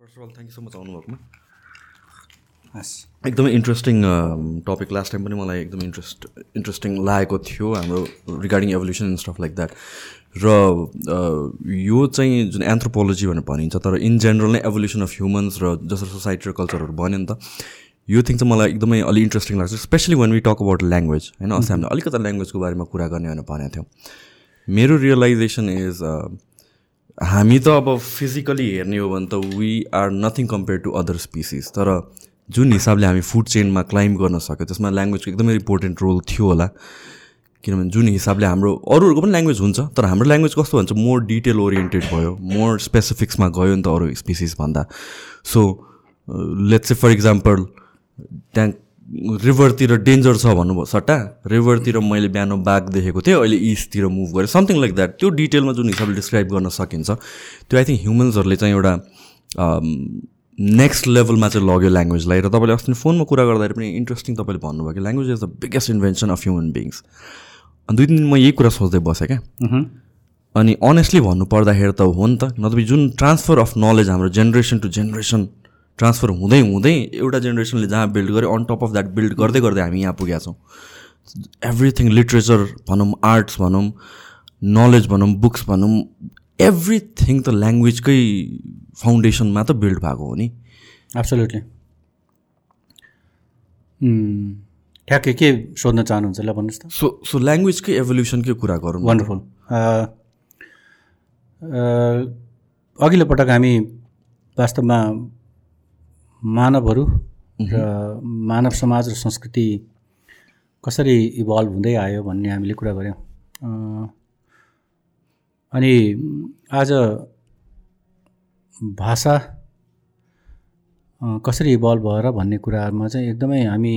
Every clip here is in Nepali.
First of all thank you so much आउनुभएकोमा हस् एकदमै इन्ट्रेस्टिङ टपिक लास्ट टाइम पनि मलाई एकदमै इन्ट्रेस्ट इन्ट्रेस्टिङ लागेको थियो हाम्रो regarding evolution and stuff like that र uh, यो चाहिँ जुन एन्थ्रोपोलोजी भनेर भनिन्छ तर इन जेनरल नै एभोल्युसन अफ ह्युमन्स र जसरी सोसाइटी र कल्चरहरू बन्यो नि त यो थिङ चाहिँ मलाई एकदमै अलिक इन्ट्रेस्टिङ लाग्छ specially when we talk about language होइन? अस्ति हामीले अलिकति ल्याङ्ग्वेजको बारेमा कुरा गर्ने भनेर भनेको थियौँ। मेरो रियलाइजेसन इज हामी त अब फिजिकली हेर्ने हो भने त we are nothing compare to other species तर जुन हिसाबले हामी फुड चेनमा क्लाइम्ब गर्न सक्यो त्यसमा ल्याङ्ग्वेजको एकदमै इम्पोर्टेन्ट रोल थियो होला। किनभने जुन हिसाबले हाम्रो अरूहरूको पनि ल्याङ्ग्वेज हुन्छ तर हाम्रो ल्याङ्ग्वेज कस्तो भन्छ? मोर डिटेल ओरिएन्टेड भयो मोर स्पेसिफिक्समा गयो नि त अरू स्पिसिस भन्दा। So let's say for example त्यहाँ रिभरतिर डेन्जर छ भन्नुभयो सट्टा? रिभरतिर मैले बिहान बाघ देखेको थिएँ अहिले इस्टतिर मुभ गरेँ समथिङ लाइक द्याट त्यो डिटेलमा जुन हिसाबले डिस्क्राइब गर्न सकिन्छ त्यो आई थिङ्क ह्युमन्सहरूले चाहिँ एउटा नेक्स्ट लेभलमा चाहिँ लग्यो ल्याङ्ग्वेजलाई र तपाईँले अस्ति फोनमा कुरा गर्दाखेरि पनि इन्ट्रेस्टिङ तपाईँले भन्नुभयो कि language is the biggest invention of human beings अनि दुई दिन म यही कुरा सोच्दै बसेँ क्या। अनि अनेस्टली भन्नु पर्दाखेरि त हो नि त नत्र जुन ट्रान्सफर अफ नलेज हाम्रो जेनेरेसन टु जेनेरेसन ट्रान्सफर हुँदै हुँदै एउटा जेनेरेसनले जहाँ बिल्ड गर्यो on top of that build गर्दै गर्दै हामी यहाँ पुगेका छौँ। एभ्रिथिङ लिट्रेचर भनौँ आर्ट्स भनौँ नलेज भनौँ बुक्स भनौँ एभ्रिथिङ त ल्याङ्ग्वेजकै फाउन्डेसनमा त बिल्ड भएको हो नि। एब्सोल्युटली ठ्याक्कै के सोध्न चाहनुहुन्छ ल भन्नुहोस् त। सो सो ल्याङ्ग्वेजकै एभोल्युसनकै कुरा गरौँ। वन्डरफुल अघिल्लो पटक हामी वास्तवमा मानवहरू र मानव समाज र संस्कृति कसरी इभल्भ हुँदै आयो भन्ने हामीले कुरा गऱ्यौँ। अनि आज भाषा कसरी इभल्भ भएर भन्ने कुराहरूमा चाहिँ एकदमै हामी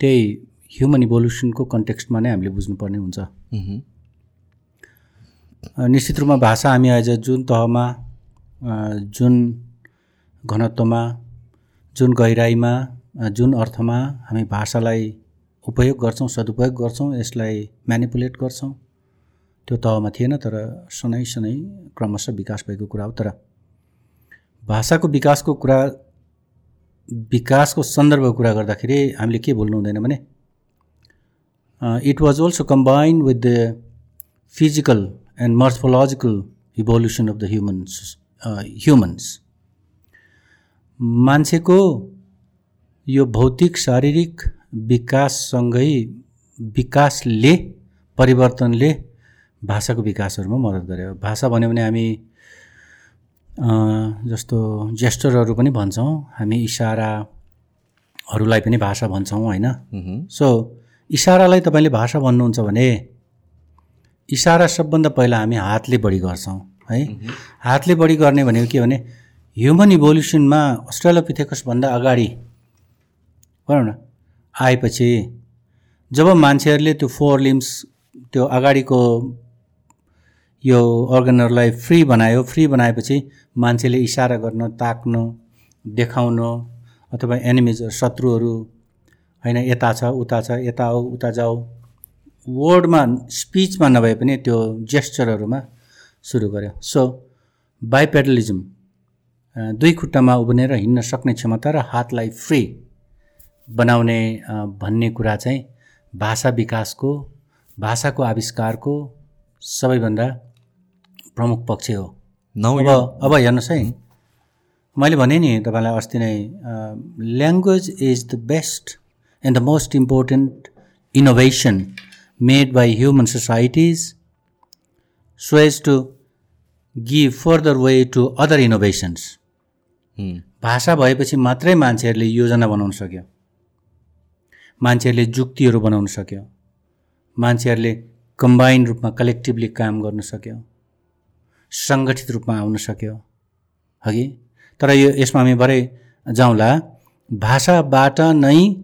त्यही ह्युमन इभोल्युसनको कन्टेक्स्टमा नै हामीले बुझ्नुपर्ने हुन्छ। निश्चित रूपमा भाषा हामी आज जुन तहमा जुन घनत्वमा जुन गहिराइमा जुन अर्थमा हामी भाषालाई उपयोग गर्छौँ सदुपयोग गर्छौँ यसलाई म्यानिपुलेट गर्छौँ त्यो तहमा थिएन तर सनै सनै क्रमशः विकास भएको कुरा हो। तर भाषाको विकासको कुरा विकासको सन्दर्भको कुरा गर्दाखेरि हामीले के भुल्नु हुँदैन भने it was also combined with the physical and morphological evolution of the humans humans मान्छेको यो भौतिक शारीरिक विकाससँगै विकासले परिवर्तनले भाषाको विकासहरूमा मद्दत गर्यो भाषा भन्यो भने हामी जस्तो जेस्टरहरू पनि भन्छौँ हामी इसाराहरूलाई पनि भाषा भन्छौँ होइन? सो इसारालाई तपाईँले भाषा भन्नुहुन्छ भने इसारा सबभन्दा पहिला हामी हातले बढी गर्छौँ है? हातले बढी गर्ने भनेको के भने ह्युमन इभोल्युसनमा अस्ट्रेलोपिथेकसभन्दा अगाडि भनौँ न आएपछि जब मान्छेहरूले त्यो फोर लिम्स त्यो अगाडिको यो अर्गनहरूलाई फ्री बनायो फ्री बनाएपछि मान्छेले इसारा गर्न ताक्नु देखाउन अथवा एनिमिज शत्रुहरू होइन यता छ उता छ यता हो उता जाऊ वर्डमा स्पिचमा नभए पनि त्यो जेस्चरहरूमा सुरु गर्यो। सो बाइपेडलिजम दुई खुट्टामा उभिनेर हिँड्न सक्ने क्षमता र हातलाई फ्री बनाउने भन्ने कुरा चाहिँ भाषा विकासको भाषाको आविष्कारको सबैभन्दा प्रमुख पक्ष हो। अब अब हेर्नुहोस् है। मैले भने नि तपाईँलाई अस्ति नै language is the best and the most important innovation made by human societies so as to give further way to other innovations भाषा भएपछि मात्रै मान्छेहरूले योजना बनाउन सक्यो। मान्छेहरूले जुक्तिहरू बनाउन सक्यो। मान्छेहरूले कम्बाइन्ड रूपमा कलेक्टिभली काम गर्न सक्यो। सङ्गठित रूपमा आउन सक्यो। हगि? तर यो यसमा हामी भरे जाउँला भाषाबाट नै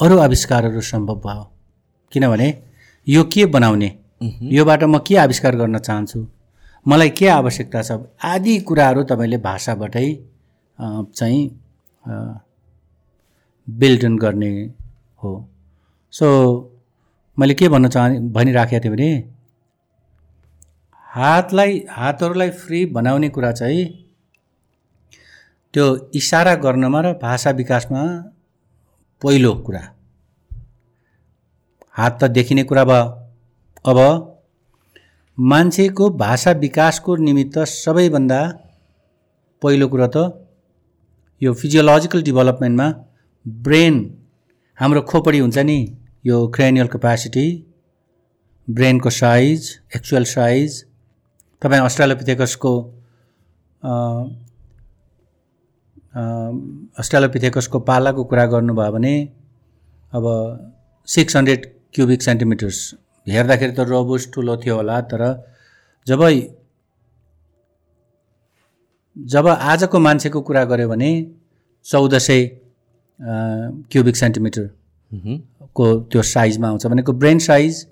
अरू आविष्कारहरू सम्भव भयो। किनभने यो के बनाउने? योबाट म के आविष्कार गर्न चाहन्छु? मलाई के आवश्यकता छ? आदि कुराहरू तपाईँले भाषाबाटै चाहिँ बिल्डन गर्ने हो। सो मैले के भन्न चाह भनिराखेको थिएँ भने हातलाई हातहरूलाई फ्री बनाउने कुरा चाहिँ त्यो इसारा गर्नमा र भाषा विकासमा पहिलो कुरा। हात त देखिने कुरा भयो। अब मान्छेको भाषा विकासको निमित्त सबैभन्दा पहिलो कुरो त यो फिजियोलोजिकल डेभलपमेन्टमा ब्रेन हाम्रो खोपडी हुन्छ नि यो क्रेनियल क्यापासिटी ब्रेनको साइज एक्चुअल साइज तपाईँ अस्ट्रालोपिथेकसको अस्ट्रालोपिथेकसको पालाको कुरा गर्नुभयो भने अब सिक्स हन्ड्रेड क्युबिक सेन्टिमिटर्स हेर्दाखेरि त रोबोस ठुलो थियो होला तर जब जब आजको मान्छेको कुरा गऱ्यो भने चौध सय क्युबिक सेन्टिमिटरको त्यो साइजमा आउँछ भनेको ब्रेन साइज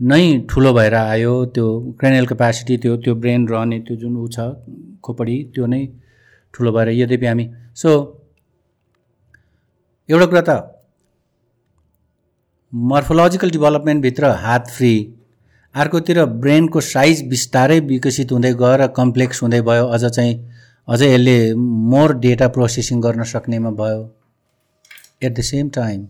नै ठुलो भएर आयो। त्यो क्रेनियल क्यापासिटी त्यो त्यो ब्रेन रहने त्यो जुन ऊ छ खोपडी त्यो नै ठुलो भएर यद्यपि हामी सो एउटा कुरा त मर्फोलोजिकल डेभलपमेन्टभित्र हात फ्री अर्कोतिर ब्रेनको साइज बिस्तारै विकसित हुँदै गयो र कम्प्लेक्स हुँदै भयो। अझ चाहिँ अझै यसले मोर डेटा प्रोसेसिङ गर्न सक्नेमा भयो। एट द सेम टाइम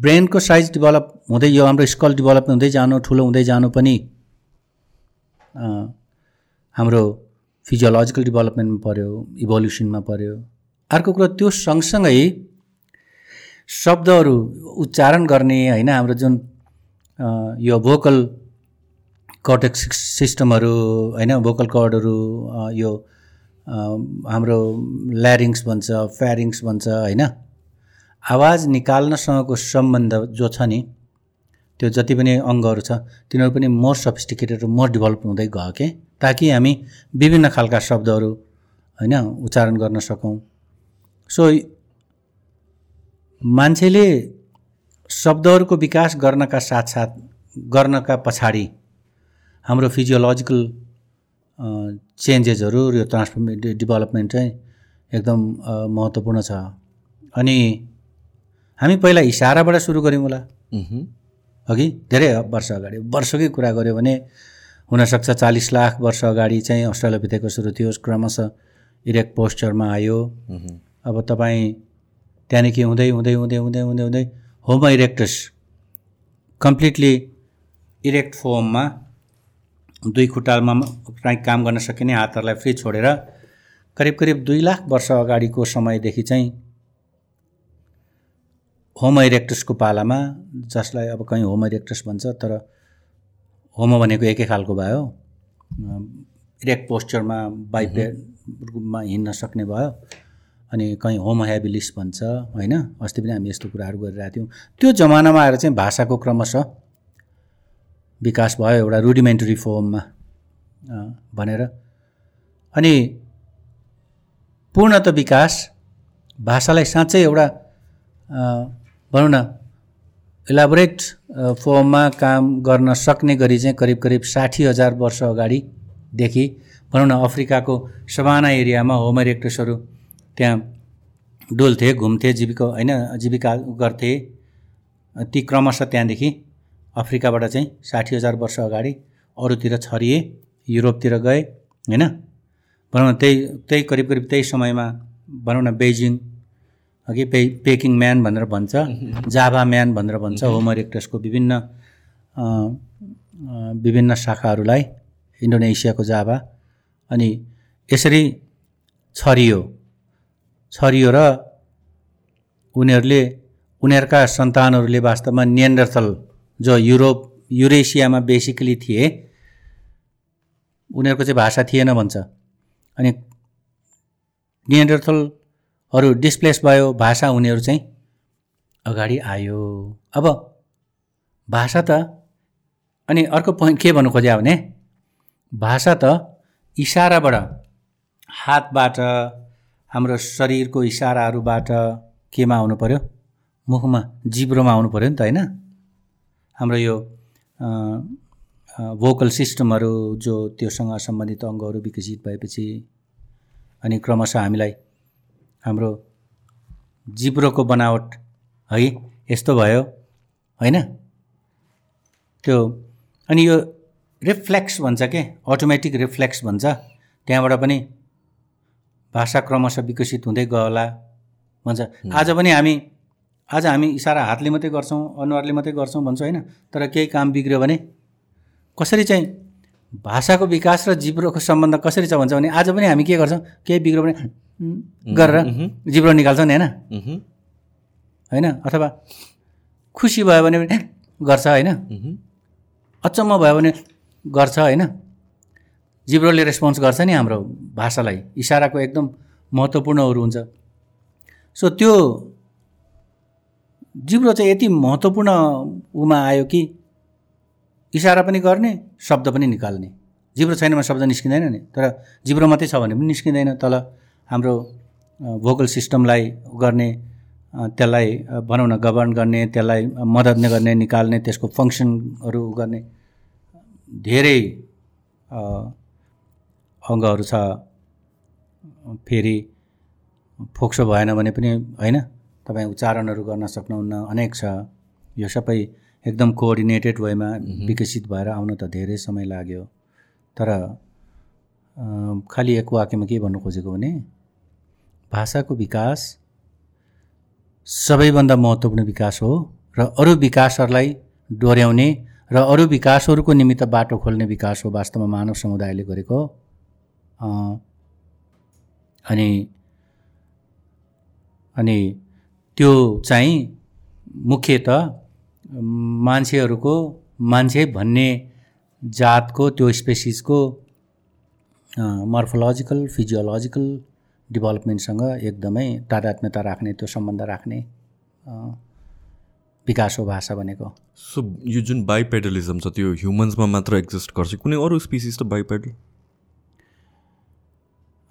ब्रेनको साइज डेभलप हुँदै यो हाम्रो स्कल डेभलप हुँदै जानु ठुलो हुँदै जानु पनि हाम्रो फिजियोलोजिकल डेभलपमेन्टमा पऱ्यो इभोल्युसनमा पऱ्यो अर्को कुरो त्यो सँगसँगै शब्दहरू उच्चारण गर्ने होइन हाम्रो जुन यो भोकल कर्टेक्स सिस्टमहरू होइन भोकल कर्डहरू यो हाम्रो ल्यारिङ्स भन्छ फ्यारिङ्स भन्छ होइन। आवाज निकाल्नसँगको सम्बन्ध जो छ नि त्यो जति पनि अङ्गहरू छ तिनीहरू पनि मोर सफिस्टिकेटेड र मोर डेभलप हुँदै गयो के ताकि हामी विभिन्न खालका शब्दहरू होइन उच्चारण गर्न सकौँ। सो मान्छेले शब्दहरूको विकास गर्नका साथसाथ गर्नका पछाडि हाम्रो फिजियोलोजिकल चेन्जेसहरू यो ट्रान्सफर्मे डेभलपमेन्ट चाहिँ एकदम महत्त्वपूर्ण छ। अनि हामी पहिला इसाराबाट सुरु गऱ्यौँ होला। अघि धेरै वर्ष अगाडि वर्षकै कुरा गऱ्यो भने हुनसक्छ चालिस लाख वर्ष अगाडि चाहिँ अस्ट्रेलियाभित्रको सुरु थियो। क्रमशः इरेक्ट पोस्चरमा आयो। अब तपाईँ त्यहाँदेखि हुँदै हुँदै हुँदै हुँदै हुँदै हुँदै होम इरेक्टस कम्प्लिटली इरेक्ट फर्ममा दुई खुट्टामा काम गर्न सकिने हातहरूलाई फ्री छोडेर करिब करिब दुई लाख वर्ष अगाडिको समयदेखि चाहिँ होम इरेक्टसको पालामा जसलाई अब कहीँ होम इरेक्टस भन्छ तर होमो भनेको एकै खालको भयो। इरेक्ट पोस्चरमा बाइपेडमा हिँड्न सक्ने भयो। अनि कहीँ होम हेबिलिस भन्छ होइन? अस्ति पनि हामी यस्तो कुराहरू गरिरहेको थियौँ। त्यो जमानामा आएर चाहिँ भाषाको क्रमशः विकास भयो एउटा रुडिमेन्टरी फर्ममा भनेर। अनि पूर्णत विकास भाषालाई साँच्चै एउटा भनौँ न इलाबोरेट फर्ममा काम गर्न सक्ने गरी चाहिँ करिब करिब साठी हजार वर्ष अगाडिदेखि भनौँ न अफ्रिकाको सबाना एरियामा होम इरेक्टर्सहरू त्यहाँ डुल्थे घुम्थे जीविका होइन जीविका गर्थे। ती क्रमशः त्यहाँदेखि अफ्रिकाबाट चाहिँ साठी हजार वर्ष अगाडि अरूतिर छरिए युरोपतिर गए होइन? भनौँ न त्यही त्यही करिब करिब त्यही समयमा भनौँ न बेजिङ अघि पे पेकिङ म्यान भनेर भन्छ जाभा म्यान भनेर भन्छ होम इरेक्टसको विभिन्न विभिन्न शाखाहरूलाई इन्डोनेसियाको जाभा। अनि यसरी छरियो। छरियो र उनीहरूले उनीहरूका सन्तानहरूले वास्तवमा नियन्डरथल जो युरोप युरेसियामा बेसिकली थिए उनीहरूको चाहिँ भाषा थिएन भन्छ। अनि नियन्डरथलहरू डिस्प्लेस भयो भाषा उनीहरू चाहिँ अगाडि आयो। अब भाषा त अनि अर्को पोइन्ट के भन्नु खोज्यो भने भाषा त इसाराबाट हातबाट हाम्रो शरीरको इसाराहरूबाट केमा आउनु पऱ्यो मुखमा जिब्रोमा आउनु पऱ्यो नि त होइन? हाम्रो यो भोकल सिस्टमहरू जो त्योसँग सम्बन्धित अङ्गहरू विकसित भएपछि अनि क्रमशः हामीलाई हाम्रो जिब्रोको बनावट है यस्तो भयो होइन? त्यो अनि यो रिफ्लेक्स भन्छ के? अटोमेटिक रिफ्लेक्स भन्छ। त्यहाँबाट पनि भाषा क्रमशः विकसित हुँदै गयोला। भन्छ आज पनि हामी आज हामी इसारा हातले मात्रै गर्छौँ अनुहारले मात्रै गर्छौँ भन्छौँ होइन तर केही काम बिग्रियो भने कसरी चाहिँ भाषाको विकास र जिब्रोको सम्बन्ध कसरी छ भन्छ भने आज पनि हामी के गर्छौँ केही बिग्रियो भने गरेर जिब्रो निकाल्छौँ नि होइन। होइन अथवा खुसी भयो भने गर्छ होइन। अचम्म भयो भने गर्छ होइन। जिब्रोले रेस्पोन्स गर्छ नि हाम्रो भाषालाई। इसाराको एकदम महत्त्वपूर्णहरू हुन्छ। सो त्यो जिब्रो चाहिँ यति महत्त्वपूर्ण उमा आयो कि इसारा पनि गर्ने शब्द पनि निकाल्ने। जिब्रो छैन भने शब्द निस्किँदैन नि। तर जिब्रो मात्रै छ भने पनि निस्किँदैन। तल हाम्रो भोकल सिस्टमलाई गर्ने त्यसलाई भनौँ न गभर्न गर्ने त्यसलाई मद्दत गर्ने निकाल्ने त्यसको फङ्सनहरू गर्ने धेरै अङ्गहरू छ फेरि फोक्सो भएन भने पनि होइन तपाईँ उच्चारणहरू गर्न सक्नुहुन्न अनेक छ। यो सबै एकदम कोअर्डिनेटेड वेमा विकसित भएर आउन त धेरै समय लाग्यो। तर खालि एक वाक्यमा के भन्नु खोजेको भने भाषाको विकास सबैभन्दा महत्त्वपूर्ण विकास हो र अरू विकासहरूलाई डोर्याउने र अरू विकासहरूको निमित्त बाटो खोल्ने विकास हो वास्तवमा मानव समुदायले गरेको। अनि अनि त्यो चाहिँ मुख्यत मान्छेहरूको मान्छे भन्ने जातको त्यो स्पेसिसको मर्फोलोजिकल फिजियोलोजिकल डेभलपमेन्टसँग एकदमै तादात्म्यता राख्ने त्यो सम्बन्ध राख्ने विकास हो भाषा भनेको। सो यो जुन बाइपेडलिजम छ त्यो ह्युमन्समा मात्र एक्जिस्ट गर्छ कुनै अरू स्पिसिस त बाइपेडल?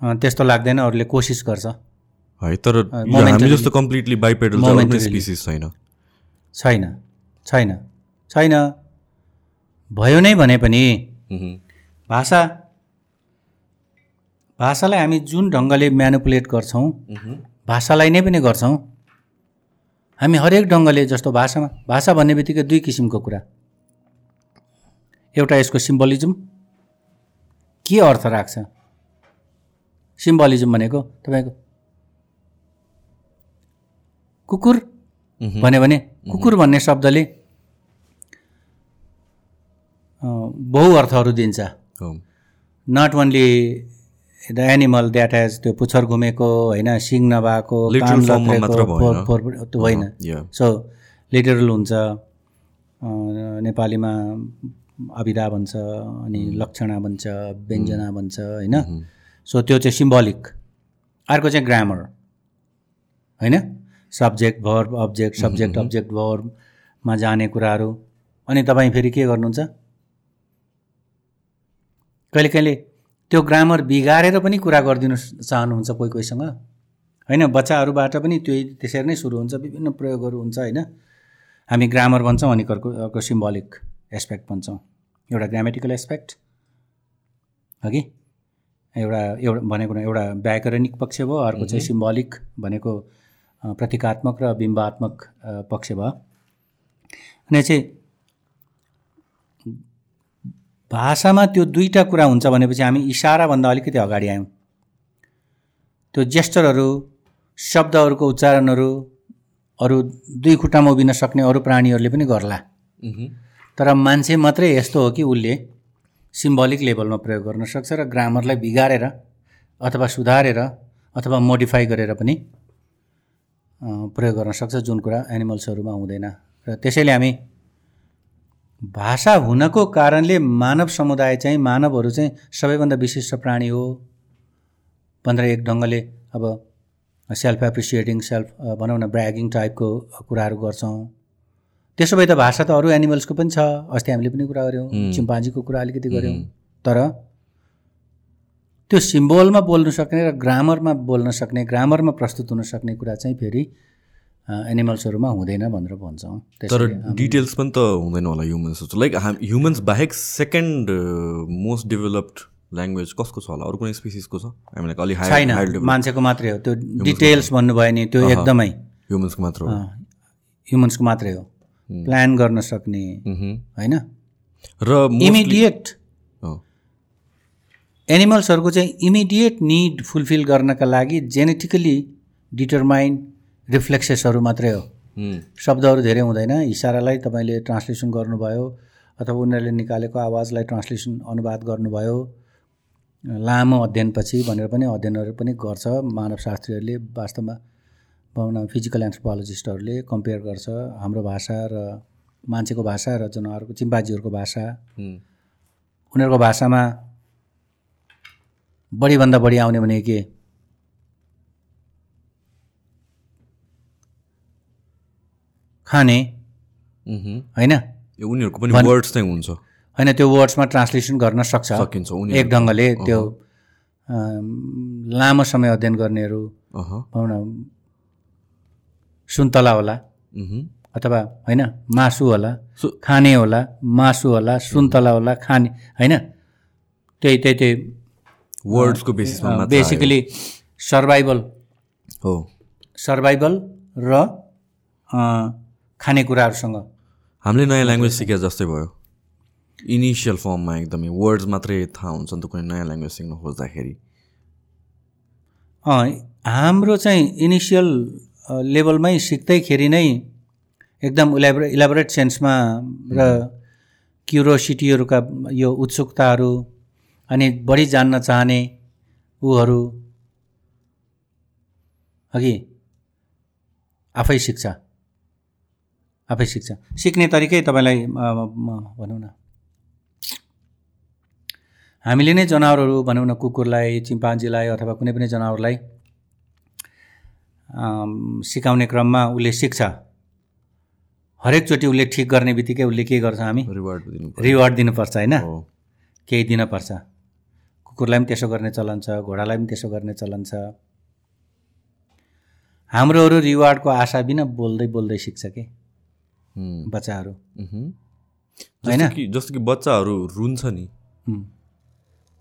त्यस्तो लाग्दैन अरूले कोसिस गर्छ। है तर हामी जस्तो कम्प्लिटली बाइपेडल. स्पिसिस छैन। छैन छैन छैन। भयो नै भने पनि भाषा भाषालाई हामी जुन ढङ्गले म्यानुपुलेट गर्छौँ भाषालाई नै पनि गर्छौँ। हामी हरेक ढङ्गले जस्तो भाषामा भाषा भन्ने बित्तिकै दुई किसिमको कुरा। एउटा यसको सिम्बलिजम के अर्थ राख्छ? सिम्बलिजम भनेको तपाईँको कुकुर भन्यो भने कुकुर भन्ने शब्दले बहु अर्थहरू दिन्छ। Not only the animal that has त्यो पुच्छर घुमेको होइन सिङ नभएको होइन. सो लिटरल हुन्छ नेपालीमा अभिधा भन्छ अनि लक्षणा भन्छ व्यञ्जना भन्छ होइन? सो त्यो चाहिँ सिम्बलिक अर्को चाहिँ ग्रामर होइन? Subject verb object subject object भर्बमा जाने कुराहरू। अनि तपाईँ फेरि के गर्नुहुन्छ? कहिले कहिले त्यो ग्रामर बिगारेर पनि कुरा गरिदिनु चाहनुहुन्छ कोही कोहीसँग। होइन? बच्चाहरूबाट पनि त्यो त्यसरी नै सुरु हुन्छ विभिन्न प्रयोगहरू हुन्छ होइन? हामी ग्रामर भन्छौँ अनि अर्को अर्को सिम्बलिक एस्पेक्ट भन्छौँ। एउटा ग्रामेटिकल एस्पेक्ट हगि एउटा एउटा भनेको एउटा व्याकरणिक पक्ष भयो अर्को चाहिँ सिम्बलिक भनेको प्रतीकात्मक र बिम्बात्मक पक्ष भयो। अनि चाहिँ भाषामा त्यो दुईवटा कुरा हुन्छ भनेपछि हामी इसाराभन्दा अलिकति अगाडि आयौँ। त्यो जेस्चरहरू शब्दहरूको उच्चारणहरू अरू दुई खुट्टामा उभिन सक्ने अरू प्राणीहरूले पनि गर्ला। तर मान्छे मात्रै यस्तो हो कि उसले सिम्बलिक लेभलमा प्रयोग गर्न सक्छ र ग्रामरलाई बिगारेर अथवा सुधारेर अथवा मोडिफाई गरेर पनि प्रयोग गर्न सक्छ जुन कुरा एनिमल्सहरूमा हुँदैन। र त्यसैले हामी भाषा हुनको कारणले मानव समुदाय चाहिँ मानवहरू चाहिँ सबैभन्दा विशिष्ट प्राणी हो। भनेर एक ढङ्गले अब सेल्फ एप्रिसिएटिङ सेल्फ भनौँ न ब्रागिङ टाइपको कुराहरू गर्छौँ। त्यसो भए त भाषा त अरू एनिमल्सको पनि छ। अस्ति हामीले पनि कुरा गऱ्यौँ चिम्पाजीको कुरा अलिकति गऱ्यौँ। तर त्यो सिम्बोलमा बोल्न सक्ने र ग्रामरमा बोल्न सक्ने ग्रामरमा प्रस्तुत हुन सक्ने कुरा चाहिँ फेरि एनिमल्सहरूमा हुँदैन भनेर भन्छौँ। तर डिटेल्स पनि त हुँदैन होला ह्युमन्स जस्तो लाइक ह्युमन्स बाहेक सेकेन्ड मोस्ट डेभलप्ड ल्याङ्ग्वेज कसको छ होला? अरू कुनै स्पिसिसको छ? अलिक छैन। मान्छेको मात्रै हो। त्यो डिटेल्स भन्नुभयो नि त्यो एकदमै ह्युमन्सको मात्र हो। ह्युमन्सको मात्रै हो। प्लान गर्न सक्ने होइन? र इमिडिएट एनिमल्सहरूको चाहिँ इमिडिएट निड फुलफिल गर्नका लागि जेनेटिकली डिटरमाइन्ड रिफ्लेक्सेसहरू मात्रै हो। शब्दहरू धेरै हुँदैन। इसारालाई तपाईँले ट्रान्सलेसन गर्नुभयो अथवा उनीहरूले निकालेको आवाजलाई ट्रान्सलेसन अनुवाद गर्नुभयो लामो अध्ययनपछि भनेर पनि अध्ययनहरू पनि गर्छ। मानवशास्त्रीहरूले वास्तवमा भनौँ न फिजिकल एन्थ्रोपोलोजिस्टहरूले कम्पेयर गर्छ हाम्रो भाषा र मान्छेको भाषा र जनावरको चिम्पाजीहरूको भाषा उनीहरूको भाषामा बढीभन्दा बढी आउने भने के? खाने। होइन? उनीहरूको पनि वर्ड्स नै हुन्छ। होइन त्यो वर्ड्समा ट्रान्सलेसन गर्न सक्छ। सकिन्छ एक ढङ्गले त्यो लामो समय अध्ययन गर्नेहरू भनौँ न सुन्तला होला। अथवा होइन मासु होला खाने होला मासु होला सुन्तला होला खाने होइन? त्यही त्यही त्यही। वर्ड्सको बेसिसमा। बेसिकली सर्भाइभल हो। सर्भाइभल र खानेकुराहरूसँग। हामीले नयाँ ल्याङ्ग्वेज सिके जस्तै भयो। इनिसियल फर्ममा एकदमै वर्ड्स मात्रै थाहा हुन्छ नि त कुनै नयाँ ल्याङ्ग्वेज सिक्न खोज्दाखेरि। हाम्रो चाहिँ इनिसियल लेभलमै सिक्दैखेरि नै एकदम इलाबोरे इलाबोरेट सेन्समा र क्युरोसिटीहरूका यो उत्सुकताहरू अनि बढी जान्न चाहने ऊहरू अघि आफै सिक्छ। आफै सिक्छ। सिक्ने तरिकै तपाईँलाई भनौँ न। हामीले नै जनावरहरू भनौँ न कुकुरलाई चिम्पान्जीलाई अथवा कुनै पनि जनावरलाई सिकाउने क्रममा उसले सिक्छ। हरेकचोटि उसले ठिक गर्ने बित्तिकै उसले के गर्छ हामी? रिवार्ड दिनु रिवार्ड दिनुपर्छ होइन? केही दिनपर्छ। कुकुरलाई पनि त्यसो गर्ने चलन छ घोडालाई पनि त्यसो गर्ने चलन छ। हाम्रोहरू रिवार्डको आशा बिना बोल्दै बोल्दै सिक्छ कि? बच्चाहरू। होइन? जस्तो कि बच्चाहरू रुन्छ नि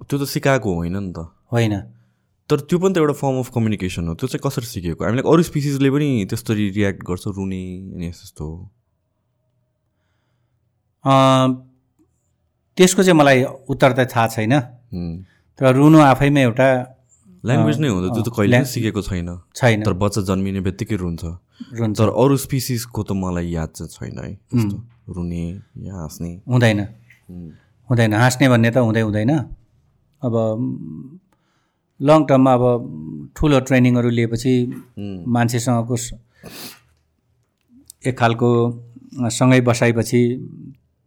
त्यो त सिकाएको होइन नि त। होइन। तर त्यो पनि त एउटा फर्म अफ कम्युनिकेसन हो। त्यो चाहिँ कसरी सिकेको? हामीले अरू स्पिसिसले पनि त्यस्तरी रियाक्ट गर्छ रुने अनि यस्तो त्यसको चाहिँ मलाई उत्तर त थाहा छैन। तर रुनु आफैमा एउटा ल्याङ्ग्वेज नै हुँदा त्यो त कहिले सिकेको छैन। छैन। तर बच्चा जन्मिने बित्तिकै रुन्छ। रुन्छ। तर अरू स्पिसिसको त मलाई याद चाहिँ छैन है। त्यस्तो। रुने या हाँस्ने। हुँदैन। हुँदैन। हाँस्ने भन्ने त हुँदै हुँदैन। अब लङ टर्ममा अब ठुलो ट्रेनिङहरू लिएपछि मान्छेसँगको एक खालको सँगै बसाएपछि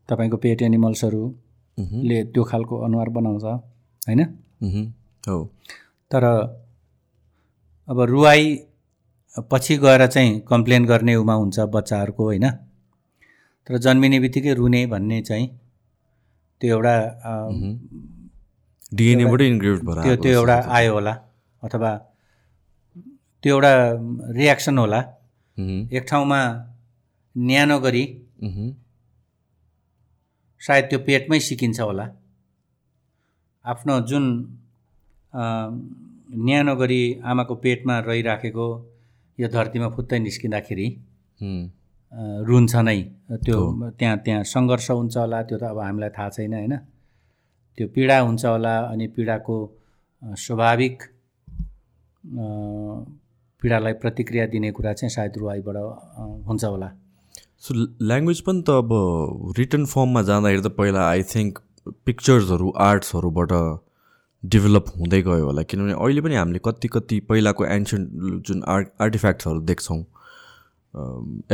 तपाईँको पेट एनिमल्सहरूले त्यो खालको अनुहार बनाउँछ होइन? हो। तर अब रुवाई पछि गएर चाहिँ कम्प्लेन गर्ने उमा हुन्छ बच्चाहरूको होइन? तर जन्मिने बित्तिकै रुने भन्ने चाहिँ त्यो एउटा डिएनएबाटै इन्ग्रेभ भएर त्यो त्यो एउटा। आयो होला अथवा त्यो एउटा रियाक्सन होला। एक ठाउँमा न्यानो गरी सायद त्यो पेटमै सिकिन्छ होला। आफ्नो जुन न्यानो गरी आमाको पेटमा रहिराखेको यो धरतीमा फुत्तै निस्किँदाखेरि रुन्छ नै। त्यो त्यहाँ त्यहाँ सङ्घर्ष हुन्छ होला त्यो त अब हामीलाई थाहा छैन होइन? त्यो पीडा हुन्छ होला अनि पीडाको स्वाभाविक पीडालाई प्रतिक्रिया दिने कुरा चाहिँ सायद रुवाईबाट हुन्छ होला। सो ल्याङ्ग्वेज पनि त अब रिटर्न फर्ममा जाँदाखेरि त पहिला आई थिङ्क पिक्चर्सहरू आर्ट्सहरूबाट डेभलप हुँदै गयो होला। किनभने अहिले पनि हामीले कति कति पहिलाको एन्सियन्ट जुन आर्ट आर्टिफ्याक्ट्सहरू देख्छौँ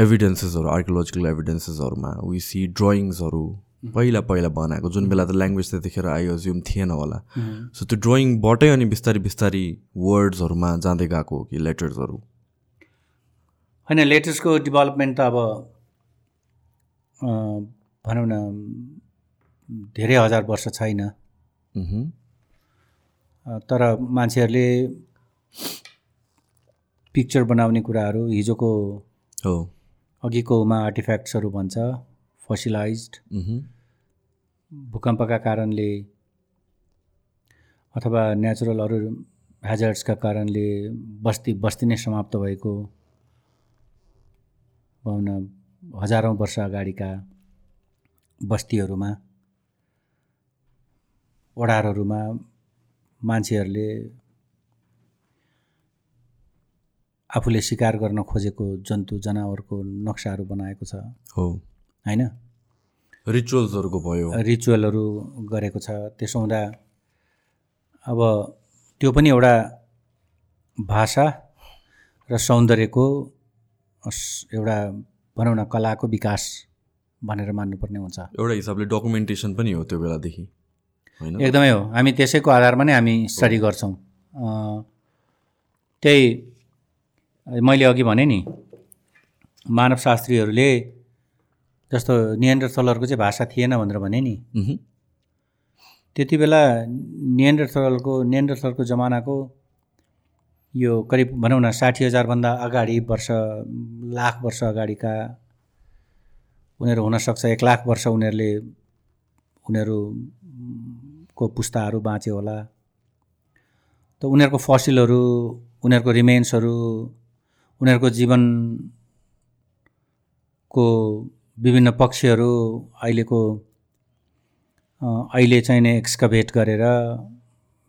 एभिडेन्सेसहरू आर्कियोलोजिकल एभिडेन्सेसहरूमा वी सी ड्रइङ्सहरू पहिला पहिला बनाएको। जुन बेला त ल्याङ्ग्वेज त्यतिखेर आई अज्युम थिएन होला। सो त्यो ड्रइङबाटै अनि बिस्तारै बिस्तारै वर्ड्सहरूमा जाँदै गएको हो कि लेटर्सहरू होइन लेटेस्टको डेभलपमेन्ट त अब भनौँ न धेरै हजार वर्ष छैन। तर मान्छेहरूले पिक्चर बनाउने कुराहरू हिजोको हो। अघिकोमा आर्टिफ्याक्ट्सहरू भन्छ। फसिलाइज्ड उहुँ, भूकम्पका कारणले अथवा नेचुरल अरू ह्याजर्ड्सका कारणले बस्ती बस्ती नै समाप्त भएको भनौँ न हजारौँ वर्ष अगाडिका बस्तीहरूमा ओडारहरूमा मान्छेहरूले आफूले शिकार गर्न खोजेको जन्तु जनावरको नक्साहरू बनाएको छ। हो। होइन? रिचुअल्सहरूको भयो। रिचुअलहरू गरेको छ। त्यसो हुँदा अब त्यो पनि एउटा भाषा र सौन्दर्यको एउटा भनौँ न कलाको विकास भनेर मान्नुपर्ने हुन्छ। एउटा हिसाबले डकुमेन्टेसन पनि हो त्यो बेलादेखि एकदमै हो। हामी त्यसैको आधारमा नै हामी स्टडी गर्छौँ। त्यही मैले अघि भने नि मानवशास्त्रीहरूले जस्तो नियन्डरथलहरूको चाहिँ भाषा थिएन भनेर भने नि। त्यति बेला नियन्डरथलको नियन्डरथलको जमानाको यो करिब भनौँ न साठी हजारभन्दा अगाडि वर्ष लाख वर्ष अगाडिका उनीहरू हुनसक्छ एक लाख वर्ष उनीहरूले उनीहरूको पुस्ताहरू बाँच्यो होला त उनीहरूको फसिलहरू उनीहरूको रिमेन्सहरू उनीहरूको जीवनको विभिन्न पक्षहरू अहिलेको अहिले चाहिँ नै एक्सकभेट गरेर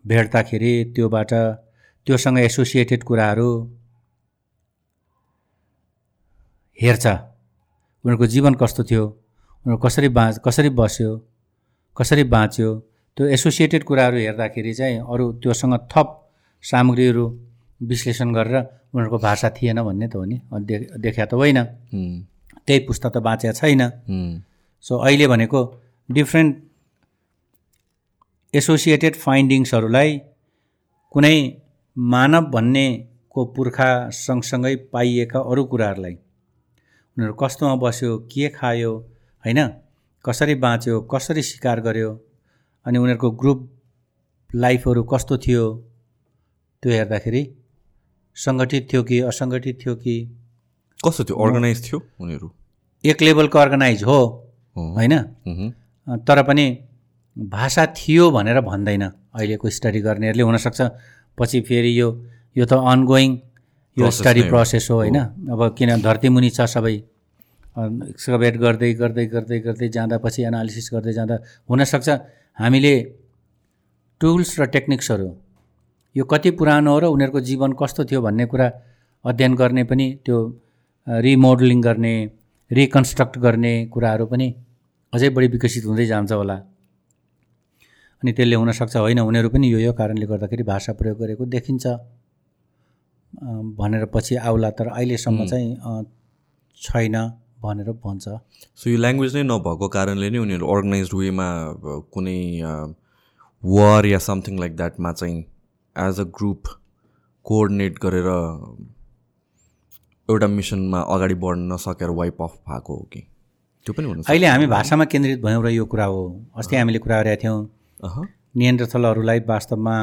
भेट्दाखेरि त्योबाट त्योसँग एसोसिएटेड कुराहरू हेर्छ। उनीहरूको जीवन कस्तो थियो? उनीहरू कसरी बाँच कसरी बस्यो? कसरी बाँच्यो? त्यो एसोसिएटेड कुराहरू हेर्दाखेरि चाहिँ अरू त्योसँग थप सामग्रीहरू विश्लेषण गरेर उनीहरूको भाषा थिएन भन्ने त हो नि? अ, दे देखा त होइन। त्यही पुस्ता त बाँचेको छैन। सो अहिले भनेको डिफ्रेन्ट एसोसिएटेड फाइन्डिङ्सहरूलाई कुनै मानव भन्नेको पुर्खा सँगसँगै पाइएका अरू कुराहरूलाई। उनीहरू कस्तोमा बस्यो के खायो होइन? कसरी बाँच्यो कसरी शिकार गर्यो अनि उनीहरूको ग्रुप लाइफहरू कस्तो थियो त्यो हेर्दाखेरि सङ्गठित थियो कि असङ्गठित थियो कि कस्तो थियो? अर्गनाइज थियो उनीहरू? एक लेभलको अर्गनाइज हो हो। होइन। तर पनि भाषा थियो भनेर भन्दैन। अहिलेको स्टडी गर्नेहरूले हुनसक्छ। पछि फेरि यो यो त अनगोइङ यो स्टडी। प्रोसेस हो। होइन? अब किन धरतीमुनि छ सबै? एक्सकभेट गर्दै गर्दै गर्दै गर्दै जाँदा पछि एनालिसिस गर्दै जाँदा हुनसक्छ। हामीले टुल्स र टेक्निक्सहरू यो कति पुरानो हो र उनीहरूको जीवन कस्तो थियो भन्ने कुरा अध्ययन गर्ने पनि त्यो रिमोडलिङ गर्ने रिकन्स्ट्रक्ट गर्ने कुराहरू पनि अझै बढी विकसित हुँदै जान्छ होला। अनि त्यसले हुनसक्छ होइन उनीहरू पनि यो यो कारणले गर्दाखेरि भाषा प्रयोग गरेको देखिन्छ। भनेर पछि आउला तर अहिलेसम्म चाहिँ छैन भनेर भन्छ। सो यो ल्याङ्ग्वेज नै नभएको कारणले नै उनीहरू अर्गनाइज वेमा कुनै वार या समथिङ लाइक द्याटमा चाहिँ एज अ ग्रुप कोअर्डिनेट गरेर एउटा मिसनमा अगाडि बढ्न नसकेर वाइप अफ भएको हो कि? त्यो पनि हुनु अहिले हामी भाषामा केन्द्रित भयौँ र यो कुरा हो। अस्ति हामीले कुरा गरेका थियौँ। नियन्त्रथलहरूलाई वास्तवमा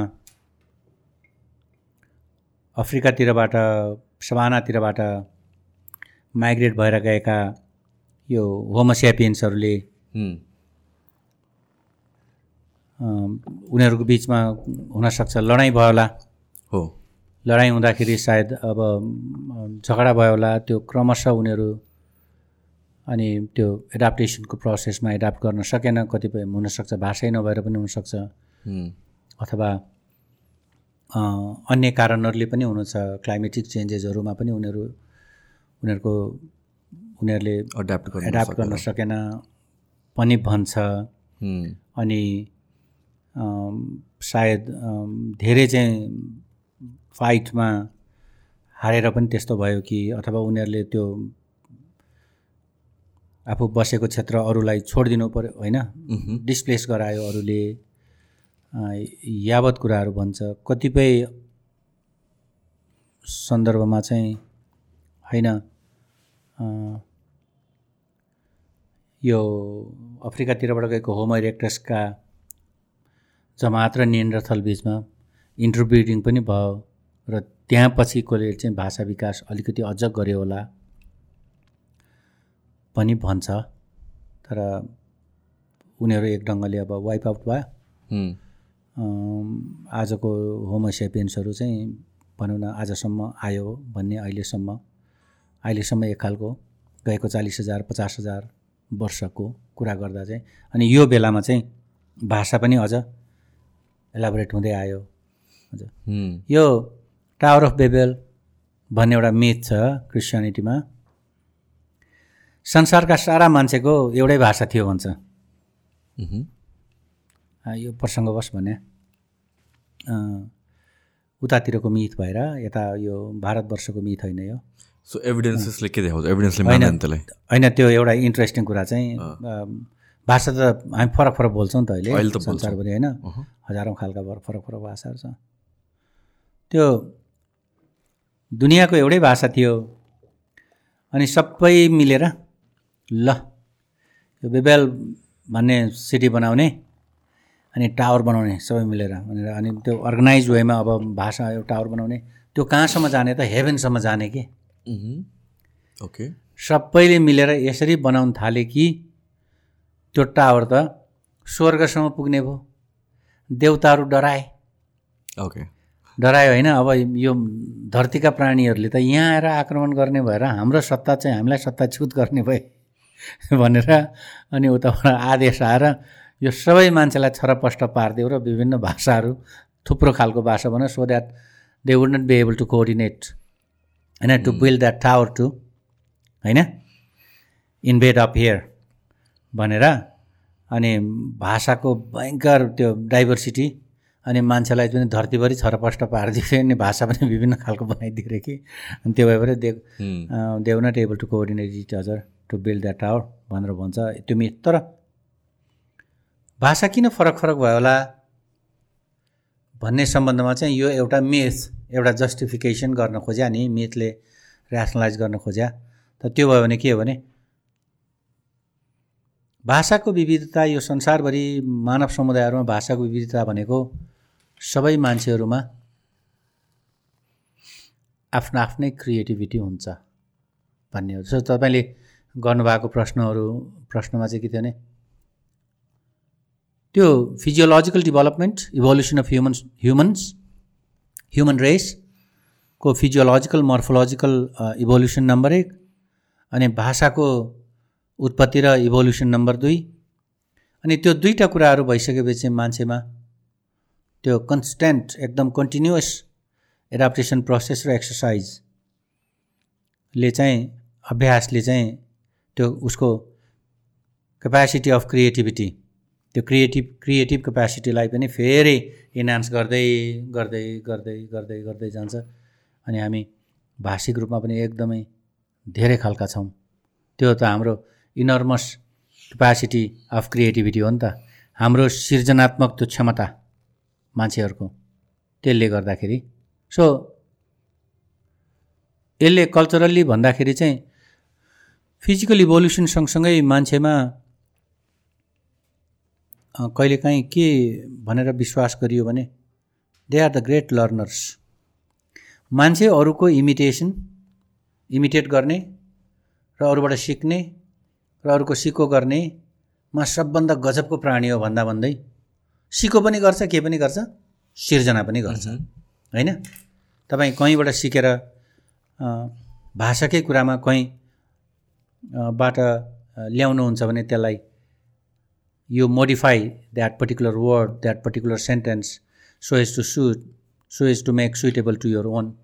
अफ्रिकातिरबाट सवानातिरबाट माइग्रेट भएर गएका यो होमोस्यापियन्सहरूले उनीहरूको बिचमा हुनसक्छ लडाइँ भयो होला। हो। लडाइँ हुँदाखेरि सायद अब झगडा भयो होला त्यो क्रमशः उनीहरू अनि त्यो एडाप्टेसनको प्रोसेसमा एडाप्ट गर्न सकेन कतिपय हुनसक्छ भाषै नभएर पनि हुनसक्छ। अथवा अन्य कारणहरूले पनि हुनुहुन्छ क्लाइमेटिक चेन्जेसहरूमा पनि उनीहरू उनीहरूको उनीहरूले एड्याप्ट गर्न एडाप्ट गर्न सकेन। पनि भन्छ। अनि सायद धेरै चाहिँ फाइटमा हारेर पनि त्यस्तो भयो कि अथवा उनीहरूले त्यो आफू बसेको क्षेत्र अरूलाई छोडिदिनु पऱ्यो होइन? डिस्प्लेस गरायो अरूले यावत कुराहरू भन्छ। कतिपय सन्दर्भमा चाहिँ होइन यो अफ्रिकातिरबाट गएको होमो इरेक्टसका जमात र नियन्डरथल बिचमा इन्टरब्रिडिङ पनि भयो। र त्यहाँ पछिकोले चाहिँ भाषा विकास अलिकति अझ गर्यो होला पनि भन्छ। तर उनीहरू एक ढङ्गले अब वाइप आउट भयो। आजको होमोसेपियन्सहरू चाहिँ भनौँ न आजसम्म आयो भन्ने अहिलेसम्म। अहिलेसम्म एक खालको गएको चालिस हजार पचास हजार वर्षको कुरा गर्दा चाहिँ अनि यो बेलामा चाहिँ भाषा पनि अझ एलाबोरेट हुँदै आयो। हजुर. यो टावर अफ बेबेल भन्ने एउटा मिथ छ क्रिस्चियनिटीमा संसारका सारा मान्छेको एउटै भाषा थियो भन्छ। यो प्रसङ्गवश भने। उतातिरको मिथ भएर यता यो भारतवर्षको मिथ होइन यो। सो एभिडेन्सेसले के देखाउँछ एभिडेन्सले होइन। त्यो एउटा इन्ट्रेस्टिङ कुरा चाहिँ भाषा त हामी फरक फरक बोल्छौँ नि त अहिले। संसारभरि होइन। हजारौँ खालका फरक फरक भाषाहरू छ। त्यो दुनियाँको एउटै भाषा थियो। अनि सबै मिलेर ल यो बेबेल भन्ने सिटी बनाउने अनि टावर बनाउने सबै मिलेर भनेर अनि त्यो अर्गनाइज वेमा अब भाषा यो टावर बनाउने त्यो कहाँसम्म जाने त हेभेनसम्म जाने कि. ओके। सबैले मिलेर यसरी बनाउन थाले कि त्यो टावर त स्वर्गसम्म पुग्ने भयो। देउताहरू डराए। ओके। डरायो होइन। अब यो धरतीका प्राणीहरूले त यहाँ आएर आक्रमण गर्ने भएर हाम्रो सत्ता चाहिँ हामीलाई सत्ताच्युत गर्ने भए भनेर अनि उताबाट आदेश आएर यो सबै मान्छेलाई छरपष्ट पारिदियो र विभिन्न भाषाहरू थुप्रो खालको भाषा भन्यो so that they would not be able to coordinate होइन to build that tower to होइन इन्भेड अप हियर भनेर अनि भाषाको भयङ्कर त्यो डाइभर्सिटी अनि मान्छेलाई पनि धरतीभरि छरपष्ट पारिदियो अनि भाषा पनि विभिन्न खालको बनाइदियो अरे कि। अनि त्यो भएर they. They've not able to coordinate each other to build that tower भनेर भन्छ। त्यो मिथ तर भाषा किन फरक फरक भयो होला? भन्ने सम्बन्धमा चाहिँ यो एउटा मिथ एउटा जस्टिफिकेसन गर्न खोज्या नि मिथले ऱ्यासनलाइज गर्न खोज्या। त त्यो भयो भने के हो भने भाषाको विविधता यो संसारभरि मानव समुदायहरूमा भाषाको विविधता भनेको सबै मान्छेहरूमा आफ्नो आफ्नै क्रिएटिभिटी हुन्छ भन्ने जस्तो तपाईँले गर्नुभएको प्रश्नहरू प्रश्नमा चाहिँ के थियो भने त्यो physiological development evolution of humans humans human रेसको physiological morphological evolution number एक अनि भाषाको उत्पत्ति र इभोल्युसन नम्बर दुई अनि त्यो दुईवटा कुराहरू भइसकेपछि मान्छेमा त्यो कन्सटेन्ट एकदम कन्टिन्युस एडाप्टेसन प्रोसेस र एक्सर्साइजले चाहिँ अभ्यासले चाहिँ त्यो उसको क्यापेसिटी अफ क्रिएटिभिटी त्यो क्रिएटिभ क्रिएटिभ क्यापेसिटीलाई पनि फेरि इन्हान्स गर्दै गर्दै गर्दै गर्दै गर्दै जान्छ। अनि हामी भाषिक रूपमा पनि एकदमै धेरै खालका छौँ। त्यो त हाम्रो इनर्मस क्यापेसिटी अफ क्रिएटिभिटी हो नि त। हाम्रो सृजनात्मक त्यो क्षमता। मान्छेहरूको त्यसले गर्दाखेरि। सो यसले कल्चरल्ली भन्दाखेरि चाहिँ फिजिकल इभोल्युसन सँगसँगै मान्छेमा कहिलेकाहीँ के भनेर विश्वास गरियो भने they are the great learners मान्छे अरूको इमिटेसन इमिटेट गर्ने र अरूबाट सिक्ने र अरूको सिको गर्नेमा सबभन्दा गजबको प्राणी हो भन्दा भन्दै। सिको पनि गर्छ के पनि गर्छ सिर्जना पनि गर्छ होइन तपाईँ कहीँबाट सिकेर भाषाकै कुरामा कहीँ बाट ल्याउनुहुन्छ भने त्यसलाई you modify that particular word, that particular sentence so as to suit, so as to make suitable to your own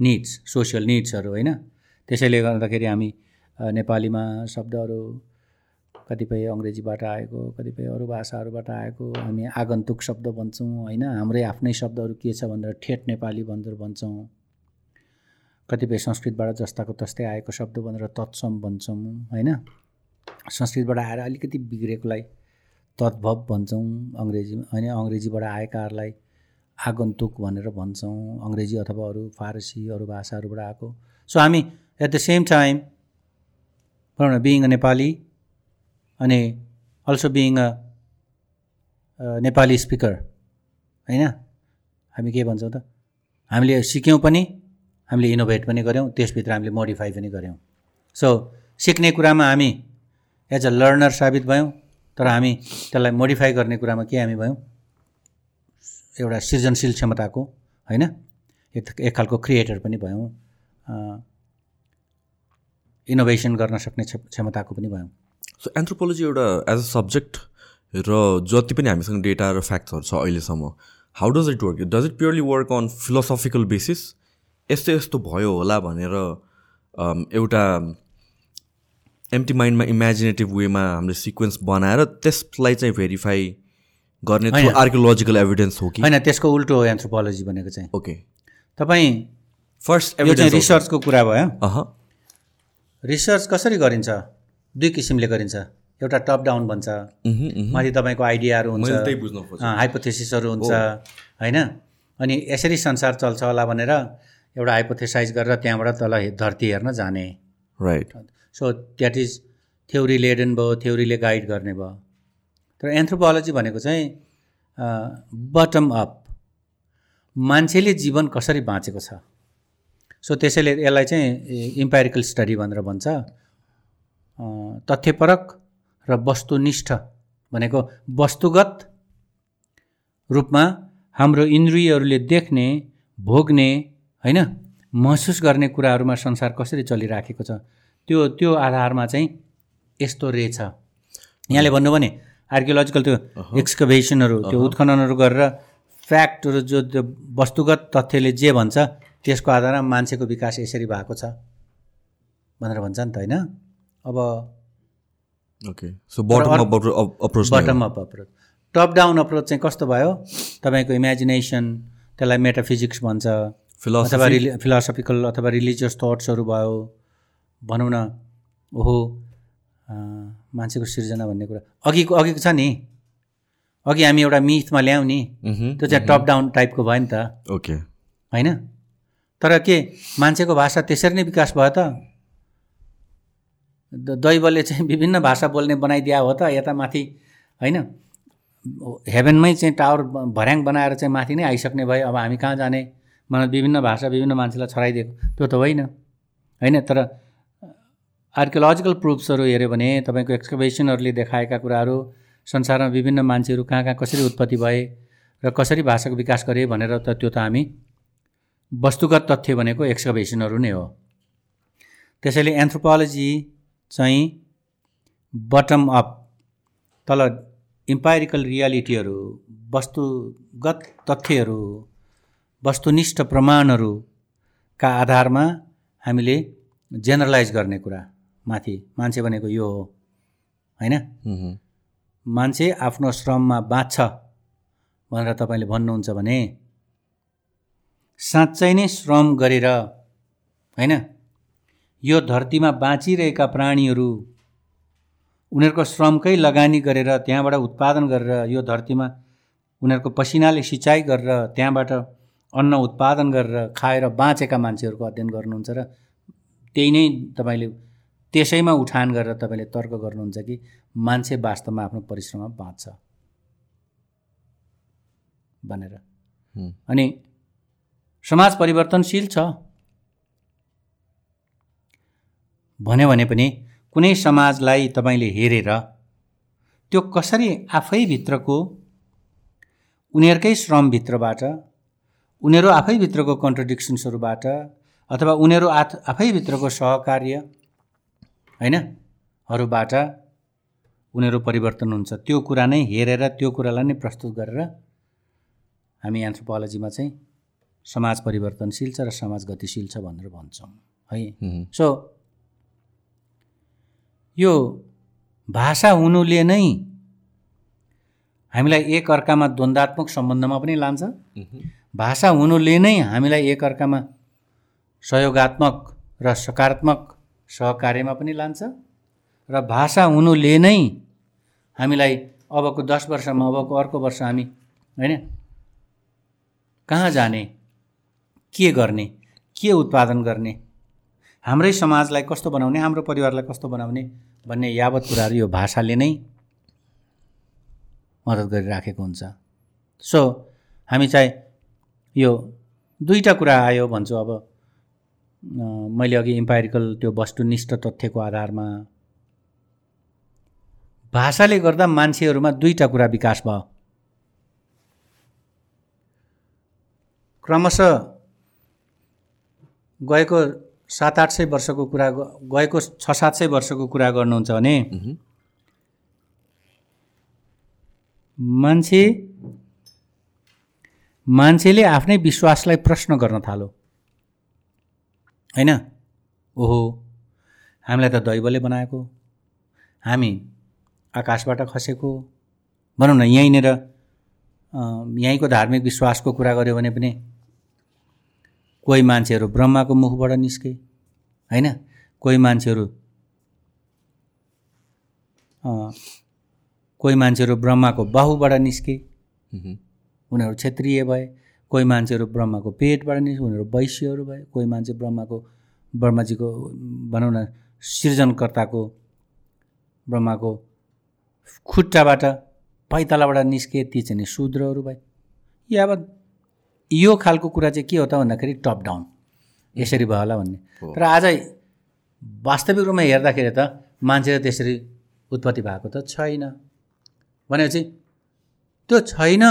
needs, social needsहरू होइन त्यसैले गर्दाखेरि हामी नेपालीमा शब्दहरू कतिपय अङ्ग्रेजीबाट आएको कतिपय अरू भाषाहरूबाट आएको हामी आगन्तुक शब्द भन्छौँ होइन? हाम्रै आफ्नै शब्दहरू के छ भनेर ठेट नेपाली भनेर भन्छौँ। कतिपय संस्कृतबाट जस्ताको तस्तै आएको शब्द भनेर तत्सम भन्छौँ होइन? संस्कृतबाट आएर अलिकति बिग्रेकोलाई तद्भव भन्छौँ अङ्ग्रेजीमा होइन? अङ्ग्रेजीबाट आएकाहरूलाई आगन्तुक भनेर भन्छौँ अङ्ग्रेजी अथवा अरू फारसी अरू भाषाहरूबाट आएको। सो हामी एट द सेम टाइम भनौँ न बिइङ अ नेपाली अनि also being a Nepali speaker होइन? हामी के भन्छौँ त? हामीले सिक्यौँ पनि हामीले इनोभेट पनि गऱ्यौँ त्यसभित्र हामीले मोडिफाई पनि गऱ्यौँ। सो सिक्ने कुरामा हामी एज अ लर्नर साबित भयौँ तर हामी त्यसलाई मोडिफाई गर्ने कुरामा के हामी भयौँ? एउटा सृजनशील क्षमताको होइन? एक एक खालको क्रिएटर पनि भयौँ इनोभेसन गर्न सक्ने क्ष- क्षमताको पनि भयौँ। सो एन्थ्रोपोलोजी एउटा एज अ सब्जेक्ट र जति पनि हामीसँग डेटा र फ्याक्ट्सहरू छ अहिलेसम्म how does it work does it purely work on philosophical basis यस्तो यस्तो भयो होला भनेर um, एउटा एम्टी माइन्डमा इमेजिनेटिभ वेमा हामीले सिक्वेन्स बनाएर त्यसलाई चाहिँ भेरिफाई गर्ने आर्कियोलोजिकल एभिडेन्स हो कि? होइन त्यसको उल्टो हो एन्थ्रोपोलोजी भनेको चाहिँ। ओके तपाईँ फर्स्ट रिसर्चको कुरा भयो। अह रिसर्च कसरी गरिन्छ? दुई किसिमले गरिन्छ। एउटा टप डाउन भन्छ। माथि तपाईँको आइडियाहरू हुन्छ। हाइपोथेसिसहरू हुन्छ होइन? अनि यसरी संसार चल्छ होला भनेर एउटा हाइपोथेसाइज गरेर त्यहाँबाट तल धरती हेर्न जाने। Right so that is theory laden भयो थ्योरीले गाइड गर्ने भयो। तर एन्थ्रोपोलोजी भनेको चाहिँ बटम अप मान्छेले जीवन कसरी बाँचेको छ? सो त्यसैले यसलाई चाहिँ इम्पेरिकल स्टडी भनेर भन्छ। तथ्यपरक र वस्तुनिष्ठ भनेको वस्तुगत रूपमा हाम्रो इन्द्रियहरूले देख्ने भोग्ने होइन महसुस गर्ने कुराहरूमा संसार कसरी चलिराखेको छ त्यो त्यो आधारमा चाहिँ यस्तो रहेछ। यहाँले भन्नु भने आर्कियोलोजिकल त्यो एक्सकभेसनहरू त्यो उत्खननहरू गरेर फ्याक्टहरू जो त्यो वस्तुगत तथ्यले जे भन्छ त्यसको आधारमा मान्छेको विकास यसरी भएको छ भनेर भन्छ नि त होइन? अब okay so bottom up approach bottom up approach top down approach चाहिँ कस्तो भयो? तपाईँको इमेजिनेसन त्यसलाई मेटाफिजिक्स भन्छ। अथवा रिलि फिलोसफिकल अथवा रिलिजियस थट्सहरू भयो। भनौँ न ओहो मान्छेको सिर्जना भन्ने कुरा। अघिको अघिको छ नि। अघि हामी एउटा मिथमा ल्यायौँ नि। त्यो चाहिँ टप डाउन टाइपको भयो नि त। ओके होइन? तर के मान्छेको भाषा त्यसरी नै विकास भयो त? दैवले चाहिँ विभिन्न भाषा बोल्ने बनाइदिया हो त यता माथि होइन? हेभेनमै चाहिँ टावर भर्याङ बनाएर चाहिँ माथि नै आइसक्ने भयो अब हामी कहाँ जाने? मलाई विभिन्न भाषा विभिन्न मान्छेलाई छराइदिएको त्यो त होइन होइन? तर आर्कियोलोजिकल प्रुफ्सहरू हेऱ्यो भने तपाईँको एक्सकभेसनहरूले देखाएका कुराहरू संसारमा विभिन्न मान्छेहरू कहाँ कहाँ कसरी उत्पत्ति भए र कसरी भाषाको विकास गरे भनेर त त्यो त हामी वस्तुगत तथ्य भनेको एक्सकभेसनहरू नै हो। त्यसैले एन्थ्रोपोलोजी चाहिँ बटम अप तल इम्पाइरिकल रियालिटीहरू वस्तुगत तथ्यहरू वस्तुनिष्ठ प्रमाणहरूका आधारमा हामीले जेनरलाइज गर्ने कुरा माथि। मान्छे भनेको यो हो होइन? मान्छे आफ्नो श्रममा बाँच्छ भनेर तपाईँले भन्नुहुन्छ भने साँच्चै नै श्रम गरेर होइन? यो धरतीमा बाँचिरहेका प्राणीहरू उनीहरूको श्रमकै लगानी गरेर त्यहाँबाट उत्पादन गरेर यो धरतीमा उनीहरूको पसिनाले सिँचाइ गरेर त्यहाँबाट अन्न उत्पादन गरेर खाएर बाँचेका मान्छेहरूको अध्ययन गर्नुहुन्छ र त्यही नै तपाईँले त्यसैमा उठान गरेर तपाईँले तर्क गर्नुहुन्छ कि मान्छे वास्तवमा आफ्नो परिश्रममा बाँच्छ भनेर। अनि समाज परिवर्तनशील छ भन्यो भने पनि कुनै समाजलाई तपाईँले हेरेर त्यो कसरी आफैभित्रको उनीहरूकै श्रमभित्रबाट उनीहरू आफैभित्रको कन्ट्रडिक्सन्सहरूबाट अथवा उनीहरू आथ आफैभित्रको सहकार्य होइन? हरूबाट उनीहरू परिवर्तन हुन्छ। त्यो कुरा नै हेरेर त्यो कुरालाई नै प्रस्तुत गरेर हामी एन्थ्रोपोलोजीमा चाहिँ समाज परिवर्तनशील छ र समाज गतिशील छ भनेर भन्छौँ। है? सो यो भाषा हुनुले नै हामीलाई एक अर्कामा द्वन्द्वात्मक सम्बन्धमा पनि लान्छ। भाषा हुनुले नै हामीलाई एक अर्कामा सहयोगात्मक र सकारात्मक सहकार्यमा पनि लान्छ। र भाषा हुनुले नै हामीलाई अबको दस वर्षमा अबको अर्को वर्ष हामी होइन? कहाँ जाने? के गर्ने? के उत्पादन गर्ने? हाम्रै समाजलाई कस्तो बनाउने? हाम्रो परिवारलाई कस्तो बनाउने? भन्ने यावत कुराहरू यो भाषाले नै मद्दत गरिराखेको हुन्छ। सो हामी चाहिँ यो दुईवटा कुरा आयो भन्छु अब। मैले अघि इम्पाइरिकल त्यो वस्तुनिष्ठ तथ्यको आधारमा भाषाले गर्दा मान्छेहरूमा दुईवटा कुरा विकास भयो। क्रमशः गएको सात आठ सय वर्षको कुरा गएको छ सात सय वर्षको कुरा गर्नुहुन्छ भने मान्छे मान्छेले आफ्नै विश्वासलाई प्रश्न गर्न थालो। होइन? ओहो हामीलाई त दैवले बनाएको। हामी आकाशबाट खसेको। भनौँ न यहीँनिर यहीँको धार्मिक विश्वासको कुरा गऱ्यो भने पनि कोही मान्छेहरू ब्रह्माको मुखबाट निस्के होइन? कोही मान्छेहरू कोही मान्छेहरू ब्रह्माको बाहुबाट निस्के उनीहरू क्षेत्रीय भए कोही मान्छेहरू ब्रह्माको पेटबाट निस्के उनीहरू वैश्यहरू भए कोही मान्छे ब्रह्माको ब्रह्माजीको भनौँ न सृजनकर्ताको ब्रह्माको खुट्टाबाट पैतालाबाट निस्के ती चाहिँ शूद्रहरू भए। या अब यो खालको कुरा चाहिँ के हो त भन्दाखेरि टप डाउन यसरी भयो होला भन्ने। तर आज वास्तविक रूपमा हेर्दाखेरि त मान्छे त्यसरी उत्पत्ति भएको त छैन। भनेपछि त्यो छैन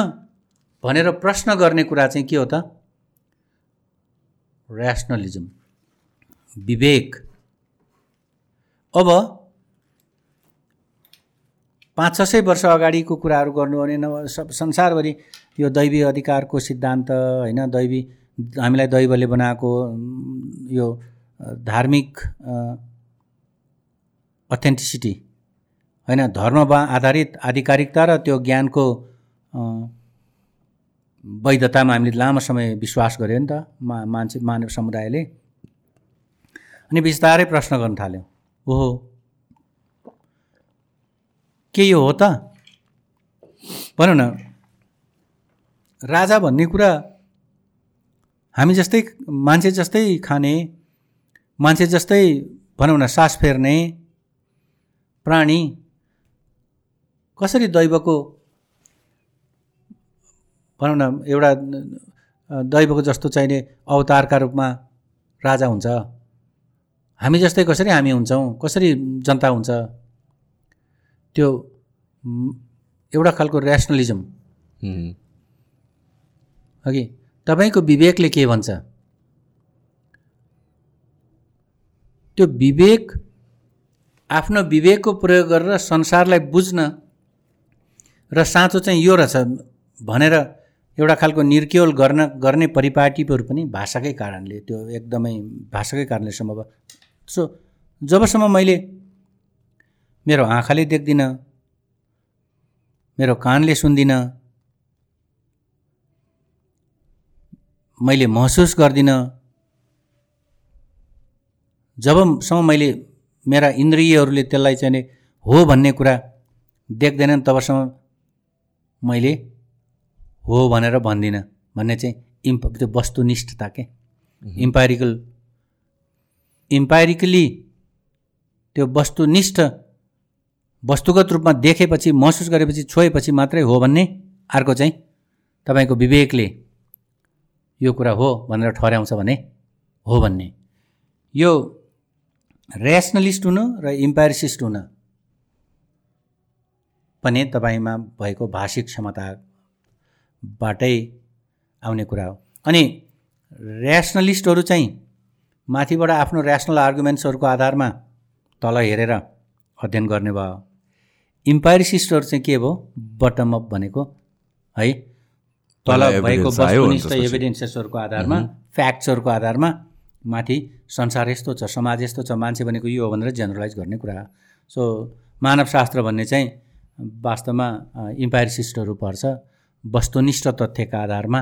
भनेर प्रश्न गर्ने कुरा चाहिँ के हो त? ऱ्यासनलिजम विवेक। अब पाँच छ सय वर्ष अगाडिको कुराहरू गर्नु भने न सब संसारभरि यो दैवी अधिकारको सिद्धान्त होइन दैवी हामीलाई दैवले बनाएको यो धार्मिक अथेन्टिसिटी होइन धर्ममा आधारित आधिकारिकता र त्यो ज्ञानको वैधतामा हामीले लामो समय विश्वास गऱ्यो नि त मा मान्छे मानव समुदायले। अनि बिस्तारै प्रश्न गर्न थाल्यो। ओहो! के यो हो त? भनौँ न। राजा भन्ने कुरा हामी जस्तै मान्छे जस्तै खाने मान्छे जस्तै भनौँ न सास फेर्ने प्राणी कसरी दैवको भनौँ न एउटा दैवको जस्तो चाहिने अवतारका रूपमा राजा हुन्छ? हामी जस्तै कसरी हामी हुन्छौँ? कसरी जनता हुन्छ? त्यो एउटा खालको ऱ्यासनलिजम अघि तपाईँको विवेकले के भन्छ? त्यो विवेक आफ्नो विवेकको प्रयोग गरेर संसारलाई बुझ्न र साँचो चाहिँ यो रहेछ भनेर एउटा खालको निर्क्योल गर्न गर्ने परिपाटीहरू पनि भाषाकै कारणले त्यो एकदमै भाषाकै कारणले सम्भव सो जबसम्म मैले मेरो आँखाले देख्दिनँ मेरो कानले सुन्दिनँ मैले महसुस गर्दिनँ। जबसम्म मैले मेरा इन्द्रियहरूले त्यसलाई चाहिँ हो भन्ने कुरा देख्दैनन् तबसम्म मैले हो भनेर भन्दिनँ। भन्ने चाहिँ इम्प त्यो वस्तुनिष्ठता के? इम्पाइरिकल इम्पाइरिकली त्यो वस्तुनिष्ठ वस्तुगत रूपमा देखेपछि महसुस गरेपछि छोएपछि मात्रै हो भन्ने अर्को चाहिँ तपाईँको विवेकले यो कुरा हो भनेर ठहर्याउँछ भने हो भन्ने। यो ऱ्यासनलिस्ट हुनु र इम्पायरिसिस्ट हुन पनि तपाईँमा भएको भाषिक क्षमताबाटै आउने कुरा हो। अनि ऱ्यासनलिस्टहरू चाहिँ माथिबाट आफ्नो ऱ्यासनल आर्गुमेन्ट्सहरूको आधारमा तल हेरेर अध्ययन गर्ने भयो। इम्पायरिसिस्टहरू चाहिँ के भयो? बटम अप भनेको है तल भएको वस्तुनिष्ठ एभिडेन्सेसहरूको आधारमा फ्याक्ट्सहरूको आधारमा माथि संसार यस्तो छ समाज यस्तो छ मान्छे भनेको यो हो भनेर जेनरलाइज गर्ने कुरा सो मानवशास्त्र भन्ने चाहिँ वास्तवमा इम्पायरिसिस्टहरू पर्छ वस्तुनिष्ठ तथ्यका आधारमा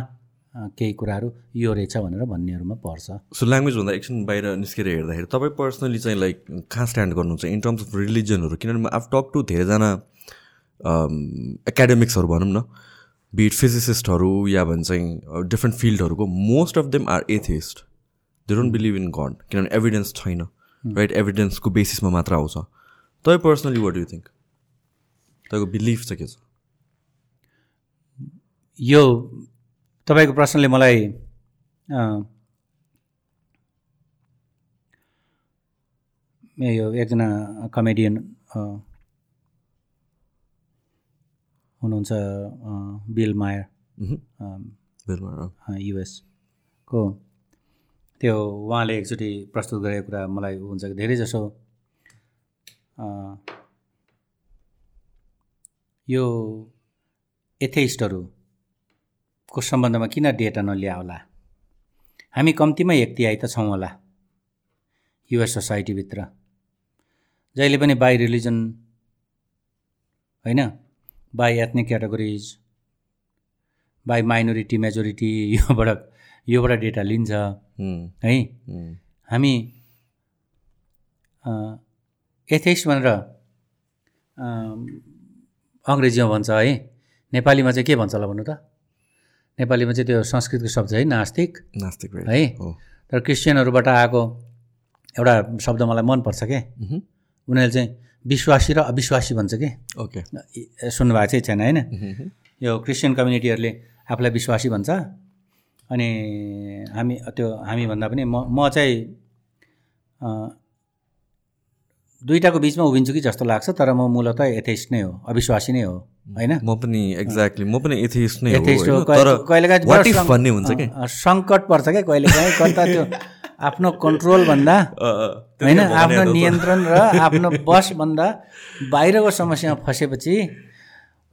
केही कुराहरू यो रहेछ भनेर भन्नेहरूमा पर्छ सो ल्याङ्ग्वेजभन्दा एकछिन बाहिर निस्केर हेर्दाखेरि तपाईँ पर्सनली चाहिँ लाइक कहाँ स्ट्यान्ड गर्नुहुन्छ इन टर्म्स अफ रिलिजनहरू किनभने आफ टक टु धेरैजना एकाडेमिक्सहरू भनौँ न। बिट फिजिसिस्टहरू या भन्छ different फिल्डहरूको most of them are atheist they don't believe in God किनभने एभिडेन्स छैन राइट एभिडेन्सको बेसिसमा मात्र आउँछ। तपाईँ पर्सनली वाट यु थिङ्क तपाईँको बिलिफ चाहिँ के छ? यो तपाईँको प्रश्नले मलाई यो एकजना कमेडियन हुनुहुन्छ बिल मायर। युएसको। त्यो उहाँले एकचोटि प्रस्तुत गरेको कुरा मलाई हुन्छ कि धेरै जसो यो एथेइस्टहरू को सम्बन्धमा किन डेटा नल्याउला हामी कम्तीमा एक तिहाई त छौँ होला युएस सोसाइटीभित्र। जहिले पनि बाई रिलिजन होइन? By ethnic categories by minority majority योबाट योबाट डेटा लिन्छ। है। हामी एथेइस्ट भनेर अङ्ग्रेजीमा भन्छ है। नेपालीमा चाहिँ के भन्छ होला भन्नु त? नेपालीमा चाहिँ त्यो संस्कृतको शब्द है नास्तिक। नास्तिक? है? तर क्रिस्चियनहरूबाट आएको एउटा शब्द मलाई मनपर्छ के? उनीहरूले चाहिँ विश्वासी र अविश्वासी भन्छ कि? ओके सुन्नुभएको चाहिँ छैन होइन? यो क्रिस्चियन कम्युनिटीहरूले आफूलाई विश्वासी भन्छ। अनि हामी त्यो हामी भन्दा पनि म म चाहिँ दुइटाको बिचमा उभिन्छु कि जस्तो लाग्छ तर म मूलत एथेइस्ट नै हो अविश्वासी नै हो होइन? म पनि एक्ज्याक्टली म पनि एथिस्ट नै हो एथेइस्ट कहिलेकाहीँ सङ्कट पर्छ क्या कहिलेकाहीँ कता त्यो आफ्नो कन्ट्रोलभन्दा होइन आफ्नो नियन्त्रण र आफ्नो बसभन्दा बाहिरको समस्यामा फसेपछि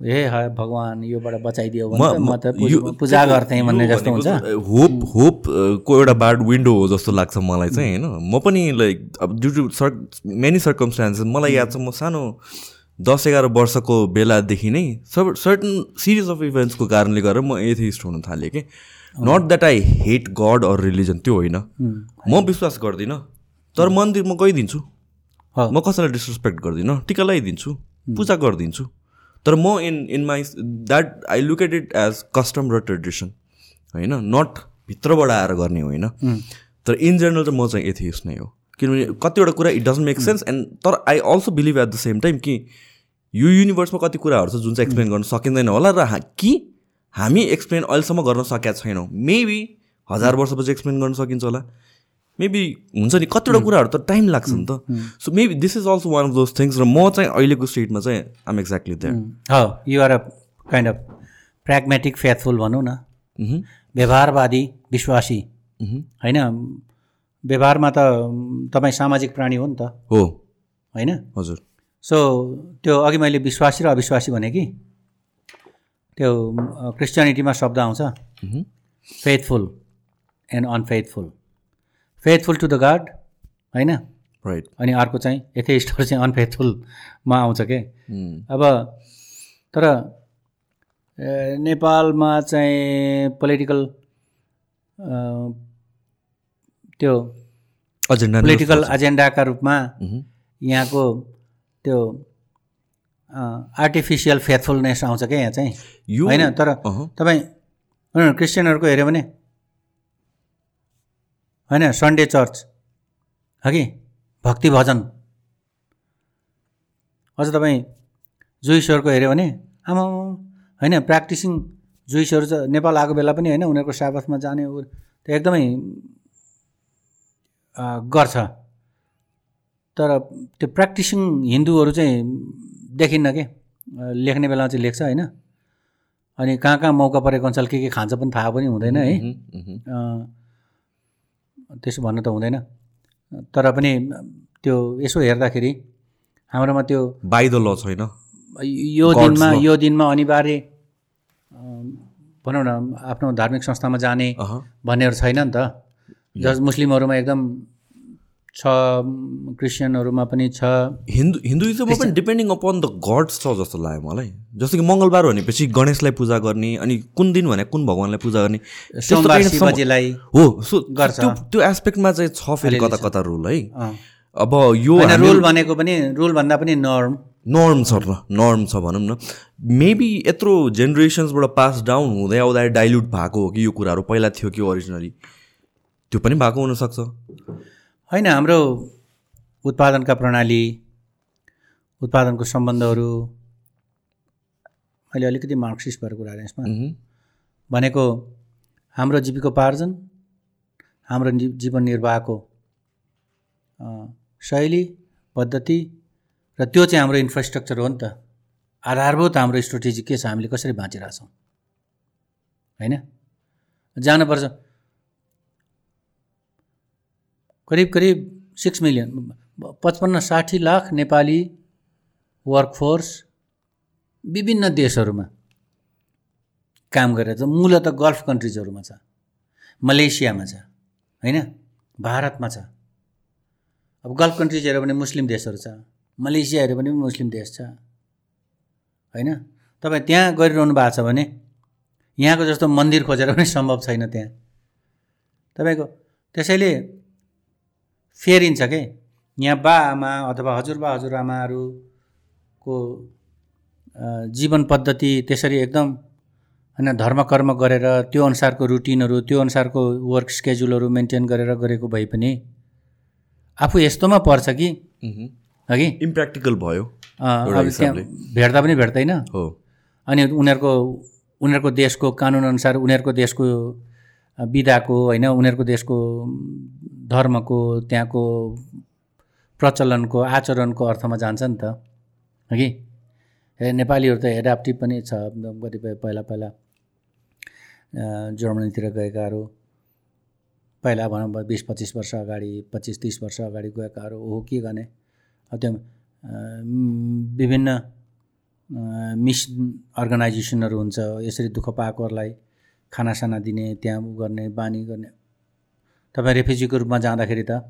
ए हा भगवान् योबाट बचाइदियो भने म त पूज- गर्थेँ भन्ने जस्तो हुन्छ। होप होप को एउटा बार्ड विन्डो हो जस्तो लाग्छ मलाई चाहिँ होइन। म पनि लाइक अब due to so many circumstances मलाई याद छ म सानो दस एघार वर्षको बेलादेखि नै सब सर्टन सिरिज अफ इभेन्ट्सको कारणले गर्दा म एथिस्ट हुन थालेँ कि? Not that I hate God or religion त्यो होइन। म विश्वास गर्दिनँ तर मन्दिरमा गइदिन्छु। हो। म कसैलाई डिसरेस्पेक्ट गर्दिनँ टिका लगाइदिन्छु पूजा गरिदिन्छु। तर म in in my that I look at it as custom र ट्रेडिसन होइन? नट भित्रबाट आएर गर्ने होइन। तर इन जेनरल चाहिँ म चाहिँ एथियस नै हो। किनभने कतिवटा कुरा it doesn't make sense and तर I also believe at the same time कि यो युनिभर्समा कति कुराहरू छ जुन चाहिँ एक्सप्लेन गर्न सकिँदैन होला र कि हामी एक्सप्लेन अहिलेसम्म गर्न सकेका छैनौँ. मेबी हजार वर्षपछि एक्सप्लेन गर्न सकिन्छ होला. मेबी हुन्छ नि कतिवटा कुराहरू त टाइम लाग्छ नि त. So maybe this is also one of those things र म चाहिँ अहिलेको स्टेटमा चाहिँ आम एक्ज्याक्टली द्याट हो you're a kind of pragmatic faithful भनौँ न. Mhm. व्यवहारवादी विश्वासी. Mhm. होइन? व्यवहारमा त तपाईँ सामाजिक प्राणी हो नि त। हो। होइन? हजुर। सो त्यो अघि मैले विश्वासी र अविश्वासी भने कि? त्यो क्रिस्चियनिटीमा शब्द आउँछ. Faithful and unfaithful faithful to the God होइन? राइट अनि अर्को चाहिँ एथेइस्टहरू चाहिँ अनफेथफुलमा आउँछ के? अब तर नेपालमा चाहिँ पोलिटिकल त्यो एजेन्डा पोलिटिकल एजेन्डाका रूपमा. यहाँको त्यो आर्टिफिसियल फेथफुलनेस आउँछ क्या यहाँ चाहिँ? यो होइन? तर तपाईँ उनीहरू क्रिस्चियनहरूको हेऱ्यो भने? होइन? सन्डे चर्च हो कि? भक्ति भजन। अझ तपाईँ जुइसहरूको हेऱ्यो भने? आमा होइन? प्र्याक्टिसिङ जुइसहरू चाहिँ नेपाल आएको बेला पनि होइन उनीहरूको साबथमा जाने उ त्यो एकदमै गर्छ। तर त्यो प्र्याक्टिसिङ हिन्दूहरू चाहिँ देखिन्न के। लेख्ने बेलामा चाहिँ लेख्छ होइन। अनि कहाँ कहाँ मौका परेको अनुसार के के खान्छ पनि थाहा पनि हुँदैन है। त्यसो भन्नु त हुँदैन। तर पनि त्यो यसो हेर्दाखेरि हाम्रोमा त्यो बाई द ल छैन यो दिनमा. यो दिनमा अनिवार्य भनौँ न आफ्नो धार्मिक संस्थामा जाने भन्नेहरू छैन नि त। जस मुस्लिमहरूमा एकदम छ क्रिस्चियनहरूमा पनि छ। हिन्दू हिन्दुइजममा पनि डिपेन्डिङ अपन द गड्स छ जस्तो लाग्यो मलाई। जस्तो कि मङ्गलबार भनेपछि गणेशलाई पूजा गर्ने अनि कुन दिन भने कुन भगवान्लाई पूजा गर्ने हो सो गर्छ। त्यो त्यो एस्पेक्टमा चाहिँ छ फेरि कता कता रुल है। अब यो रुल भनेको पनि रुल भन्दा पनि नर्म नर्म छ र नर्म छ भनौँ न। मेबी यत्रो जेनेरेसन्सबाट पास डाउन हुँदै आउँदा डाइल्युट भएको हो कि यो कुराहरू पहिला थियो कि ओरिजिनली त्यो पनि भएको हुनसक्छ। होइन हाम्रो उत्पादनका प्रणाली उत्पादनको सम्बन्धहरू मैले अलिकति मार्क्सिस्ट भएर कुरा गरेँ यसमा। भनेको हाम्रो जीविकोपार्जन हाम्रो जीवन निर्वाहको शैली पद्धति र त्यो चाहिँ हाम्रो इन्फ्रास्ट्रक्चर हो नि त। आधारभूत हाम्रो स्ट्रेटेजी के छ हामीले कसरी बाँचिरहेछौँ? होइन? जानुपर्छ। करिब करिब सिक्स मिलियन पचपन्न साठी लाख नेपाली वर्कफोर्स विभिन्न देशहरूमा काम गरेर छ। मूलत गल्फ कन्ट्रिजहरूमा छ। मलेसियामा छ। होइन? भारतमा छ। अब गल्फ कन्ट्रिज हेऱ्यो भने मुस्लिम देशहरू छ। मलेसिया हेऱ्यो भने मुस्लिम देश छ। होइन? तपाईँ त्यहाँ गरिरहनु भएको छ भने यहाँको जस्तो मन्दिर खोजेर पनि सम्भव छैन त्यहाँ। तपाईँको त्यसैले फेरिन्छ के? यहाँ बा आमा अथवा हजुरबा हजुरआमाहरूको जीवन पद्धति त्यसरी एकदम होइन धर्म कर्म गरेर त्यो अनुसारको रुटिनहरू त्यो अनुसारको वर्क स्केड्युलहरू मेन्टेन गरेर गरेको भए पनि आफू यस्तोमा पर्छ कि? अघि इम्प्र्याक्टिकल भयो अब त्यहाँ भेट्दा पनि भेट्दैन। हो। अनि उनीहरूको उनीहरूको देशको कानुनअनुसार उनीहरूको देशको विधाको होइन उनीहरूको देशको धर्मको त्यहाँको प्रचलनको आचरणको अर्थमा जान्छ नि त। हगि नेपालीहरू त एडाप्टिभ पनि छ। कतिपय पहिला पहिला जर्मनीतिर गएकाहरू पहिला भनौँ बिस पच्चिस वर्ष अगाडि पच्चिस तिस वर्ष अगाडि गएकाहरू हो के गर्ने? त्यो विभिन्न मिस अर्गनाइजेसनहरू हुन्छ। यसरी दुःख पाएकोहरूलाई खानासाना दिने त्यहाँ गर्ने बानी गर्ने। तपाईँ रेफ्युजीको रूपमा जाँदाखेरि त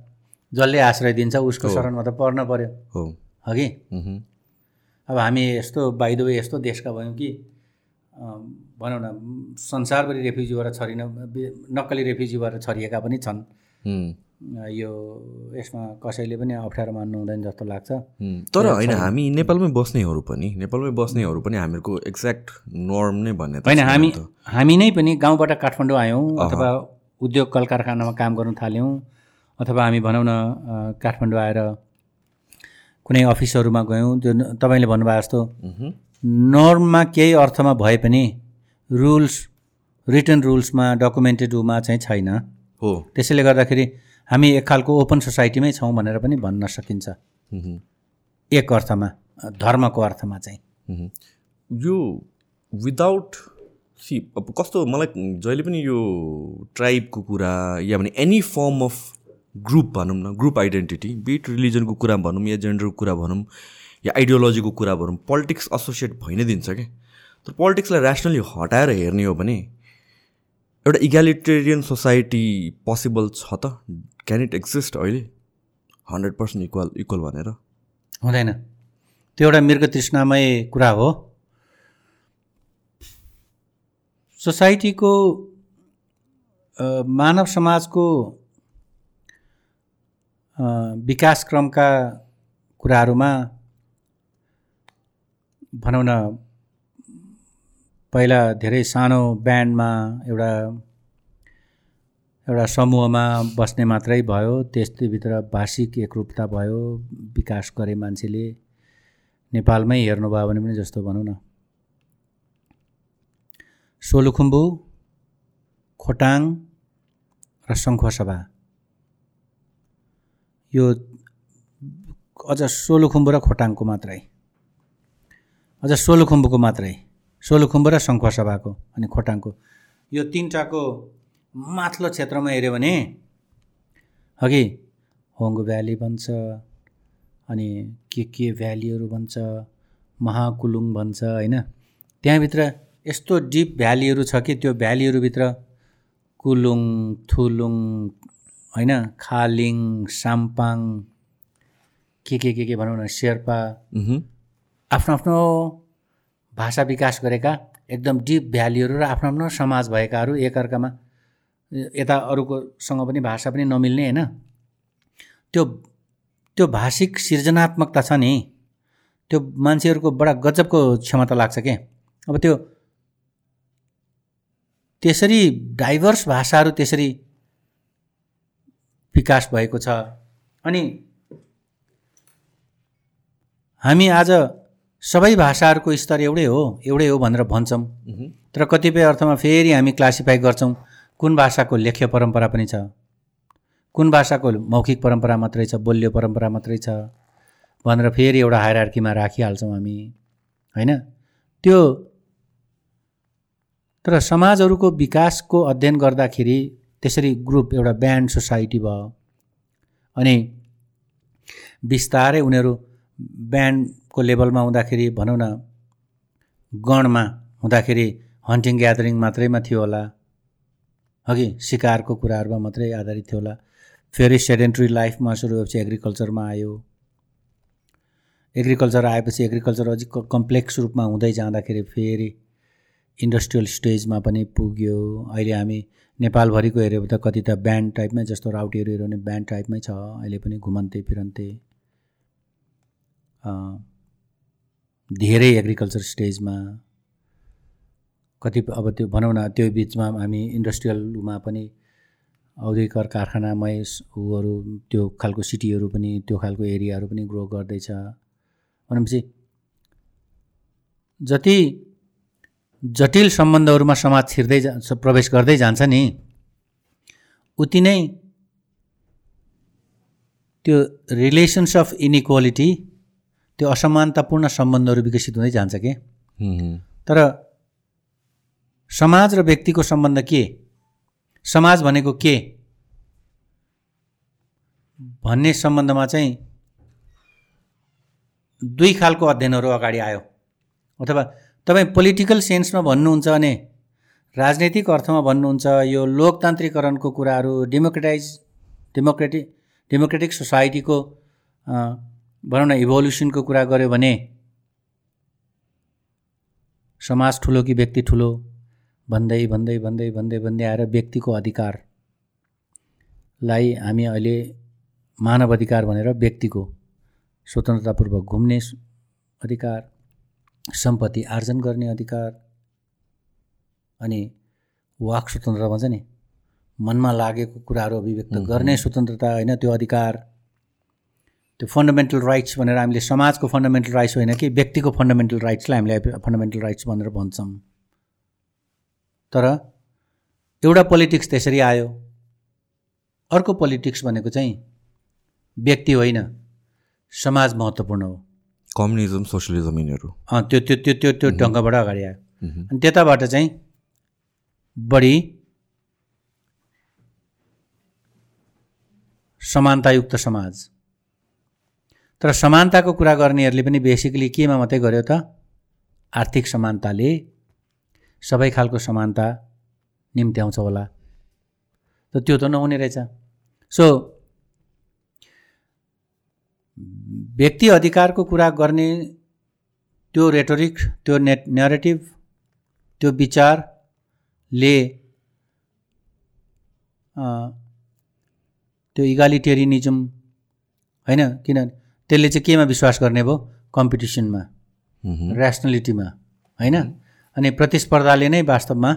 जसले आश्रय दिन्छ उसको शरणमा त पर्न पऱ्यो हो। हगि अब हामी यस्तो बाइदो यस्तो देशका भयौँ कि भनौँ न संसारभरि रेफ्युजी भएर छरिन नक्कली रेफ्युजी भएर छरिएका पनि छन्। यो यसमा कसैले पनि अप्ठ्यारो मान्नु हुँदैन जस्तो लाग्छ। तर होइन हामी नेपालमै बस्नेहरू पनि नेपालमै बस्नेहरू पनि हामीहरूको एक्ज्याक्ट नर्म नै भन्ने होइन हामी हामी नै पनि गाउँबाट काठमाडौँ आयौँ अथवा उद्योग कल कारखानामा काम गर्न थाल्यौँ अथवा हामी भनौँ न काठमाडौँ आएर कुनै अफिसहरूमा गयौँ। त्यो तपाईँले भन्नुभयो जस्तो नर्ममा केही अर्थमा भए पनि रुल्स रिटर्न रुल्समा डकुमेन्टेडमा चाहिँ छैन। हो। त्यसैले गर्दाखेरि हामी एक खालको ओपन सोसाइटीमै छौँ भनेर पनि भन्न सकिन्छ। एक अर्थमा धर्मको अर्थमा चाहिँ। यो विदाउट सी अब कस्तो मलाई जहिले पनि यो ट्राइबको कुरा या भने एनी फर्म अफ ग्रुप भनौँ न ग्रुप आइडेन्टिटी बिट रिलिजनको कुरा भनौँ या जेन्डरको कुरा भनौँ या आइडियोलोजीको कुरा भनौँ पोलिटिक्स एसोसिएट भइ नै दिन्छ क्या तर पोलिटिक्सलाई ऱ्यासनली हटाएर हेर्ने हो भने एउटा इग्यालिटेरियन सोसाइटी पोसिबल छ त? क्यान इट एक्जिस्ट अहिले? हन्ड्रेड पर्सेन्ट इक्वल इक्वल भनेर। हुँदैन। त्यो एउटा मृग तृष्णामय कुरा हो। सोसाइटीको मानव समाजको विकासक्रमका कुराहरूमा भनौँ न पहिला धेरै सानो ब्यान्डमा एउटा एउटा समूहमा बस्ने मात्रै भयो त्यसभित्र भाषिक एकरूपता भयो विकास गरे मान्छेले नेपालमै हेर्नुभयो भने पनि जस्तो भनौँ न। सोलुखुम्बु खोटाङ र सङ्खुवासभा यो अझ सोलुखुम्बु र खोटाङको मात्रै। अझ सोलुखुम्बुको मात्रै। सोलुखुम्बु र सङ्खुवासभाको अनि खोटाङको। यो तिनवटाको माथिल्लो क्षेत्रमा हेऱ्यो भने अघि होङ्गु भ्याली भन्छ अनि के के भ्यालीहरू भन्छ महाकुलुङ भन्छ होइन? त्यहाँभित्र यस्तो डिप भ्यालीहरू छ कि त्यो भ्यालीहरूभित्र कुलुङ थुलुङ होइन खालिङ साम्पाङ के के के के भनौँ न शेर्पा। आफ्नो आफ्नो भाषा विकास गरेका एकदम डिप भ्यालीहरू र आफ्नो आफ्नो समाज भएकाहरू एकअर्कामा यता अरूकोसँग पनि भाषा पनि नमिल्ने होइन? त्यो त्यो भाषिक सृजनात्मकता छ नि त्यो मान्छेहरूको बडा गजबको क्षमता लाग्छ के? अब त्यो त्यसरी डाइभर्स भाषाहरू त्यसरी विकास भएको छ। अनि हामी आज सबै भाषाहरूको स्तर एउटै हो एउटै हो भनेर भन्छौँ। तर कतिपय अर्थमा फेरि हामी क्लासिफाई गर्छौँ कुन भाषाको लेख्य परम्परा पनि छ। कुन भाषाको मौखिक परम्परा मात्रै छ बोल्य परम्परा मात्रै छ भनेर फेरि एउटा हायरार्कीमा राखिहाल्छौँ हामी होइन? त्यो तर समाजहरूको विकासको अध्ययन गर्दाखेरि त्यसरी ग्रुप एउटा ब्यान्ड सोसाइटी भयो। अनि बिस्तारै उनीहरू ब्यान्डको लेभलमा हुँदाखेरि भनौँ न गणमा हुँदाखेरि हन्टिङ ग्यादरिङ मात्रैमा थियो होला। अघि सिकारको कुराहरूमा मात्रै आधारित थियो होला। फेरि सेडेन्ट्री लाइफमा सुरु भएपछि एग्रिकल्चरमा आयो। एग्रिकल्चर आएपछि एग्रिकल्चर अझै कम्प्लेक्स रूपमा हुँदै जाँदाखेरि फेरि इन्डस्ट्रियल स्टेजमा पनि पुग्यो। अहिले हामी नेपालभरिको हेऱ्यो भने त कति त ब्यान्ड टाइपमै जस्तो राउटीहरू हेऱ्यो भने ब्यान्ड टाइपमै छ। अहिले पनि घुमन्ते फिरन्ते धेरै एग्रिकल्चर स्टेजमा कति अब त्यो भनौँ न त्यो बिचमा हामी इन्डस्ट्रियलमा पनि औद्योगिक कारखानामय ऊहरू त्यो खालको सिटीहरू पनि त्यो खालको एरियाहरू पनि ग्रो गर्दैछ। भनेपछि जति जटिल सम्बन्धहरूमा समाज छिर्दै जा प्रवेश गर्दै जान्छ नि। उति नै त्यो रिलेसन्स अफ इनइक्वालिटी त्यो असमानतापूर्ण सम्बन्धहरू विकसित हुँदै जान्छ कि? तर समाज र व्यक्तिको सम्बन्ध के? समाज भनेको के? भन्ने सम्बन्धमा चाहिँ दुई खालको अध्ययनहरू अगाडि आयो। अथवा तपाईँ पोलिटिकल सेन्समा भन्नुहुन्छ भने राजनैतिक अर्थमा भन्नुहुन्छ यो लोकतान्त्रिकरणको कुराहरू डेमोक्रेटाइज डेमोक्रेटिक डेमोक्रेटिक सोसाइटीको भनौँ न इभोल्युसनको कुरा गऱ्यो भने समाज ठुलो कि व्यक्ति ठुलो भन्दै भन्दै भन्दै भन्दै भन्दै आएर व्यक्तिको अधिकारलाई हामी अहिले मानव अधिकार भनेर व्यक्तिको स्वतन्त्रतापूर्वक घुम्ने अधिकार सम्पत्ति आर्जन गर्ने अधिकार अनि वाक स्वतन्त्रता भन्छ नि मनमा लागेको कुराहरू अभिव्यक्त गर्ने स्वतन्त्रता होइन त्यो अधिकार त्यो फन्डामेन्टल राइट्स भनेर हामीले समाजको फन्डामेन्टल राइट्स होइन कि व्यक्तिको फन्डामेन्टल राइट्सलाई हामीले फन्डामेन्टल राइट्स भनेर भन्छौँ। तर एउटा पोलिटिक्स त्यसरी आयो। अर्को पोलिटिक्स भनेको चाहिँ व्यक्ति होइन समाज महत्त्वपूर्ण हो। कम्युनिजम सोसियलिजम यिनीहरू। त्यो त्यो त्यो त्यो त्यो ढङ्गबाट अगाडि आयो। अनि त्यताबाट चाहिँ बढी समानतायुक्त समाज। तर समानताको कुरा गर्नेहरूले पनि बेसिकली केमा मात्रै गर्यो त? आर्थिक समानताले सबै खालको समानता निम्त्याउँछ होला। त त्यो त नहुने रहेछ। सो व्यक्ति अधिकारको कुरा गर्ने त्यो रेटोरिक त्यो नेट नेरेटिभ त्यो विचारले त्यो इगालिटेरिनिजम होइन किन? त्यसले चाहिँ केमा विश्वास गर्ने भयो? कम्पिटिसनमा ऱ्यासनलिटीमा होइन? अनि प्रतिस्पर्धाले नै वास्तवमा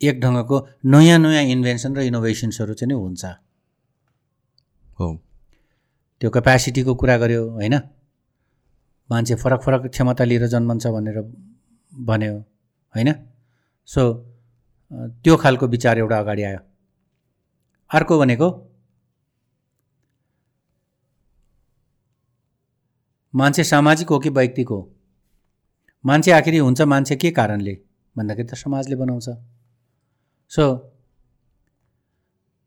एक ढङ्गको नयाँ नयाँ इन्भेन्सन र इनोभेसन्सहरू चाहिँ नै हुन्छ। हो। त्यो क्यापेसिटीको कुरा गर्यो होइन? मान्छे फरक फरक क्षमता लिएर जन्मन्छ भनेर भन्यो होइन? सो त्यो खालको विचार एउटा अगाडि आयो। अर्को भनेको मान्छे सामाजिक हो कि वैयक्तिक हो? मान्छे आखिरी हुन्छ मान्छे के कारणले? भन्दाखेरि त समाजले बनाउँछ। So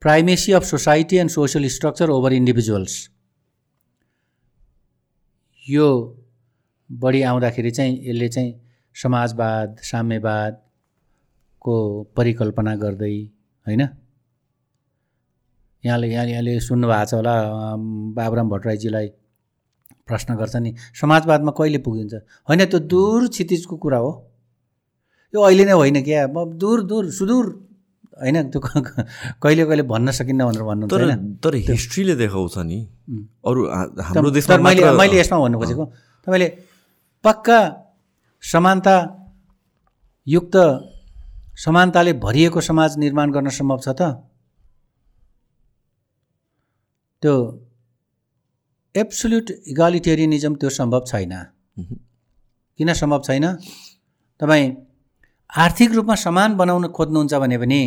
primacy of society and social structure over individuals यो बढी आउँदाखेरि चाहिँ यसले चाहिँ समाजवाद साम्यवादको परिकल्पना गर्दै होइन? यहाँले यहाँ यहाँले सुन्नुभएको छ होला बाबुराम भट्टराईजीलाई प्रश्न गर्छ नि समाजवादमा कहिले पुगिन्छ? होइन त्यो दूर क्षितिजको कुरा हो। यो अहिले नै होइन क्या अब दूर दूर सुदूर। होइन? त्यो कहिले कहिले भन्न सकिन्न भनेर भन्नु तर तर हिस्ट्रीले देखाउँछ नि। अरू हाम्रो देशमा मैले मैले यसमा भन्नु खोजेको तपाईँले पक्का समानता युक्त समानताले भरिएको समाज निर्माण गर्न सम्भव छ त? त्यो एब्सोल्युट इगालिटेरियनिजम त्यो सम्भव छैन। किन सम्भव छैन? तपाईँ आर्थिक रूपमा समान बनाउन खोज्नुहुन्छ भने पनि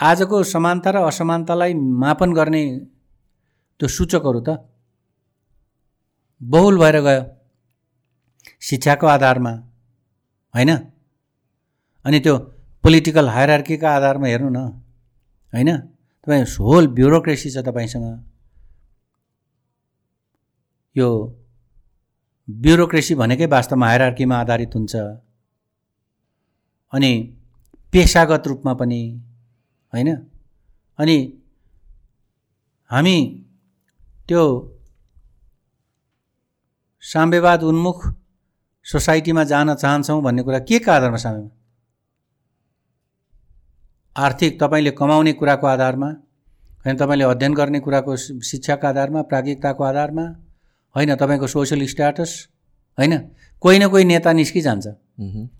आजको समानता र असमानतालाई मापन गर्ने त्यो सूचकहरू त बहुल भएर गयो शिक्षाको आधारमा होइन? अनि त्यो पोलिटिकल हायरार्कीका आधारमा हेर्नु न होइन? तपाईँ होल ब्युरोक्रेसी छ तपाईँसँग। यो ब्युरोक्रेसी भनेकै वास्तवमा हायरार्कीमा आधारित हुन्छ। अनि पेसागत रूपमा पनि होइन? अनि हामी त्यो साम्यवाद उन्मुख सोसाइटीमा जान चाहन्छौँ भन्ने कुरा के का आधारमा साम्यवाद? आर्थिक तपाईँले कमाउने कुराको आधारमा होइन तपाईँले अध्ययन गर्ने कुराको शिक्षाको आधारमा प्राज्ञिकताको आधारमा होइन तपाईँको सोसियल स्ट्याटस होइन? कोही न कोही नेता निस्किजान्छ।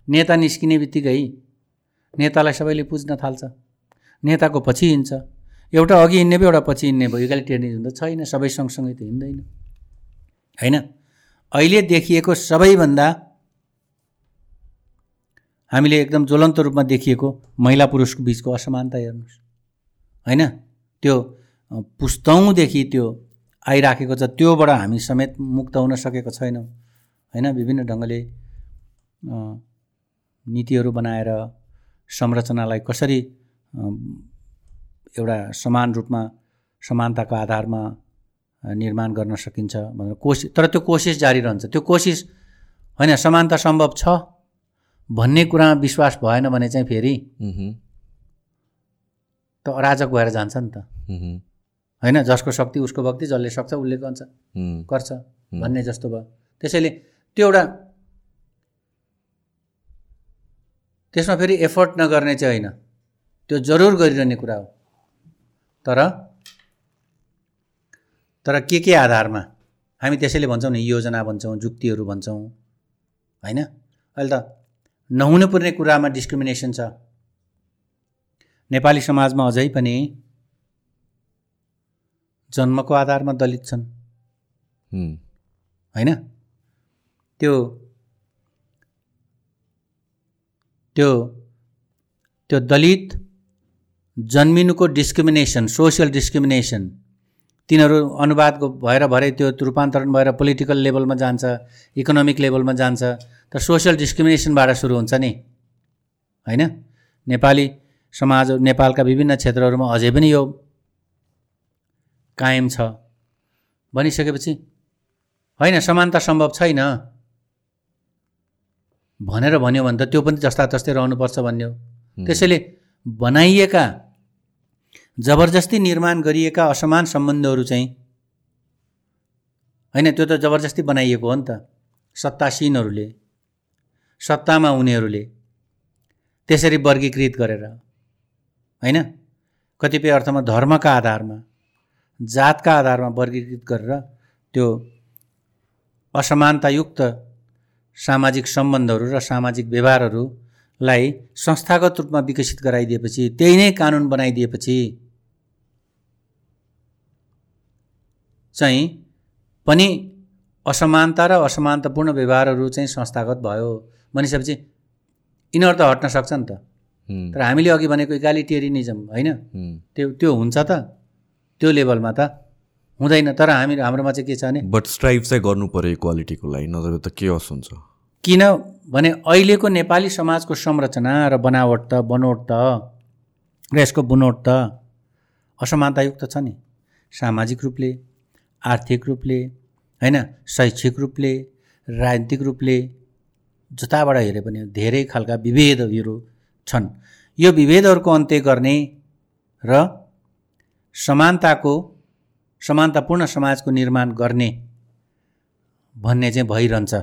नेता निस्किने बित्तिकै नेतालाई सबैले पुज्न थाल्छ। नेताको पछि हिँड्छ। एउटा अघि हिँड्ने भयो एउटा पछि हिँड्ने भयो। इक्यालिटेरियनिजम त छैन सबै सँगसँगै त हिँड्दैन। होइन? अहिले देखिएको सबैभन्दा हामीले एकदम ज्वलन्त रूपमा देखिएको महिला पुरुषको बिचको असमानता हेर्नुहोस्। होइन? त्यो पुस्तौँदेखि त्यो आइराखेको छ त्योबाट हामी समेत मुक्त हुन सकेको छैनौँ। होइन? विभिन्न ढङ्गले नीतिहरू बनाएर संरचनालाई कसरी एउटा समान रूपमा समानताको आधारमा निर्माण गर्न सकिन्छ भनेर कोसिस तर त्यो कोसिस जारी रहन्छ। त्यो कोसिस होइन समानता सम्भव छ? भन्ने कुरामा विश्वास भएन भने चाहिँ फेरि त अराजक भएर जान्छ नि त। होइन जसको शक्ति उसको भक्ति जसले सक्छ उसले गर्छ गर्छ भन्ने जस्तो भयो। त्यसैले त्यो एउटा त्यसमा फेरि एफर्ट नगर्ने चाहिँ होइन। त्यो जरुर गरिरहने कुरा हो। तर तर के के आधारमा? हामी त्यसैले भन्छौँ नि योजना भन्छौँ जुक्तिहरू भन्छौँ होइन? अहिले त नहुनुपर्ने कुरामा डिस्क्रिमिनेसन छ। नेपाली समाजमा अझै पनि जन्मको आधारमा दलित छन्। होइन? त्यो त्यो त्यो दलित जन्मिनुको डिस्क्रिमिनेसन सोसियल डिस्क्रिमिनेसन। तिनीहरू अनुवादको भएर भरे त्यो रूपान्तरण भएर पोलिटिकल लेभलमा जान्छ इकोनोमिक लेभलमा जान्छ तर सोसियल डिस्क्रिमिनेसनबाट सुरु हुन्छ नि। होइन? नेपाली समाज नेपालका विभिन्न क्षेत्रहरूमा अझै पनि यो कायम छ। भनिसकेपछि होइन समानता सम्भव छैन। भनेर भन्यो भने त त्यो पनि जस्ता तस्तै रहनुपर्छ भन्ने हो। त्यसैले बनाइएका जबरजस्ती निर्माण गरिएका असमान सम्बन्धहरू चाहिँ होइन त्यो त जबरजस्ती बनाइएको हो नि त सत्तासीनहरूले सत्तामा उनीहरूले त्यसरी वर्गीकृत गरेर होइन कतिपय अर्थमा धर्मका आधारमा जातका आधारमा वर्गीकृत गरेर त्यो असमानतायुक्त सामाजिक सम्बन्धहरू र सामाजिक व्यवहारहरूलाई संस्थागत रूपमा विकसित गराइदिएपछि त्यही नै कानुन बनाइदिएपछि चाहिँ पनि असमानता र असमानतापूर्ण व्यवहारहरू चाहिँ संस्थागत भयो। भनिसकेपछि यिनीहरू त हट्न सक्छ नि त। तर हामीले अघि भनेको इक्यालिटेरिनिजम होइन? त्यो त्यो हुन्छ त। त्यो लेभलमा त हुँदैन। तर हामी हाम्रोमा चाहिँ के छ भने बट स्ट्राइभ चाहिँ गर्नु पऱ्यो इक्वालिटीको लागि नत्र त के हस् हुन्छ? किनभने अहिलेको नेपाली समाजको संरचना र बनावट त बनोट त र यसको बुनोट त असमानतायुक्त छ नि। सामाजिक रूपले आर्थिक रूपले होइन शैक्षिक रूपले राजनीतिक रूपले जताबाट हेरे पनि धेरै खालका विभेदहरू छन्। यो विभेदहरूको अन्त्य गर्ने र समानताको समानतापूर्ण समाजको निर्माण गर्ने भन्ने चाहिँ भइरहन्छ।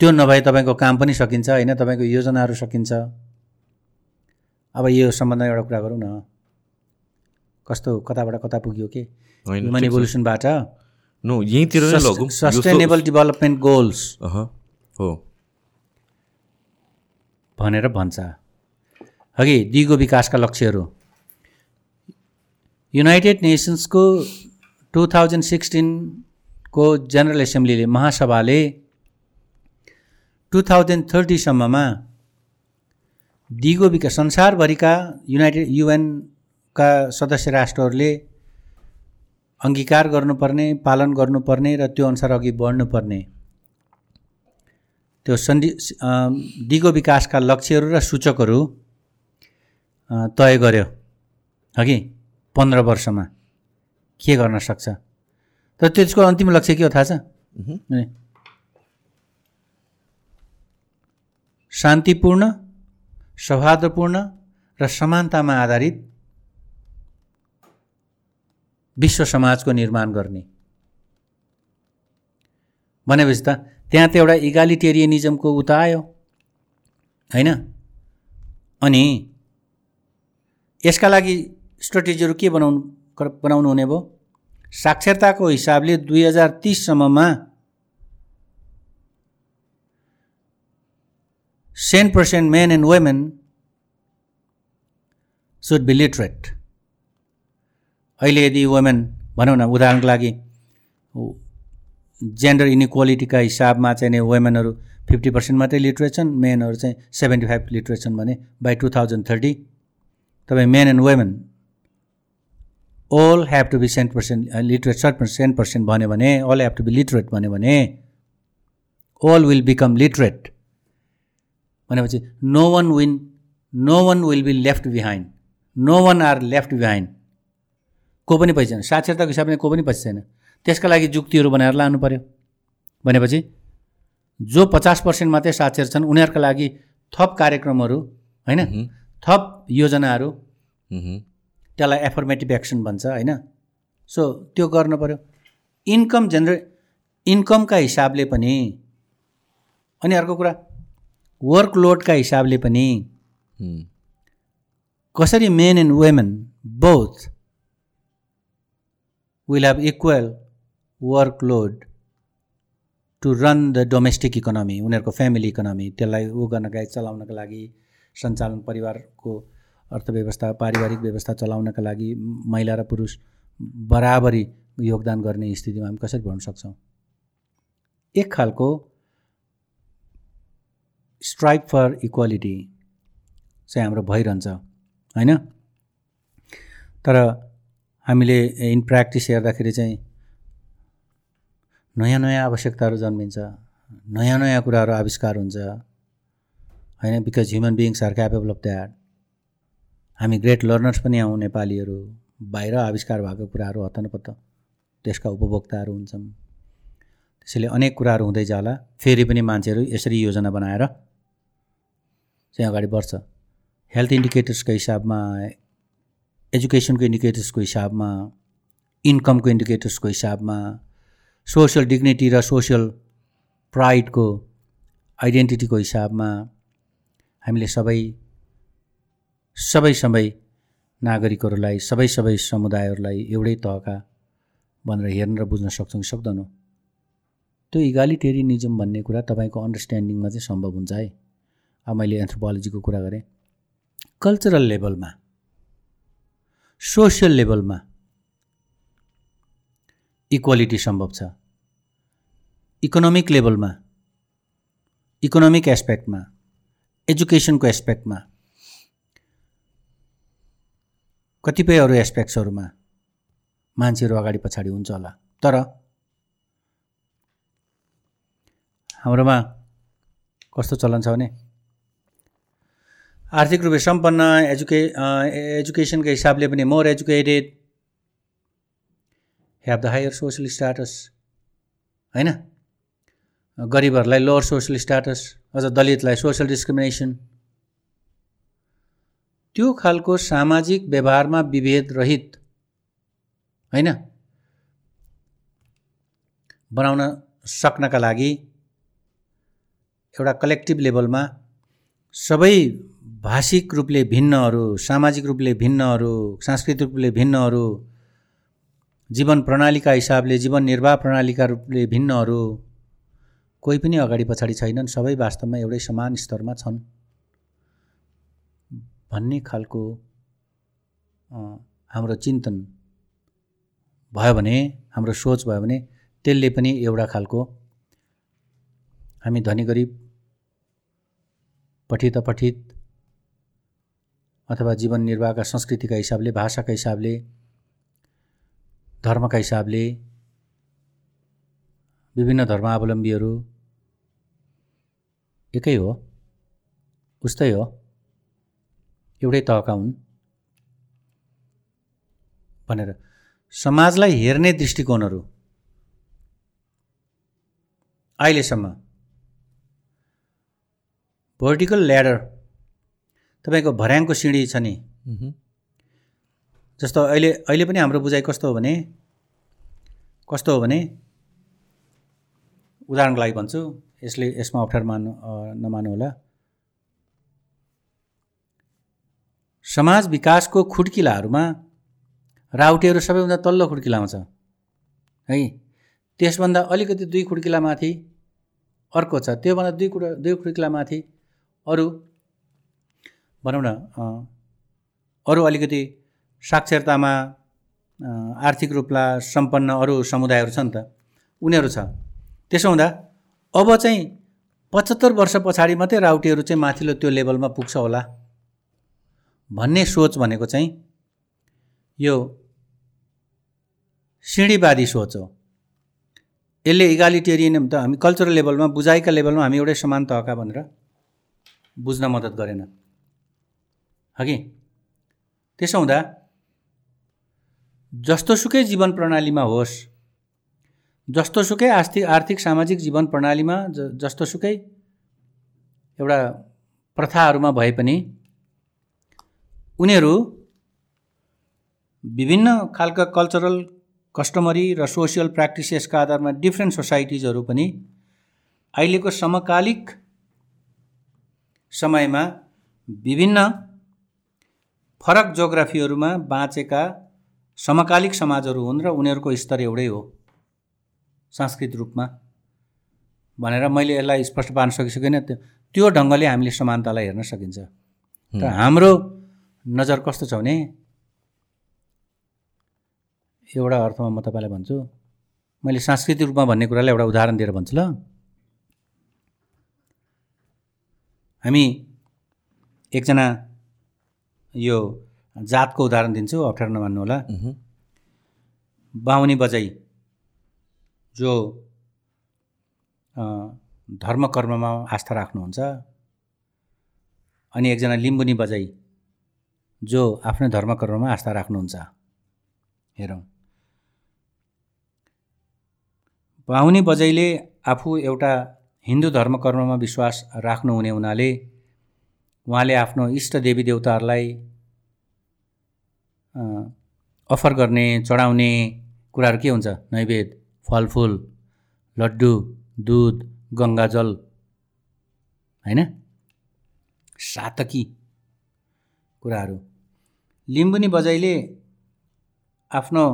त्यो नभए तपाईँको काम पनि सकिन्छ होइन तपाईँको योजनाहरू सकिन्छ। अब यो सम्बन्धमा एउटा कुरा गरौँ न। कस्तो कताबाट कता पुग्यो के? ह्युमन इभोल्युसनबाट नो यहीँतिर सस्टेनेबल डेभलपमेन्ट गोल्स हो। भनेर भन्छ। अघि दिगो विकासका लक्ष्यहरू। युनाइटेड नेसन्सको टु थाउजन्ड सिक्सटिनको जेनरल एसेम्ब्लीले महासभाले टु थाउजन्ड थर्टीसम्ममा दिगो विकास संसारभरिका युनाइटेड युएनका सदस्य राष्ट्रहरूले अङ्गीकार गर्नुपर्ने पालन गर्नुपर्ने र त्यो अनुसार अघि बढ्नुपर्ने। त्यो सन्धि दिगो विकासका लक्ष्यहरू र सूचकहरू तय गर्यो। अघि पन्ध्र वर्षमा। के गर्न सक्छ? तर त्यसको अन्तिम लक्ष्य के हो थाहा छ? शान्तिपूर्ण सौहार्दपूर्ण र समानतामा आधारित विश्व समाजको निर्माण गर्ने। भनेपछि त त्यहाँ त एउटा इगालिटेरियनिजमको उता आयो होइन? अनि यसका लागि स्ट्राटेजीहरू के बनाउनु बनाउनु हुने भयो? साक्षरताको हिसाबले दुई हजार तिससम्ममा cent percent men and women should be literate. अहिले यदि वुमेन भनौँ न उदाहरणको लागि जेन्डर इनिक्वालिटीका हिसाबमा चाहिँ वुमेनहरू फिफ्टी पर्सेन्ट मात्रै लिटरेट छन् मेनहरू चाहिँ सेभेन्टी फाइभ लिटरेट छन् भने बाई टु थाउजन्ड थर्टी तपाईँ men and women all have to be cent percent literate sort cent percent भन्यो भने all have to be literate भन्यो भने अल विल बिकम लिटरेट भनेपछि no one win no one will be left behind no one are left behind को पनि पछि छैन। साक्षरताको हिसाबले को पनि पछि छैन। त्यसका लागि जुक्तिहरू बनाएर लानु पऱ्यो भनेपछि जो पचास पर्सेन्ट मात्रै साक्षर छन् उनीहरूका लागि थप कार्यक्रमहरू होइन? थप योजनाहरू त्यसलाई एफर्मेटिभ एक्सन भन्छ होइन? सो त्यो गर्नु पऱ्यो इन्कम जेनरे इन्कमका हिसाबले पनि अनि अर्को कुरा वर्कलोडका हिसाबले पनि कसरी men and women both will have equal workload to run the domestic economy उनीहरूको फ्यामिली इकोनोमी त्यसलाई ऊ गर्नका चलाउनका लागि सञ्चालन परिवारको अर्थव्यवस्था पारिवारिक व्यवस्था चलाउनका लागि महिला र पुरुष बराबरी योगदान गर्ने स्थितिमा हामी कसरी भन्न सक्छौँ? एक खालको स्ट्राइक फर इक्वालिटी चाहिँ हाम्रो भइरहन्छ होइन? तर हामीले इन प्र्याक्टिस हेर्दाखेरि चाहिँ नयाँ नयाँ आवश्यकताहरू जन्मिन्छ नयाँ नयाँ कुराहरू आविष्कार हुन्छ होइन? Because human beings are capable of that हामी ग्रेट लर्नर्स पनि हौँ नेपालीहरू बाहिर आविष्कार भएको कुराहरू हत्तनपत्त त्यसका उपभोक्ताहरू हुन्छन्। त्यसैले अनेक कुराहरू हुँदै जाला। फेरि पनि मान्छेहरू यसरी योजना बनाएर चाहिँ अगाडि बढ्छ। हेल्थ इन्डिकेटर्सको हिसाबमा एजुकेसनको इन्डिकेटर्सको हिसाबमा इन्कमको इन्डिकेटर्सको हिसाबमा सोसियल डिग्निटी र सोसियल प्राइडको आइडेन्टिटीको हिसाबमा हामीले सबै सबै सबै नागरिकहरूलाई सबै सबै समुदायहरूलाई एउटै तहका भनेर हेर्न र बुझ्न सक्छौँ कि सक्दैनौँ? त्यो इगालिटेरियनिजम भन्ने कुरा तपाईँको अन्डरस्ट्यान्डिङमा चाहिँ सम्भव हुन्छ है। अब मैले एन्थ्रोपोलोजीको कुरा गरेँ। कल्चरल लेभलमा सोसियल लेभलमा इक्वालिटी सम्भव छ। इकोनोमिक लेभलमा इकोनोमिक एस्पेक्टमा एजुकेसनको एस्पेक्टमा कतिपय अरू एस्पेक्ट्सहरूमा मान्छेहरू अगाडि पछाडि हुन्छ होला। तर हाम्रोमा कस्तो चलन छ भने आर्थिक रूपले सम्पन्न एजुके एजुकेसनको हिसाबले पनि more educated have the higher social status होइन? गरिबहरूलाई लोवर सोसियल स्ट्याटस अझ दलितलाई सोसियल डिस्क्रिमिनेसन त्यो खालको सामाजिक व्यवहारमा विभेद रहित होइन? बनाउन सक्नका लागि एउटा कलेक्टिभ लेभलमा सबै भाषिक रूपले भिन्नहरू सामाजिक रूपले भिन्नहरू सांस्कृतिक रूपले भिन्नहरू जीवन प्रणालीका हिसाबले जीवन निर्वाह प्रणालीका रूपले भिन्नहरू कोही पनि अगाडि पछाडि छैनन्। सबै वास्तवमा एउटै समान स्तरमा छन्। भन्ने खालको हाम्रो चिन्तन भयो भने हाम्रो सोच भयो भने त्यसले पनि एउटा खालको हामी धनी गरिब पठित अपठित अथवा जीवन निर्वाहका संस्कृतिका हिसाबले भाषाका हिसाबले धर्मका हिसाबले विभिन्न धर्मावलम्बीहरू एकै हो उस्तै हो एउटै तहका हुन् भनेर। समाजलाई हेर्ने दृष्टिकोणहरू अहिलेसम्म। भर्टिकल ल्याडर तपाईँको भर्याङको सिँढी छ नि। जस्तो अहिले अहिले पनि हाम्रो बुझाइ कस्तो हो भने कस्तो हो भने उदाहरणको लागि भन्छु यसले यसमा अप्ठ्यारो मान्नु नमान्नु होला। समाज विकासको खुड्किलाहरूमा राउटेहरू सबैभन्दा तल्लो खुड्किलामा छ है? त्यसभन्दा अलिकति दुई खुड्किला माथि अर्को छ त्योभन्दा दुई कुरा दुई खुड्किला माथि अरू भनौँ न अरू अलिकति साक्षरतामा आर्थिक रूपमा सम्पन्न अरू समुदायहरू छ नि त उनीहरू छ। त्यसो हुँदा अब चाहिँ पचहत्तर वर्ष पछाडि मात्रै राउटेहरू चाहिँ माथिल्लो त्यो लेभलमा पुग्छ होला। भन्ने सोच भनेको चाहिँ यो सिँढीवादी सोच हो। यसले इगालिटेरियन त हामी कल्चरल लेभलमा बुझाइका लेभलमा हामी एउटै समान तहका भनेर बुझ्न मद्दत गरेन। हो कि त्यसो हुँदा जस्तोसुकै जीवन प्रणालीमा होस् जस्तोसुकै आर्थिक आर्थिक सामाजिक जीवन प्रणालीमा ज जस्तोसुकै एउटा प्रथाहरूमा भए पनि उनीहरू विभिन्न खालका कल्चरल कस्टमरी र सोसियल प्र्याक्टिसेसका आधारमा डिफ्रेन्ट सोसाइटिजहरू पनि अहिलेको समकालिक समयमा विभिन्न फरक जोग्राफीहरूमा बाँचेका समकालिक समाजहरू हुन् र उनीहरूको स्तर एउटै हो सांस्कृतिक रूपमा। भनेर मैले यसलाई स्पष्ट पार्न सकिसकेन त्यो त्यो ढङ्गले हामीले समानतालाई हेर्न सकिन्छ। र हाम्रो नजर कस्तो छ भने एउटा अर्थमा म तपाईँलाई भन्छु मैले सांस्कृतिक रूपमा भन्ने कुरालाई एउटा उदाहरण दिएर भन्छु ल। हामी एकजना यो जातको उदाहरण दिन्छु अप्ठ्यारो नमान्नु होला। बाहुनी बजाइ जो धर्म कर्ममा आस्था राख्नुहुन्छ अनि एकजना लिम्बुनी बजाइ जो आफ्नो धर्म कर्ममा आस्था राख्नुहुन्छ। हेरौँ। बाहुनी बजाइले आफू एउटा हिन्दू धर्म कर्ममा विश्वास राख्नुहुने हुनाले उहाँले आफ्नो इष्ट देवी देवताहरूलाई अफर गर्ने चढाउने कुराहरू के हुन्छ? नैवेद फलफुल लड्डु दुध गङ्गाजल होइन? सातकी कुराहरू। लिम्बुनी बजाइले आफ्नो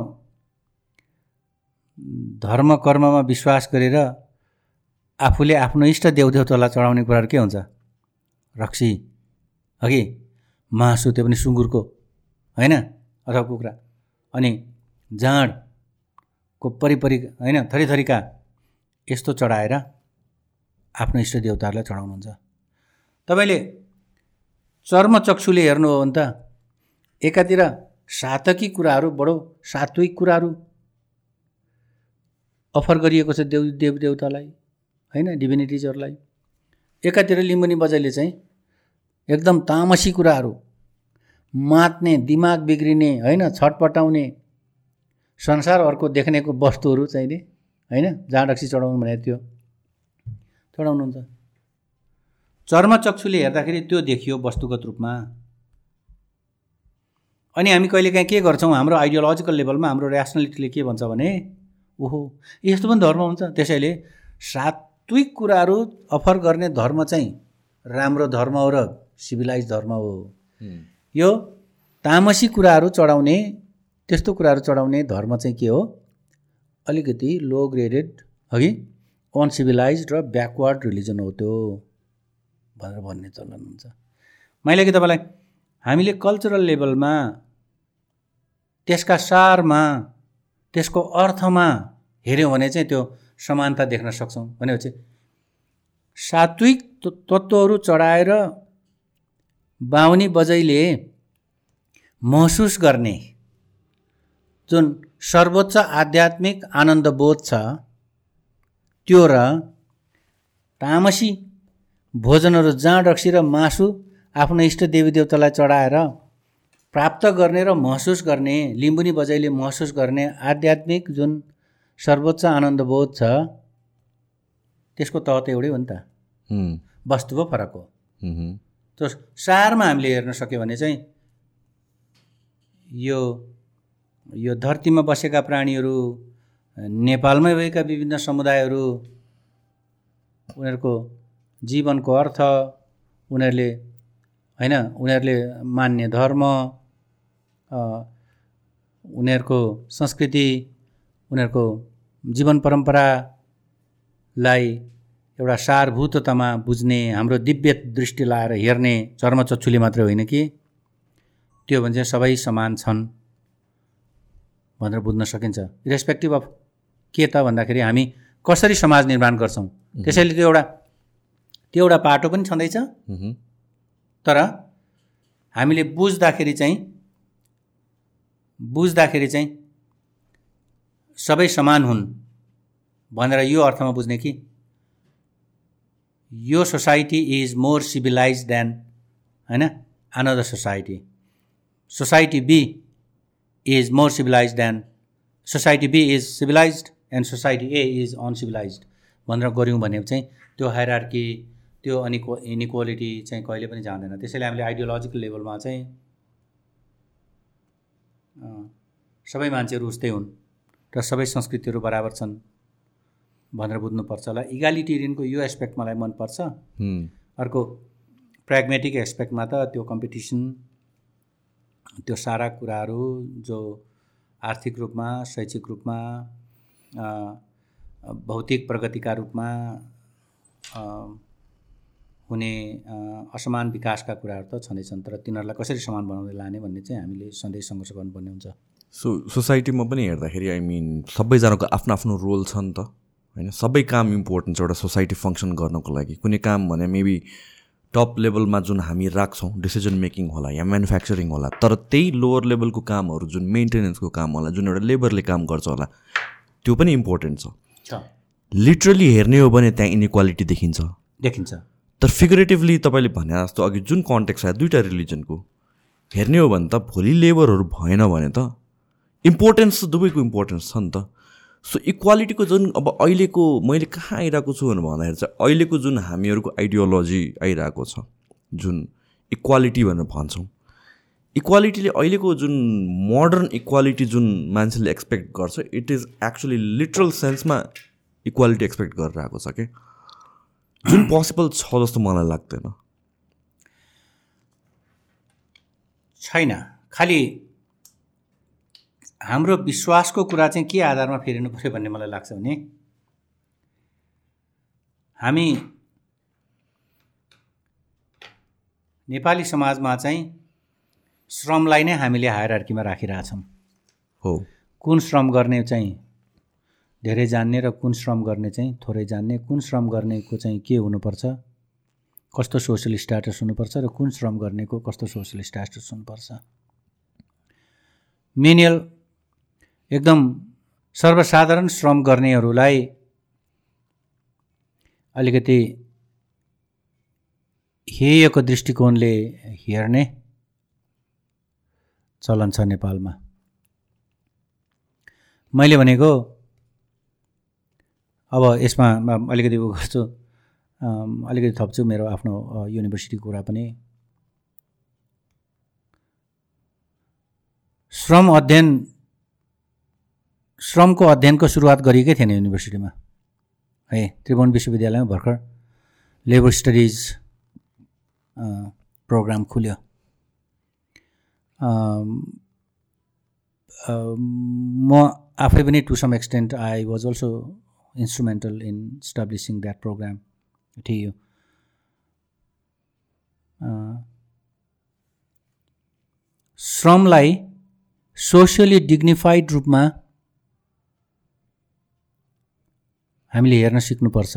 धर्म कर्ममा विश्वास गरेर आफूले आफ्नो इष्ट देवदेवतालाई चढाउने कुराहरू के हुन्छ? रक्सी। अघि मासु त्यो पनि सुँगुरको होइन? अथवा कुखुरा। अनि जाँडको परिपरि होइन? थरीथरीका यस्तो चढाएर आफ्नो इष्ट देवताहरूलाई चढाउनुहुन्छ। तपाईँले चर्मचक्षुले हेर्नु हो भने त एकातिर सातकी कुराहरू बडो सात्विक कुराहरू अफर गरिएको छ देव देव देवतालाई होइन? डिभिनिटिजहरूलाई। एकातिर लिम्बुनी बजाइले चाहिँ एकदम तामसी कुराहरू। मात्ने दिमाग बिग्रिने होइन छटपटाउने संसार अर्को देख्नेको वस्तुहरू चाहिने होइन जहाँ रक्सी चढाउनु भनेको त्यो चढाउनुहुन्छ। चर्मचक्षुले हेर्दाखेरि त्यो देखियो वस्तुगत रूपमा। अनि हामी कहिलेकाहीँ के गर्छौँ? हाम्रो आइडियोलोजिकल लेभलमा हाम्रो ऱ्यासनलिटीले के भन्छ भने ओहो यस्तो पनि धर्म हुन्छ। त्यसैले सात्विक कुराहरू अफर गर्ने धर्म चाहिँ राम्रो धर्म हो र सिभिलाइज धर्म हो। यो तामसी कुराहरू चढाउने त्यस्तो कुराहरू चढाउने धर्म चाहिँ के हो? अलिकति लो ग्रेडेड अघि अनसिभिलाइज र ब्याकवर्ड रिलिजन हो त्यो भनेर भन्ने चलन हुन्छ। मैले कि तपाईँलाई हामीले कल्चरल लेभलमा त्यसका सारमा त्यसको अर्थमा हेऱ्यौँ भने चाहिँ त्यो समानता देख्न सक्छौँ। भनेपछि सात्विक तत्त्वहरू चढाएर बाहुनी बजैले महसुस गर्ने जुन सर्वोच्च आध्यात्मिक आनन्दबोध छ त्यो र तामसी भोजनहरू जाँड रक्सी र मासु आफ्नो इष्ट देवी देवतालाई चढाएर प्राप्त गर्ने र महसुस गर्ने लिम्बुनी बजाइले महसुस गर्ने आध्यात्मिक जुन सर्वोच्च आनन्दबोध छ त्यसको तह त एउटै हो नि त। वस्तु पो फरक हुँ। त्यो सारमा हामीले हेर्न सक्यो भने चाहिँ यो यो धरतीमा बसेका प्राणीहरू नेपालमै भएका विभिन्न समुदायहरू उनीहरूको जीवनको अर्थ उनीहरूले होइन उनीहरूले मान्ने धर्म उनीहरूको संस्कृति उनीहरूको जीवन परम्परालाई एउटा सारभूततामा बुझ्ने हाम्रो दिव्य दृष्टि लाएर हेर्ने चर्मचक्षुले मात्रै होइन कि? त्यो भने चाहिँ सबै समान छन् भनेर बुझ्न सकिन्छ। इरेस्पेक्टिभ अफ के त भन्दाखेरि हामी कसरी समाज निर्माण गर्छौँ। त्यसैले त्यो एउटा त्यो एउटा पाटो पनि छँदैछ। तर हामीले बुझ्दाखेरि चाहिँ बुझ्दाखेरि चाहिँ सबै समान हुन् भनेर यो अर्थमा बुझ्ने कि? यो society is more civilize than होइन? Another society society B is more civilize than society B is civilize and society A is uncivilize भनेर गऱ्यौँ भने चाहिँ त्यो हायरार्की त्यो अनिको इनिक्वालिटी चाहिँ कहिले पनि जाँदैन। त्यसैले हामीले आइडियोलोजिकल लेभलमा चाहिँ सबै मान्छेहरू उस्तै हुन् र सबै संस्कृतिहरू बराबर छन्। भनेर बुझ्नुपर्छ होला। इगालिटेरियनको यो एस्पेक्ट मलाई मनपर्छ। अर्को प्र्याग्मेटिक एस्पेक्टमा त त्यो कम्पिटिसन त्यो सारा कुराहरू जो आर्थिक रूपमा शैक्षिक रूपमा भौतिक प्रगतिका रूपमा हुने असमान विकासका कुराहरू त छँदैछन्। तर तिनीहरूलाई कसरी समान बनाउँदै लाने भन्ने चाहिँ हामीले सधैँ सङ्घर्ष गर्नुपर्ने हुन्छ। सो सोसाइटीमा पनि हेर्दाखेरि आई मिन सबैजनाको आफ्नो आफ्नो रोल छ नि त। होइन सबै काम इम्पोर्टेन्ट छ एउटा सोसाइटी फङ्सन गर्नको लागि। कुनै काम भने मेबी टप लेभलमा जुन हामी राख्छौँ डिसिजन मेकिङ होला या म्यानुफ्याक्चरिङ होला तर त्यही लोवर लेभलको कामहरू जुन मेन्टेनेन्सको काम होला जुन एउटा लेबरले काम गर्छ होला त्यो पनि इम्पोर्टेन्ट छ। लिटरली हेर्ने हो भने त्यहाँ इनइक्वालिटी देखिन्छ। देखिन्छ। तर फिगरेटिभली तपाईँले भने जस्तो अघि जुन कन्टेक्स्ट आयो दुइटा रिलिजनको हेर्ने हो भने त भोलि लेबरहरू भएन भने त इम्पोर्टेन्स त दुवैको इम्पोर्टेन्स छ नि त। सो इक्वालिटीको जुन अब अहिलेको मैले कहाँ आइरहेको छु भनेर भन्दाखेरि चाहिँ अहिलेको जुन हामीहरूको आइडियोलोजी आइरहेको छ जुन इक्वालिटी भनेर भन्छौँ इक्वालिटीले अहिलेको जुन मोडर्न इक्वालिटी जुन मान्छेले एक्सपेक्ट गर्छ इट इज एक्चुली लिटरल सेन्समा इक्वालिटी एक्सपेक्ट गरेर आएको छ कि? जुन पोसिबल छ जस्तो मलाई लाग्दैन। छैन। खालि हाम्रो विश्वासको कुरा चाहिँ के आधारमा फेरिनु पऱ्यो भन्ने मलाई लाग्छ भने हामी नेपाली समाजमा चाहिँ श्रमलाई नै हामीले हायरार्कीमा राखिरहेछौँ हो। कुन श्रम गर्ने चाहिँ धेरै जान्ने र कुन श्रम गर्ने चाहिँ थोरै जान्ने कुन श्रम गर्नेको चाहिँ के हुनुपर्छ कस्तो सोसियल स्ट्याटस हुनुपर्छ र कुन श्रम गर्नेको कस्तो सोसियल स्ट्याटस हुनुपर्छ। मेनियल एकदम सर्वसाधारण श्रम गर्नेहरूलाई अलिकति हेयको दृष्टिकोणले हेर्ने चलन छ नेपालमा। मैले भनेको अब यसमा अलिकति उ गर्छु अलिकति थप्छु मेरो आफ्नो युनिभर्सिटीको कुरा पनि। श्रम अध्ययन श्रमको अध्ययनको सुरुवात गरिएकै थिएन युनिभर्सिटीमा। है त्रिभुवन विश्वविद्यालयमा भर्खर लेबर स्टडिज प्रोग्राम खुल्यो। म आफै पनि to some extent I was also instrumental in establishing that program थियो श्रमलाई सोसियली डिग्निफाइड रूपमा हामीले हेर्न सिक्नुपर्छ।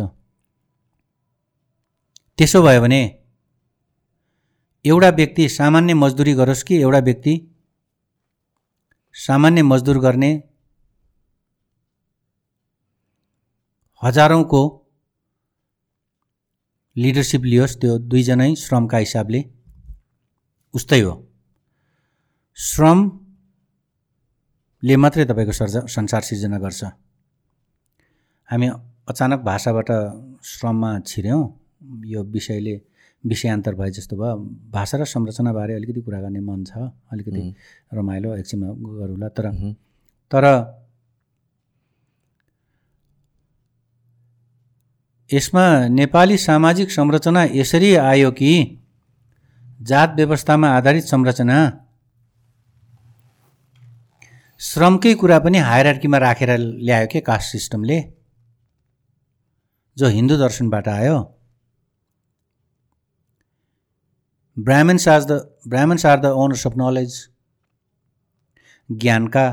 त्यसो भयो भने एउटा व्यक्ति सामान्य मजदुरी गरोस् कि एउटा व्यक्ति सामान्य मजदुर गर्ने हजारौँको लिडरसिप लियोस् त्यो दुईजनै श्रमका हिसाबले। उस्तै हो। श्रमले मात्रै तपाईँको सर्जा संसार सिर्जना गर्छ। हामी अचानक भाषाबाट श्रममा छिर्यौँ। यो विषयले विषयान्तर भए जस्तो भयो। भाषा र संरचनाबारे अलिकति कुरा गर्ने मन छ अलिकति रमाइलो एकछिनमा गरौँला। तर तर यसमा नेपाली सामाजिक संरचना यसरी आयो कि जात व्यवस्थामा आधारित संरचना? श्रमकै कुरा पनि हायरार्कीमा राखेर ल्यायो के कास्ट सिस्टमले? जो हिन्दू दर्शनबाट आयो। Brahmins are the Brahmins are the owners of knowledge ज्ञानका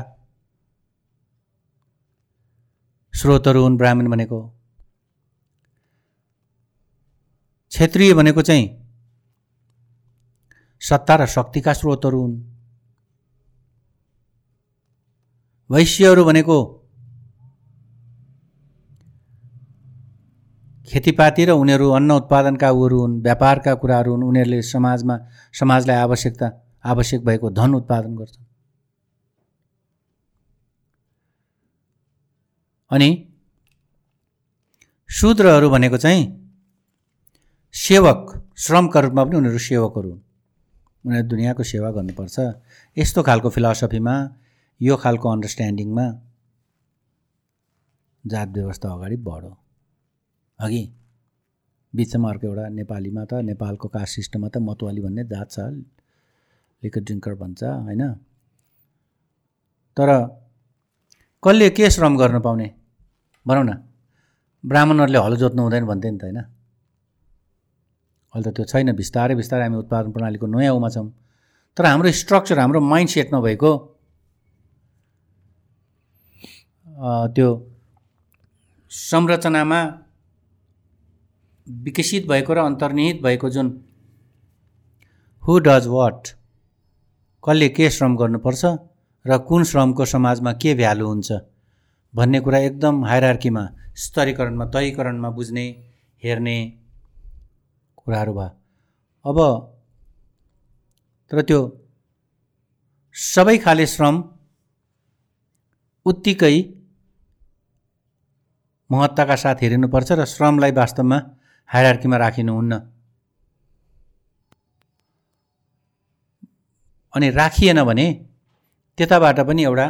स्रोतहरू हुन् ब्राह्मण भनेको। क्षेत्रीय भनेको चाहिँ सत्ता र शक्तिका स्रोतहरू हुन्। वैश्यहरू भनेको खेतीपाती र उनीहरू अन्न उत्पादनका उहरू हुन् व्यापारका कुराहरू हुन् उनीहरूले समाजमा समाजलाई आवश्यकता आवश्यक भएको धन उत्पादन गर्छन्। अनि शूद्रहरू भनेको चाहिँ सेवक श्रमका रूपमा पनि उनीहरू सेवकहरू हुन्। उनीहरू दुनियाँको सेवा गर्नुपर्छ। यस्तो खालको फिलोसफीमा यो खालको अन्डरस्ट्यान्डिङमा जात व्यवस्था अगाडि बढो। अघि बिचमा अर्को एउटा नेपालीमा त नेपालको कास्ट सिस्टममा त मतवाली भन्ने जात छ लिकर ड्रिङ्कर भन्छ होइन? तर कसले के श्रम गर्न पाउने? भनौँ न ब्राह्मणहरूले हलो जोत्नु हुँदैन भन्थ्यो नि त होइन? अहिले त त्यो छैन बिस्तारै बिस्तारै हामी उत्पादन प्रणालीको नयाँ उमा छौँ। तर हाम्रो स्ट्रक्चर हाम्रो माइन्ड सेट नभएको त्यो संरचनामा विकसित भएको र अन्तर्निहित भएको जुन हु डज वाट कसले के श्रम गर्नुपर्छ र कुन श्रमको समाजमा के भ्यालु हुन्छ? भन्ने कुरा एकदम हायरार्कीमा स्तरीकरणमा तयकरणमा बुझ्ने हेर्ने कुराहरू भयो। अब तर त्यो सबै खाले श्रम उत्तिकै महत्त्वका साथ हेरिनुपर्छ र श्रमलाई वास्तवमा हायरार्कीमा राखिनुहुन्न। अनि राखिएन भने त्यताबाट पनि एउटा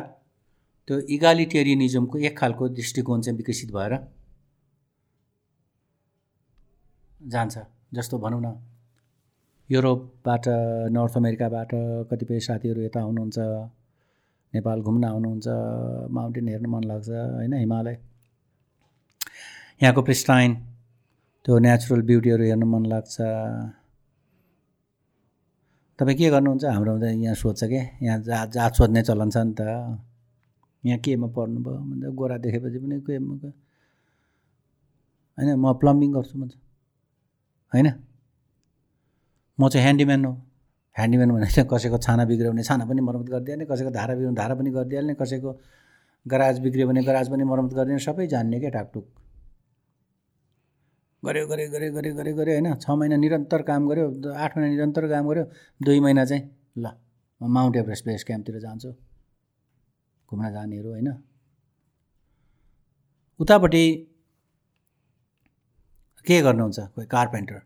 त्यो इगालिटेरियनिजमको एक खालको दृष्टिकोण चाहिँ विकसित भएर जान्छ। जस्तो भनौँ न युरोपबाट नर्थ अमेरिकाबाट कतिपय साथीहरू यता आउनुहुन्छ नेपाल घुम्न आउनुहुन्छ माउन्टेन हेर्न मन लाग्छ होइन हिमालय। यहाँको प्रिस्टाइन त्यो नेचुरल ब्युटीहरू हेर्नु मन लाग्छ। तपाईँ के गर्नुहुन्छ? हाम्रो यहाँ सोध्छ क्या यहाँ जा जात सोध्ने चलन छ नि त। यहाँ केमा पढ्नुभयो? भन्छ गोरा देखेपछि पनि के होइन म प्लम्बिङ गर्छु भन्छ। होइन? म चाहिँ ह्यान्डिम्यान हो। ह्यान्डिम्यान भनेको चाहिँ कसैको छाना बिग्रियो भने छाना पनि मर्मत गरिदिइहाल्ने कसैको धारा बिग्रियो धारा पनि गरिदिइहाल्ने कसैको गराज बिग्रियो भने गराज पनि मर्मत गरिदिने सबै जान्ने क्या टाकटुक गऱ्यो गऱ्यो गऱ्यो गऱ्यो गऱ्यो गऱ्यो होइन? छ महिना निरन्तर काम गऱ्यो आठ महिना निरन्तर काम गऱ्यो दुई महिना चाहिँ ल म माउन्ट एभरेस्ट बेस क्याम्पतिर जान्छु। घुम्न जानेहरू होइन? उतापट्टि के गर्नुहुन्छ कोही कार्पेन्टर?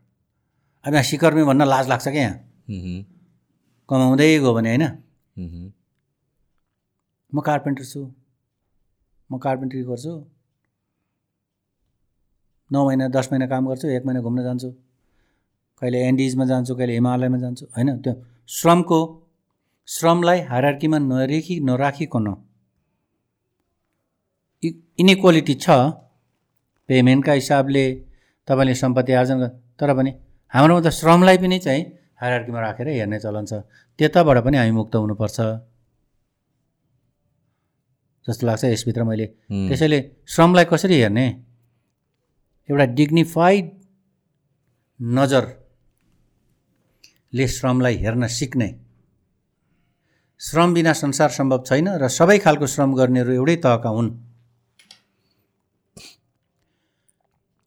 अब यहाँ सिकर्मी भन्न लाज लाग्छ क्या यहाँ। कमाउँदै गयो भने होइन? म कार्पेन्टर छु। म कार्पेन्ट्री गर्छु। नौ महिना दस महिना काम गर्छु एक महिना घुम्न जान्छु। कहिले एन्डिजमा जान्छु कहिले हिमालयमा जान्छु होइन? त्यो श्रमको श्रमलाई हायरार्कीमा नरेखी नराखिकन। इनइक्वालिटी छ पेमेन्टका हिसाबले तपाईँले सम्पत्ति आर्जन तर पनि हाम्रोमा त श्रमलाई पनि चाहिँ हायरार्कीमा राखेर हेर्ने चलन छ। त्यताबाट पनि हामी मुक्त हुनुपर्छ। जस्तो लाग्छ यसभित्र मैले। त्यसैले श्रमलाई कसरी हेर्ने? एउटा डिग्निफाइड नजरले श्रमलाई हेर्न सिक्ने। श्रम बिना संसार सम्भव छैन र सबै खालको श्रम गर्नेहरू एउटै तहका हुन्।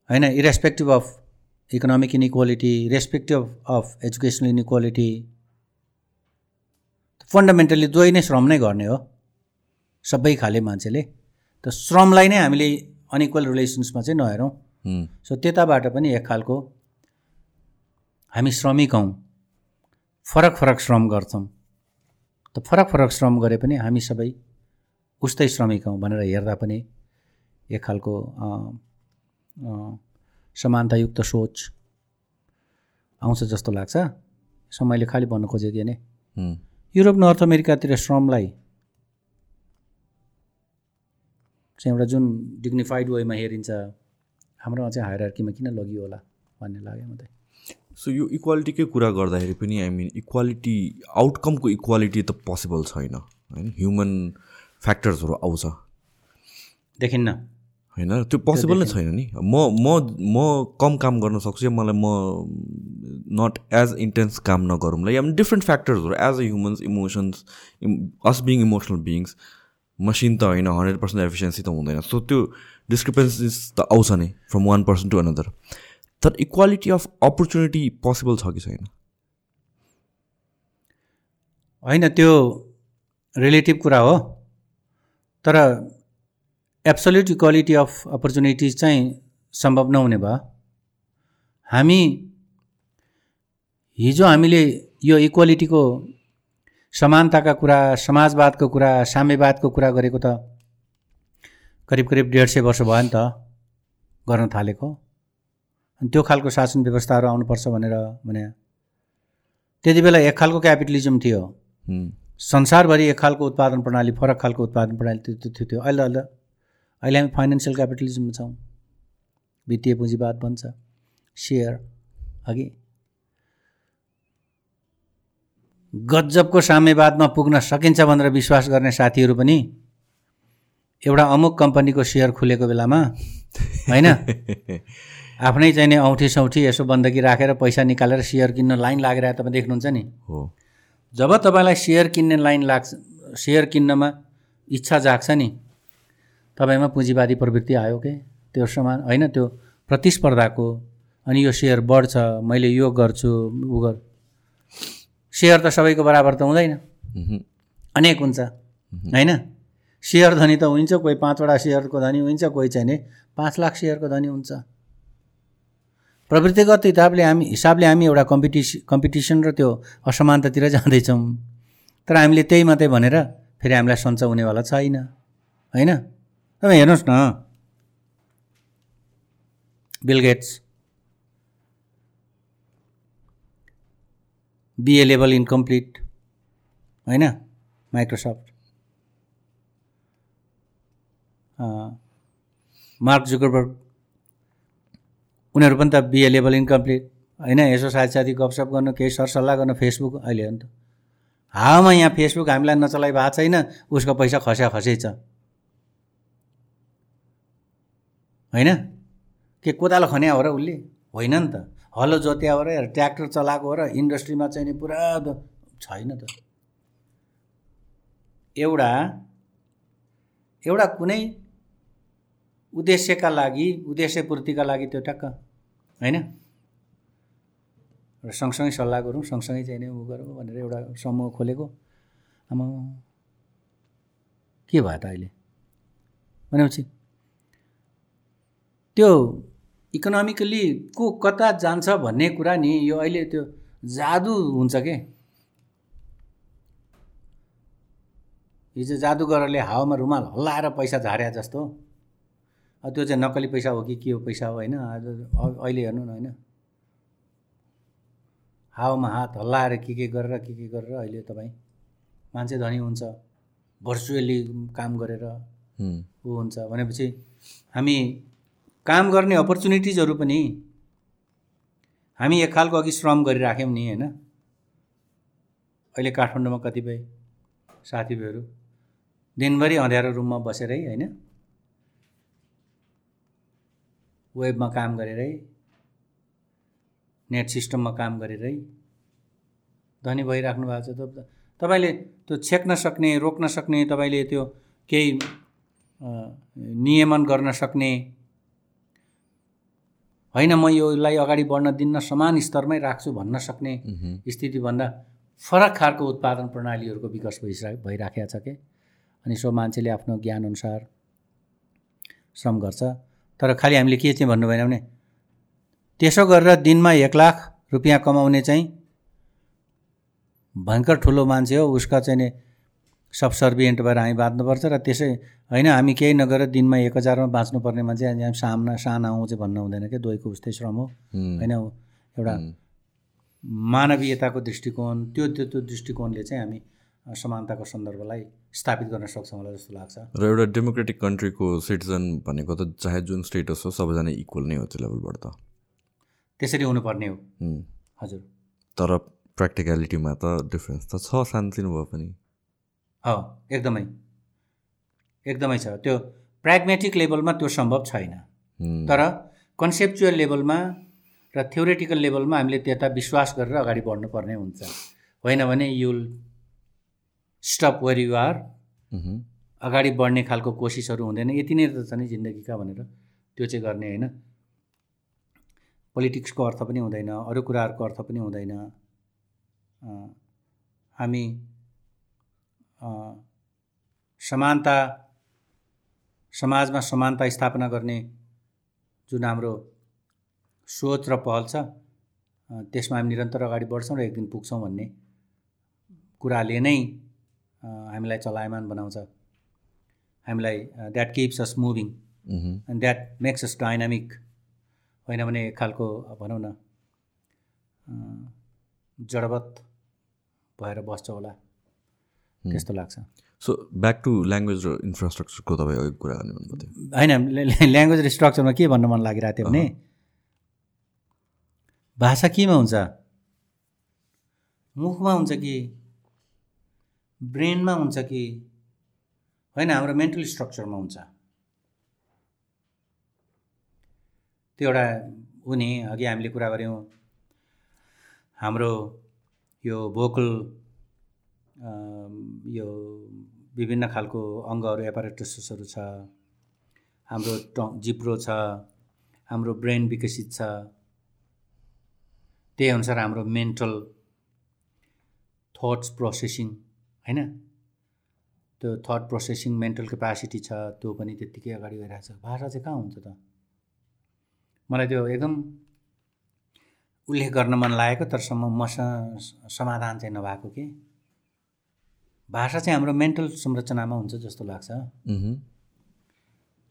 होइन irrespective of economic inequality respective of educational inequality fundamentally दुवै नै श्रम नै गर्ने हो सबै खाले मान्छेले। त श्रमलाई नै हामीले अनइक्वल रिलेसन्समा चाहिँ नहेरौँ। सो त्यताबाट पनि एक खालको हामी श्रमिक हौँ। फरक फरक श्रम गर्छौँ। त फरक फरक श्रम गरे पनि हामी सबै उस्तै श्रमिक हौँ भनेर हेर्दा पनि एक खालको समानतायुक्त सोच आउँछ जस्तो लाग्छ। सो मैले खालि भन्नु खोजेको थिएँ नि। युरोप नर्थ अमेरिकातिर श्रमलाई चाहिँ एउटा जुन डिग्निफाइड वेमा हेरिन्छ हाम्रोमा चाहिँ हायरार्कीमा किन लगियो होला भन्ने लाग्यो मलाई। सो यो इक्वालिटीकै कुरा गर्दाखेरि पनि आई मिन इक्वालिटी आउटकमको इक्वालिटी त पोसिबल छैन होइन? ह्युमन फ्याक्टर्सहरू आउँछ। देखिन्न। होइन? त्यो पोसिबल नै छैन नि। म म म कम काम गर्न सक्छु या मलाई म नट एज इन्टेन्स काम नगरौँला। या different फ्याक्टर्सहरू as a humans emotions us being emotional beings machine त होइन हन्ड्रेड पर्सेन्ट एफिसियन्सी त हुँदैन। सो त्यो डिस्क्रिपेन्सिस त आउँछ नै from one person to another तर इक्वालिटी अफ अपर्च्युनिटी पोसिबल छ कि छैन? होइन त्यो रिलेटिभ कुरा हो। तर एब्सोल्युट इक्वालिटी अफ अपर्च्युनिटिज चाहिँ सम्भव नहुने भयो। हामी हिजो हामीले यो इक्वालिटीको समानताका कुरा समाजवादको कुरा साम्यवादको कुरा गरेको त करिब करिब डेढ सय वर्ष भयो नि त गर्न थालेको। अनि त्यो खालको शासन व्यवस्थाहरू आउनुपर्छ भनेर भने त्यति बेला एक खालको क्यापिटलिजम थियो। संसारभरि एक खालको उत्पादन प्रणाली फरक खालको उत्पादन प्रणाली त्यो थियो अहिले अहिले अहिले हामी फाइनेन्सियल क्यापिटलिजममा छौँ। वित्तीय पुँजीवाद बन्छ। सेयर अघि गजबको साम्यवादमा पुग्न सकिन्छ भनेर विश्वास गर्ने साथीहरू पनि एउटा अमुक कम्पनीको सेयर खुलेको बेलामा होइन? आफ्नै चाहिँ नि औँठी सौठी यसो बन्दकी राखेर पैसा निकालेर सेयर किन्न लाइन लागेर तपाईँ देख्नुहुन्छ नि। हो। जब तपाईँलाई सेयर किन्ने लाइन लाग्छ सेयर किन्नमा इच्छा जाग्छ नि तपाईँमा पुँजीवादी प्रवृत्ति आयो के? त्यो समान होइन? त्यो प्रतिस्पर्धाको अनि यो सेयर बढ्छ मैले यो गर्छु उ गर सेयर त सबैको बराबर त हुँदैन। अनेक हुन्छ होइन? सेयर धनी त हुन्छ कोही पाँचवटा सेयरको धनी हुन्छ कोही चाहिँ पाँच लाख सेयरको धनी हुन्छ। प्रवृत्तिगत हिसाबले हामी हिसाबले हामी एउटा कम्पिटिस कम्पिटिसन र त्यो असमानतातिर जाँदैछौँ। तर हामीले त्यही मात्रै भनेर फेरि हामीलाई सन्च हुनेवाला छैन होइन? तपाईँ हेर्नुहोस् न। Bill Gates. BA level incomplete होइन? माइक्रोसफ्ट मार्क जुकरबर्ग उनीहरू पनि त बिए लेभल इन्कम्प्लिट होइन? यसो साथी गफसप गर्नु केही सरसल्लाह गर्नु फेसबुक अहिले हो नि हावामा यहाँ फेसबुक हामीलाई नचलाइ भएको छैन उसको पैसा खस्या खसै छ। होइन? के कोदालो खन्या हो र उसले? होइन नि त। हलो जोत्या हो र ट्र्याक्टर चलाएको हो र इन्डस्ट्रीमा नि पुरा छैन त। एउटा एउटा कुनै उद्देश्यका लागि उद्देश्यपूर्तिका लागि त्यो टक्क होइन? र सँगसँगै सल्लाह गरौँ सँगसँगै चाहिँ नि उ गरौँ भनेर एउटा समूह खोलेको। आमा के भयो त अहिले? भनेपछि त्यो इकोनोमिकल्ली को कता जान्छ भन्ने कुरा नि यो अहिले त्यो जादु हुन्छ के? हिजो जादुगरले हावामा रुमाल हल्लाएर पैसा झार्या जस्तो त्यो चाहिँ नक्कली पैसा हो कि के हो पैसा हो होइन अहिले हेर्नु न होइन। हावामा हात हल्लाएर के के गरेर के के गरेर अहिले तपाईँ मान्छे धनी हुन्छ भर्चुअली काम गरेर ऊ हुन्छ भनेपछि हामी काम गर्ने अपर्च्युनिटिजहरू पनि हामी एक खालको अघि श्रम गरिराख्यौँ नि होइन? अहिले काठमाडौँमा कतिपय साथीभाइहरू दिनभरि अँध्यारो रुममा बसेरै होइन? वेबमा काम गरेरै नेट सिस्टममा काम गरेरै धनी भइराख्नु भएको छ। त तपाईँले त्यो छेक्न सक्ने रोक्न सक्ने तपाईँले त्यो केही नियमन गर्न सक्ने होइन म योलाई अगाडि बढ्न दिन्न समान स्तरमै राख्छु भन्न सक्ने स्थितिभन्दा फरक खालको उत्पादन प्रणालीहरूको विकास भइसक भइराखेको छ के? अनि सो मान्छेले आफ्नो ज्ञानअनुसार श्रम गर्छ। तर खालि हामीले के चाहिँ भन्नु भएन भने त्यसो गरेर दिनमा एक लाख रुपियाँ कमाउने चाहिँ भयङ्कर ठुलो मान्छे हो उसका चाहिँ नि सब सर्भिएन्ट भएर हामी बाँच्नुपर्छ र त्यसै होइन हामी केही नगरेर दिनमा एक हजारमा बाँच्नुपर्ने मान्छे हामी सामना साना चाहिँ भन्नु हुँदैन क्या दोहीको उस्तै श्रम हो। होइन एउटा मानवीयताको दृष्टिकोण त्यो त्यो त्यो दृष्टिकोणले चाहिँ हामी समानताको सन्दर्भलाई स्थापित गर्न सक्छौँ मलाई जस्तो लाग्छ। र एउटा डेमोक्रेटिक कन्ट्रीको सिटिजन भनेको त चाहे जुन स्टेटस हो सबैजना इक्वल नै हो त्यो लेभलबाट त। त्यसरी हुनुपर्ने हो। हजुर। तर प्र्याक्टिकलिटीमा त डिफ्रेन्स त छ सानोतिनो भए पनि। हो एकदमै। एकदमै छ। त्यो प्र्याग्मेटिक लेभलमा त्यो सम्भव छैन। तर कन्सेप्चुअल लेभलमा र थ्योरेटिकल लेभलमा हामीले त्यता विश्वास गरेर अगाडि बढ्नुपर्ने हुन्छ। होइन भने you'll stop where you are अगाडि बढ्ने खालको कोसिसहरू हुँदैन। यति नै त छ नि जिन्दगीका भनेर। त्यो चाहिँ गर्ने होइन। पोलिटिक्सको अर्थ पनि हुँदैन। अरू कुराहरूको अर्थ पनि हुँदैन। हामी समानता समाजमा समानता स्थापना गर्ने जुन हाम्रो सोच र पहल छ त्यसमा हामी निरन्तर अगाडि बढ्छौँ र एक दिन पुग्छौँ भन्ने कुराले नै हामीलाई चलायमान बनाउँछ। हामीलाई that keeps us moving and that makes us dynamic होइन भने एक खालको भनौँ न जडवत भएर बस्छ होला। त्यस्तो लाग्छ। सो ब्याक टु ल्याङ्ग्वेज र इन्फ्रास्ट्रक्चरको तपाईँ अघि कुरा गर्ने भन्नुभएको थियो होइन ल्याङ्ग्वेज र स्ट्रक्चरमा के भन्नु मन लागिरहेको थियो भने भाषा केमा हुन्छ? मुखमा हुन्छ कि ब्रेनमा हुन्छ कि? होइन हाम्रो मेन्टल स्ट्रक्चरमा हुन्छ। त्यो एउटा ऊ नि अघि हामीले कुरा गऱ्यौँ। हाम्रो यो भोकल यो विभिन्न खालको अङ्गहरू एपारेटसहरू छ हाम्रो ट जिब्रो छ हाम्रो ब्रेन विकसित छ। त्यही अनुसार हाम्रो मेन्टल थट्स प्रोसेसिङ होइन? त्यो थट प्रोसेसिङ मेन्टल क्यापासिटी छ त्यो पनि त्यत्तिकै अगाडि गइरहेको छ भाषा चाहिँ कहाँ हुन्छ त? मलाई त्यो एकदम उल्लेख गर्न मन लागेको तर सम मसँग समाधान चाहिँ नभएको कि। भाषा चाहिँ हाम्रो मेन्टल संरचनामा हुन्छ जस्तो लाग्छ।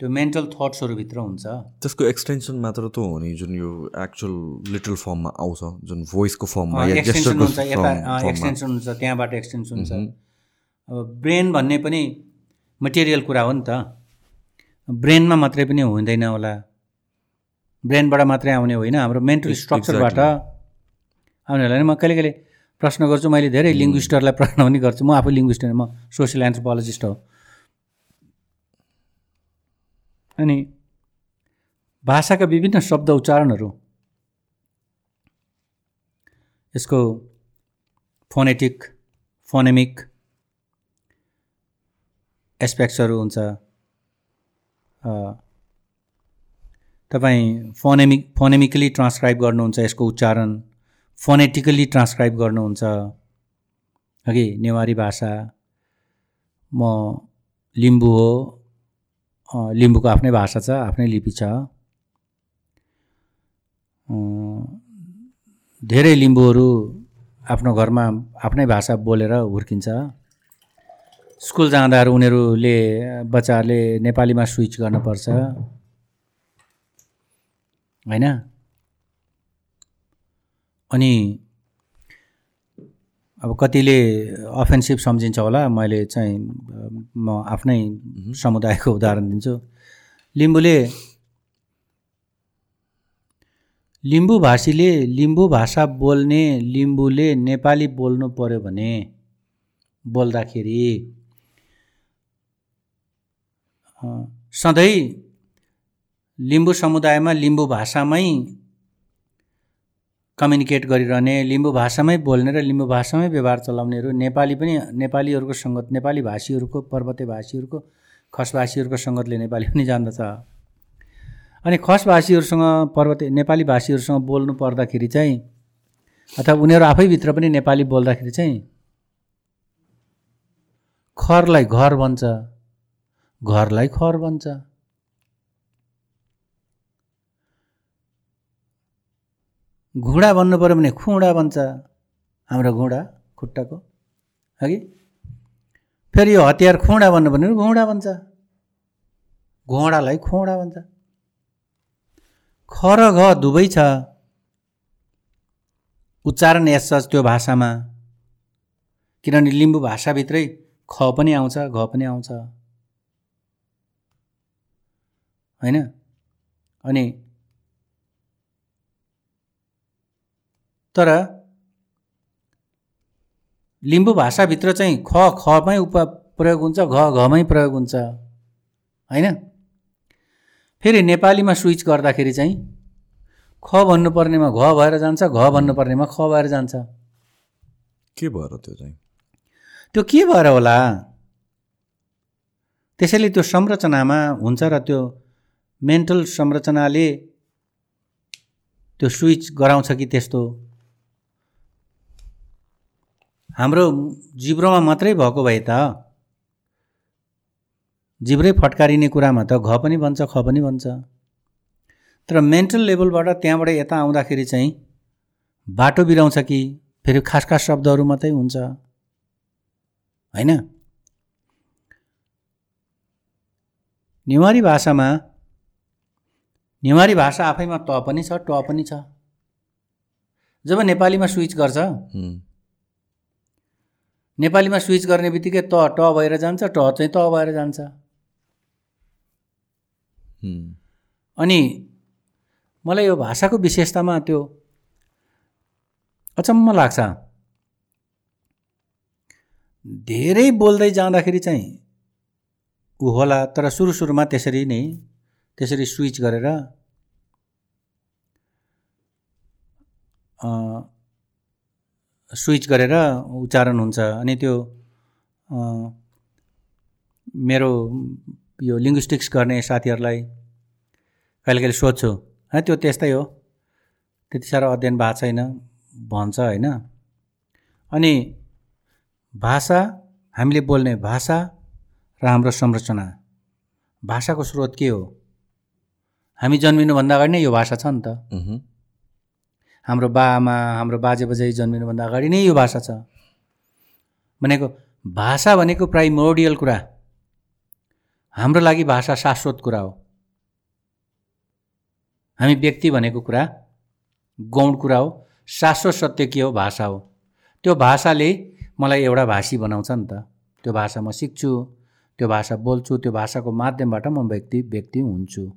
त्यो मेन्टल थट्सहरूभित्र हुन्छ। त्यसको एक्सटेन्सन मात्र त हो नि जुन यो एक्चुअल लिटल फर्ममा आउँछ जुन भोइसको फर्ममा एक्सटेन्सन हुन्छ यता। एक्सटेन्सन हुन्छ त्यहाँबाट एक्सटेन्सन हुन्छ। अब ब्रेन भन्ने पनि मटेरियल कुरा हो नि त। ब्रेनमा मात्रै पनि हुँदैन होला। ब्रेनबाट मात्रै आउने होइन हाम्रो मेन्टल स्ट्रक्चरबाट आउने होला नि म कहिले कहिले प्रश्न गर्छु मैले धेरै लिङ्ग्विस्टहरूलाई प्रश्न पनि गर्छु। म आफू लिङ्ग्विस्ट म सोसियल एन्थ्रोपोलोजिस्ट हो। अनि भाषाका विभिन्न शब्द उच्चारणहरू। यसको फोनेटिक फोनेमिक एस्पेक्ट्सहरू हुन्छ। तपाईँ फोनेमिक फोनेमिकली ट्रान्सक्राइब गर्नुहुन्छ यसको उच्चारण। फोनेटिकली ट्रान्सक्राइब गर्नुहुन्छ। अघि नेवारी भाषा म लिम्बू हो लिम्बूको आफ्नै भाषा छ आफ्नै लिपि छ। धेरै लिम्बूहरू आफ्नो घरमा आफ्नै भाषा बोलेर हुर्किन्छ। स्कुल जाँदाहरू उनीहरूले बच्चाहरूले नेपालीमा स्विच गर्नुपर्छ। होइन? अनि अब कतिले अफेन्सिभ सम्झिन्छ होला मैले चाहिँ म आफ्नै समुदायको उदाहरण दिन्छु। लिम्बूले लिम्बू भाषीले लिम्बू भाषा बोल्ने लिम्बूले नेपाली बोल्नु पऱ्यो भने बोल्दाखेरि सधैँ लिम्बू समुदायमा लिम्बू भाषामै कम्युनिकेट गरिरहने लिम्बू भाषामै बोल्ने र लिम्बू भाषामै व्यवहार चलाउनेहरू नेपाली पनि नेपालीहरूको सङ्गत नेपाली भाषीहरूको पर्वते भाषीहरूको खस भाषीहरूको सङ्गतले नेपाली पनि जान्दछ। अनि खस भाषीहरूसँग पर्वते नेपाली भाषीहरूसँग बोल्नु पर्दाखेरि चाहिँ अथवा उनीहरू आफैभित्र पनि नेपाली बोल्दाखेरि चाहिँ खरलाई घर भन्छ। घरलाई खर भन्छ। घुँडा भन्नु पऱ्यो भने खुँडा भन्छ। हाम्रो घुँडा खुट्टाको। हगि फेरि यो हतियार खुँडा भन्नु भने घुँडा भन्छ। घोडालाई खोडा भन्छ। ख र घ दुवै छ। उच्चारण यस त्यो भाषामा। किनभने लिम्बू भाषाभित्रै ख पनि आउँछ घ पनि आउँछ। होइन? अनि तर लिम्बू भाषाभित्र चाहिँ ख खमै उप प्रयोग हुन्छ घ घमै प्रयोग हुन्छ होइन? फेरि नेपालीमा स्विच गर्दाखेरि चाहिँ ख भन्नुपर्नेमा घ भएर जान्छ घ भन्नुपर्नेमा ख भएर जान्छ। के भएर त्यो चाहिँ? त्यो के भएर होला? त्यसैले त्यो संरचनामा हुन्छ र त्यो मेन्टल संरचनाले त्यो स्विच गराउँछ कि त्यस्तो? हाम्रो जिब्रोमा मात्रै भएको भए त जिब्रै फटकारिने कुरामा त घ पनि भन्छ ख पनि भन्छ तर मेन्टल लेभलबाट त्यहाँबाट यता आउँदाखेरि चाहिँ बाटो बिराउँछ कि फेरि खास खास शब्दहरू मात्रै हुन्छ। होइन? नेवारी भाषामा नेवारी भाषा आफैमा त पनि छ ट पनि छ। जब नेपालीमा स्विच गर्छ नेपालीमा स्विच गर्ने बित्तिकै त ट भएर जान्छ ट चाहिँ त भएर जान्छ। अनि मलाई यो भाषाको विशेषतामा त्यो अचम्म लाग्छ। धेरै बोल्दै जाँदाखेरि चाहिँ ऊ होला तर सुरु सुरुमा त्यसरी नै त्यसरी स्विच गरेर स्विच गरेर उच्चारण हुन्छ अनि त्यो मेरो यो लिङ्ग्विस्टिक्स गर्ने साथीहरूलाई कहिले कहिले सोध्छु। है त्यो त्यस्तै हो। त्यति साह्रो अध्ययन भएको छैन भन्छ होइन। अनि भाषा हामीले बोल्ने भाषा र हाम्रो संरचना। भाषाको स्रोत के हो? हामी जन्मिनुभन्दा अगाडि नै यो भाषा छ नि त। हाम्रो बाआमा हाम्रो बाजे बजे जन्मिनुभन्दा अगाडि नै यो भाषा छ। भनेको भाषा भनेको प्राइमोडियल कुरा। हाम्रो लागि भाषा शाश्वत कुरा हो। हामी व्यक्ति भनेको कुरा गौण कुरा हो। शाश्वत सत्य के हो? भाषा हो। त्यो भाषाले मलाई एउटा भाषी बनाउँछ नि त। त्यो भाषा म सिक्छु। त्यो भाषा बोल्छु। त्यो भाषाको माध्यमबाट म व्यक्ति व्यक्ति हुन्छु।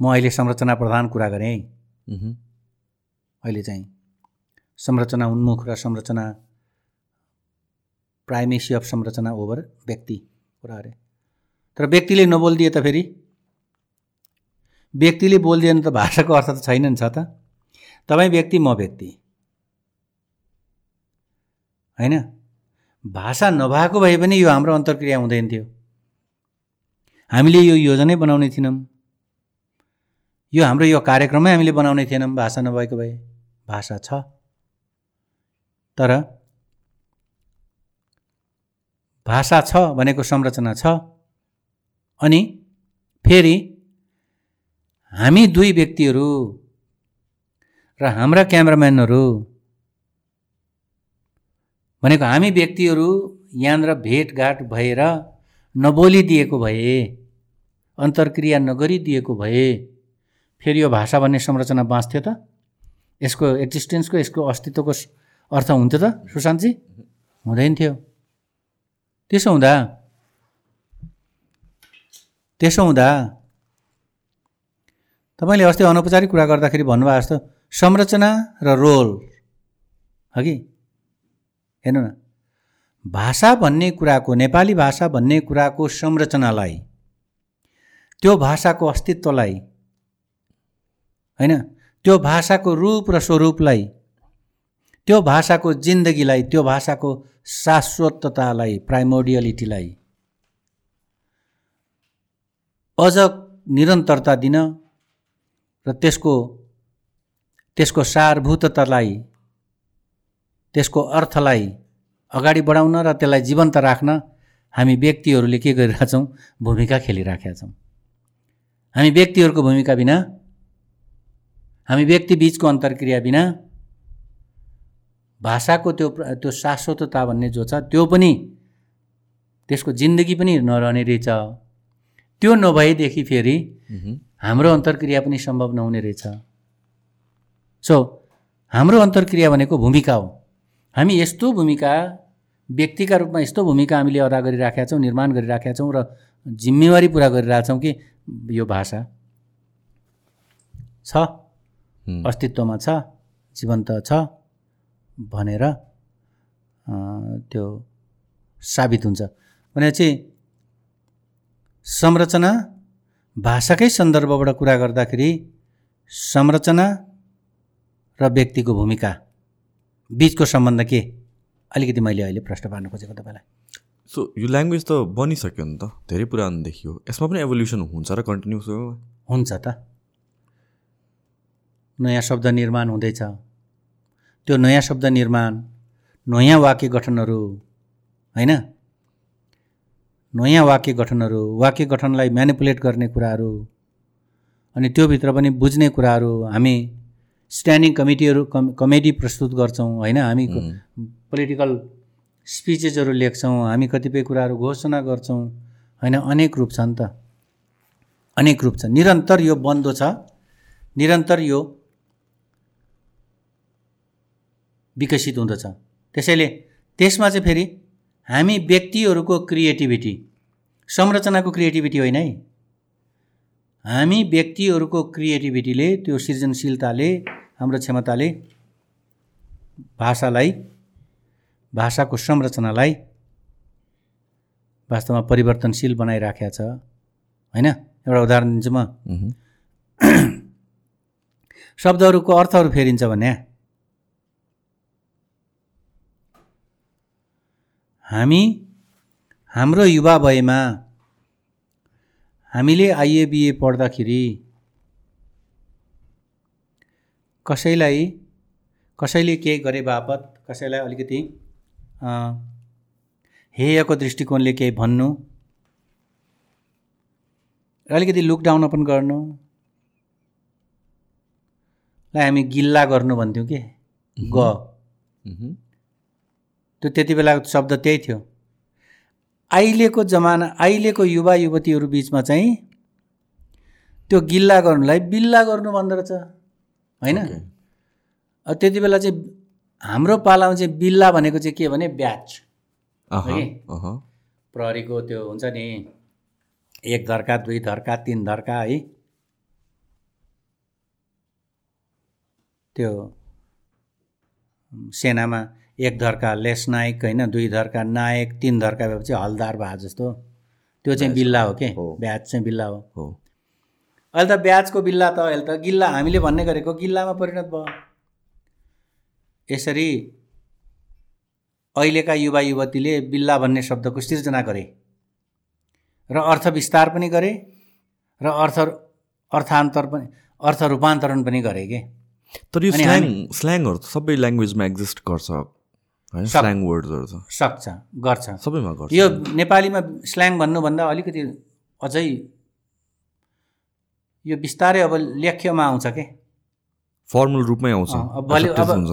म अहिले संरचना प्रधान कुरा गरेँ अहिले चाहिँ संरचना उन्मुख र संरचना प्राइमेसी अफ संरचना ओभर व्यक्ति कुरा अरे। तर व्यक्तिले नबोलिदिए त फेरि व्यक्तिले बोलिदिएन त भाषाको अर्थ त छैन नि छ त। तपाईँ व्यक्ति म व्यक्ति। होइन? भाषा नभएको भए पनि यो हाम्रो अन्तर्क्रिया हुँदैन थियो। हामीले यो योजनै बनाउने थिएनौँ। यो हाम्रो यो कार्यक्रमै हामीले बनाउने थिएनौँ भाषा नभएको भए। भाषा छ। तर भाषा छ भनेको संरचना छ। अनि फेरि हामी दुई व्यक्तिहरू र हाम्रा क्यामराम्यानहरू भनेको हामी व्यक्तिहरू यहाँनिर भेटघाट भएर नबोलिदिएको भए अन्तर्क्रिया नगरिदिएको भए फेरि यो भाषा भन्ने संरचना बाँच्थ्यो त? यसको एक्जिस्टेन्सको यसको अस्तित्वको अर्थ हुन्थ्यो त सुशान्तजी? हुँदैन थियो। त्यसो हुँदा त्यसो हुँदा तपाईँले अस्ति अनौपचारिक कुरा गर्दाखेरि भन्नुभएको जस्तो संरचना र रोल हगि हेर्नु न भाषा भन्ने कुराको नेपाली भाषा भन्ने कुराको संरचनालाई त्यो भाषाको अस्तित्वलाई होइन? त्यो भाषाको रूप र स्वरूपलाई त्यो भाषाको जिन्दगीलाई त्यो भाषाको शाश्वततालाई प्राइमोडियलिटीलाई अझ निरन्तरता दिन र त्यसको त्यसको सारभूततालाई त्यसको अर्थलाई अगाडि बढाउन र त्यसलाई जीवन्त राख्न हामी व्यक्तिहरूले के गरिरहेछौँ? भूमिका खेलिराखेका छौँ। हामी व्यक्तिहरूको भूमिका बिना हामी व्यक्ति बिचको अन्तर्क्रिया बिना भाषाको त्यो त्यो शाश्वतता भन्ने जो छ त्यो पनि त्यसको जिन्दगी पनि नरहने रहेछ त्यो नभएदेखि फेरि। हाम्रो अन्तर्क्रिया पनि सम्भव नहुने रहेछ सो हाम्रो अन्तर्क्रिया भनेको भूमिका हो हामी यस्तो भूमिका व्यक्तिका रूपमा यस्तो भूमिका हामीले अदा गरिराखेका छौँ निर्माण गरिराखेका छौँ र जिम्मेवारी पुरा गरिरहेछौँ कि यो भाषा छ। अस्तित्वमा छ जीवन्त छ भनेर त्यो साबित हुन्छ। भने चाहिँ संरचना भाषाकै सन्दर्भबाट कुरा गर्दाखेरि संरचना र व्यक्तिको भूमिका बिचको सम्बन्ध के? अलिकति मैले अहिले प्रश्न पार्न खोजेको तपाईँलाई। सो यो ल्याङ्ग्वेज त बनिसक्यो नि त धेरै पुरानोदेखि हो यसमा पनि एभोल्युसन हुन्छ र कन्टिन्युस हुन्छ त। नयाँ शब्द निर्माण हुँदैछ। त्यो नयाँ शब्द निर्माण नयाँ वाक्य गठनहरू होइन? नयाँ वाक्य गठनहरू वाक्य गठनलाई म्यानिपुलेट गर्ने कुराहरू अनि त्योभित्र पनि बुझ्ने कुराहरू हामी स्ट्यान्डिङ कमिटीहरू कम कमेडी प्रस्तुत गर्छौँ होइन? हामी पोलिटिकल स्पिचेसहरू लेख्छौँ हामी कतिपय कुराहरू घोषणा गर्छौँ होइन? अनेक रूप छ नि त। अनेक रूप छ निरन्तर यो बन्दो छ। निरन्तर यो विकसित हुँदछ। त्यसैले त्यसमा चाहिँ फेरि हामी व्यक्तिहरूको क्रिएटिभिटी संरचनाको क्रिएटिभिटी होइन है। हामी व्यक्तिहरूको क्रिएटिभिटीले त्यो सृजनशीलताले हाम्रो क्षमताले भाषालाई भाषाको संरचनालाई वास्तवमा परिवर्तनशील बनाइराखेको छ। होइन? एउटा उदाहरण दिन्छु म। शब्दहरूको अर्थहरू फेरिन्छ भने हामी हाम्रो युवा भएमा हामीले आइए बिए पढ्दाखेरि कसैलाई कसैले केही गरे बापत कसैलाई अलिकति हेयको दृष्टिकोणले केही भन्नु अलिकति लुकडाउन पनि गर्नु लाई हामी गिल्ला गर्नु भन्थ्यौँ कि? ग। त्यो त्यति बेलाको शब्द त्यही थियो। अहिलेको जमाना अहिलेको युवा युवतीहरू बिचमा चाहिँ त्यो गिल्ला गर्नुलाई बिल्ला गर्नु भन्दो रहेछ होइन? त्यति बेला चाहिँ हाम्रो पालामा चाहिँ बिल्ला भनेको चाहिँ के भने ब्याच। है? प्रहरीको त्यो हुन्छ नि एक धर्का दुई धर्का तिन धर्का है? त्यो सेनामा एक धर्का लेस नायक होइन दुई धर्का नायक तिन धर्का भएपछि हलदार भए जस्तो। त्यो चाहिँ बिल्ला हो के। ब्याज चाहिँ बिल्ला हो। हो। अहिले त ब्याजको बिल्ला त अहिले त गिल्ला हामीले भन्ने गरेको गिल्लामा परिणत भयो। यसरी अहिलेका युवा युवतीले बिल्ला भन्ने शब्दको सिर्जना गरे र अर्थ विस्तार पनि गरे र अर्थ अर्थान्तर पनि अर्थ रूपान्तरण पनि गरे के? तर यो स्ल्याङ स्ल्याङहरू त सबै ल्याङ्ग्वेजमा एक्जिस्ट गर्छ। होइन? स्ल्याङ वर्ड्सहरू त। सक्छ गर्छ। सबैमा गर्छ। यो नेपालीमा स्ल्याङ भन्नुभन्दा अलिकति अझै यो बिस्तारै अब लेख्यमा आउँछ के? फर्मल रूपमै आउँछ।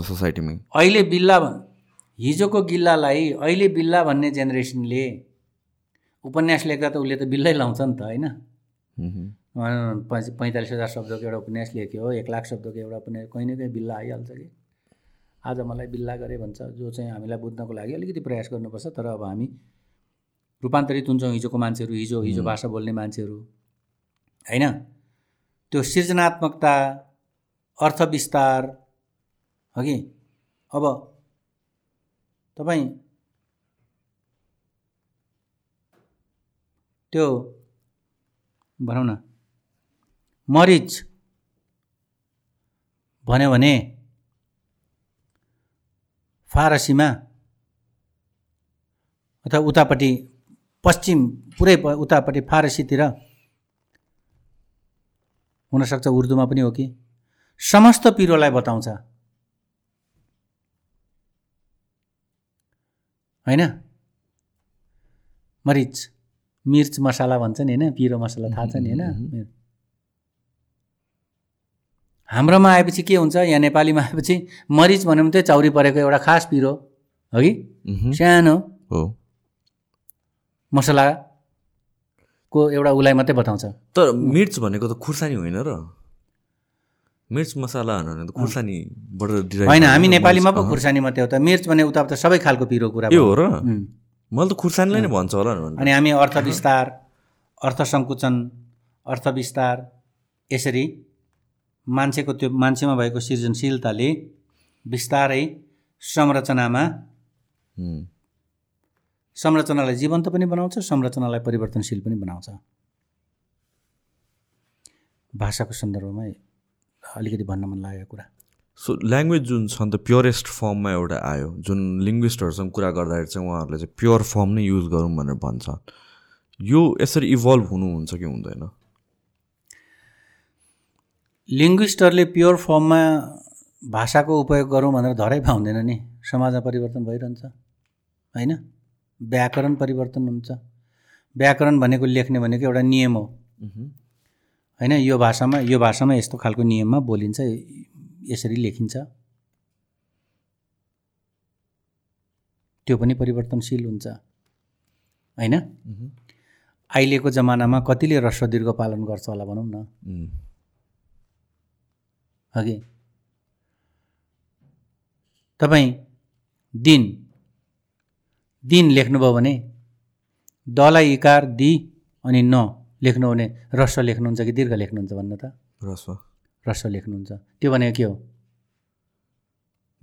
सोसाइटीमै अहिले बिल्ला हिजोको गिल्लालाई अहिले बिल्ला भन्ने जेनेरेसनले उपन्यास लेख्दा त उसले त बिल्लै लाउँछ नि त होइन? पैँतालिस हजार शब्दको एउटा उपन्यास लेख्यो एक लाख शब्दको एउटा उपन्यास कहीँ न कहीँ बिल्ला आइहाल्छ कि? आज मलाई बिल्ला गरे भन्छ जो चाहिँ हामीलाई बुझ्नको लागि अलिकति प्रयास गर्नुपर्छ तर अब हामी रूपान्तरित हुन्छौँ हिजोको मान्छेहरू हिजो हिजो भाषा बोल्ने मान्छेहरू होइन? त्यो सृजनात्मकता अर्थ विस्तार हो कि? अब तपाईँ त्यो भनौँ न मरिच भन्यो भने फारसीमा अथवा उतापट्टि पश्चिम पुरै उतापट्टि फारसीतिर हुनसक्छ उर्दूमा पनि हो कि? समस्त पिरोलाई बताउँछ। होइन? मरिच मिर्च मसाला भन्छ नि होइन? पिरो मसाला थाहा छ नि होइन? हाम्रोमा आएपछि के हुन्छ? यहाँ नेपालीमा आएपछि मरिच भन्यो भने चाहिँ चाउरी परेको एउटा खास पिरो हो कि? सानो। हो। मसलाको एउटा उसलाई मात्रै बताउँछ। तर मिर्च भनेको त खुर्सानी होइन र। मिर्च मसाला खुर्सानीबाट होइन हामी नेपालीमा पो खुर्सानी मात्रै हो त। मिर्च भने उता त सबै खालको पिरो कुरा। हो र। मैले त खुर्सानीलाई नै भन्छ होला अनि हामी अर्थ विस्तार अर्थ सङ्कुचन अर्थ विस्तार यसरी मान्छेको त्यो मान्छेमा भएको सृजनशीलताले बिस्तारै संरचनामा संरचनालाई जीवन्त पनि बनाउँछ संरचनालाई परिवर्तनशील पनि बनाउँछ। भाषाको सन्दर्भमा अलिकति भन्न मन लागेको कुरा। सो ल्याङ्ग्वेज जुन छ नि त प्योरेस्ट फर्ममा एउटा आयो जुन लिङ्ग्विस्टहरूसँग कुरा गर्दाखेरि चाहिँ उहाँहरूले चाहिँ प्योर फर्म नै युज गरौँ भनेर भन्छ यो यसरी इभल्भ हुनुहुन्छ कि हुँदैन? लिङ्ग्विस्टहरूले प्योर फर्ममा भाषाको उपयोग गरौँ भनेर धरै पाउँदैन नि। समाजमा परिवर्तन भइरहन्छ होइन? व्याकरण परिवर्तन हुन्छ। व्याकरण भनेको लेख्ने भनेको एउटा नियम हो। होइन? यो भाषामा यो भाषामा यस्तो खालको नियममा बोलिन्छ यसरी लेखिन्छ। त्यो पनि परिवर्तनशील हुन्छ होइन? अहिलेको जमानामा कतिले ह्रस्व दीर्घ पालन गर्छ होला भनौँ न। अघि। तपाईँ दिन दिन लेख्नुभयो भने दलाई इकार दि अनि न लेख्नु भने ह्रस्व लेख्नुहुन्छ कि दीर्घ लेख्नुहुन्छ भन्नु त? रस्व ह्रस्व लेख्नुहुन्छ। त्यो भनेको के हो?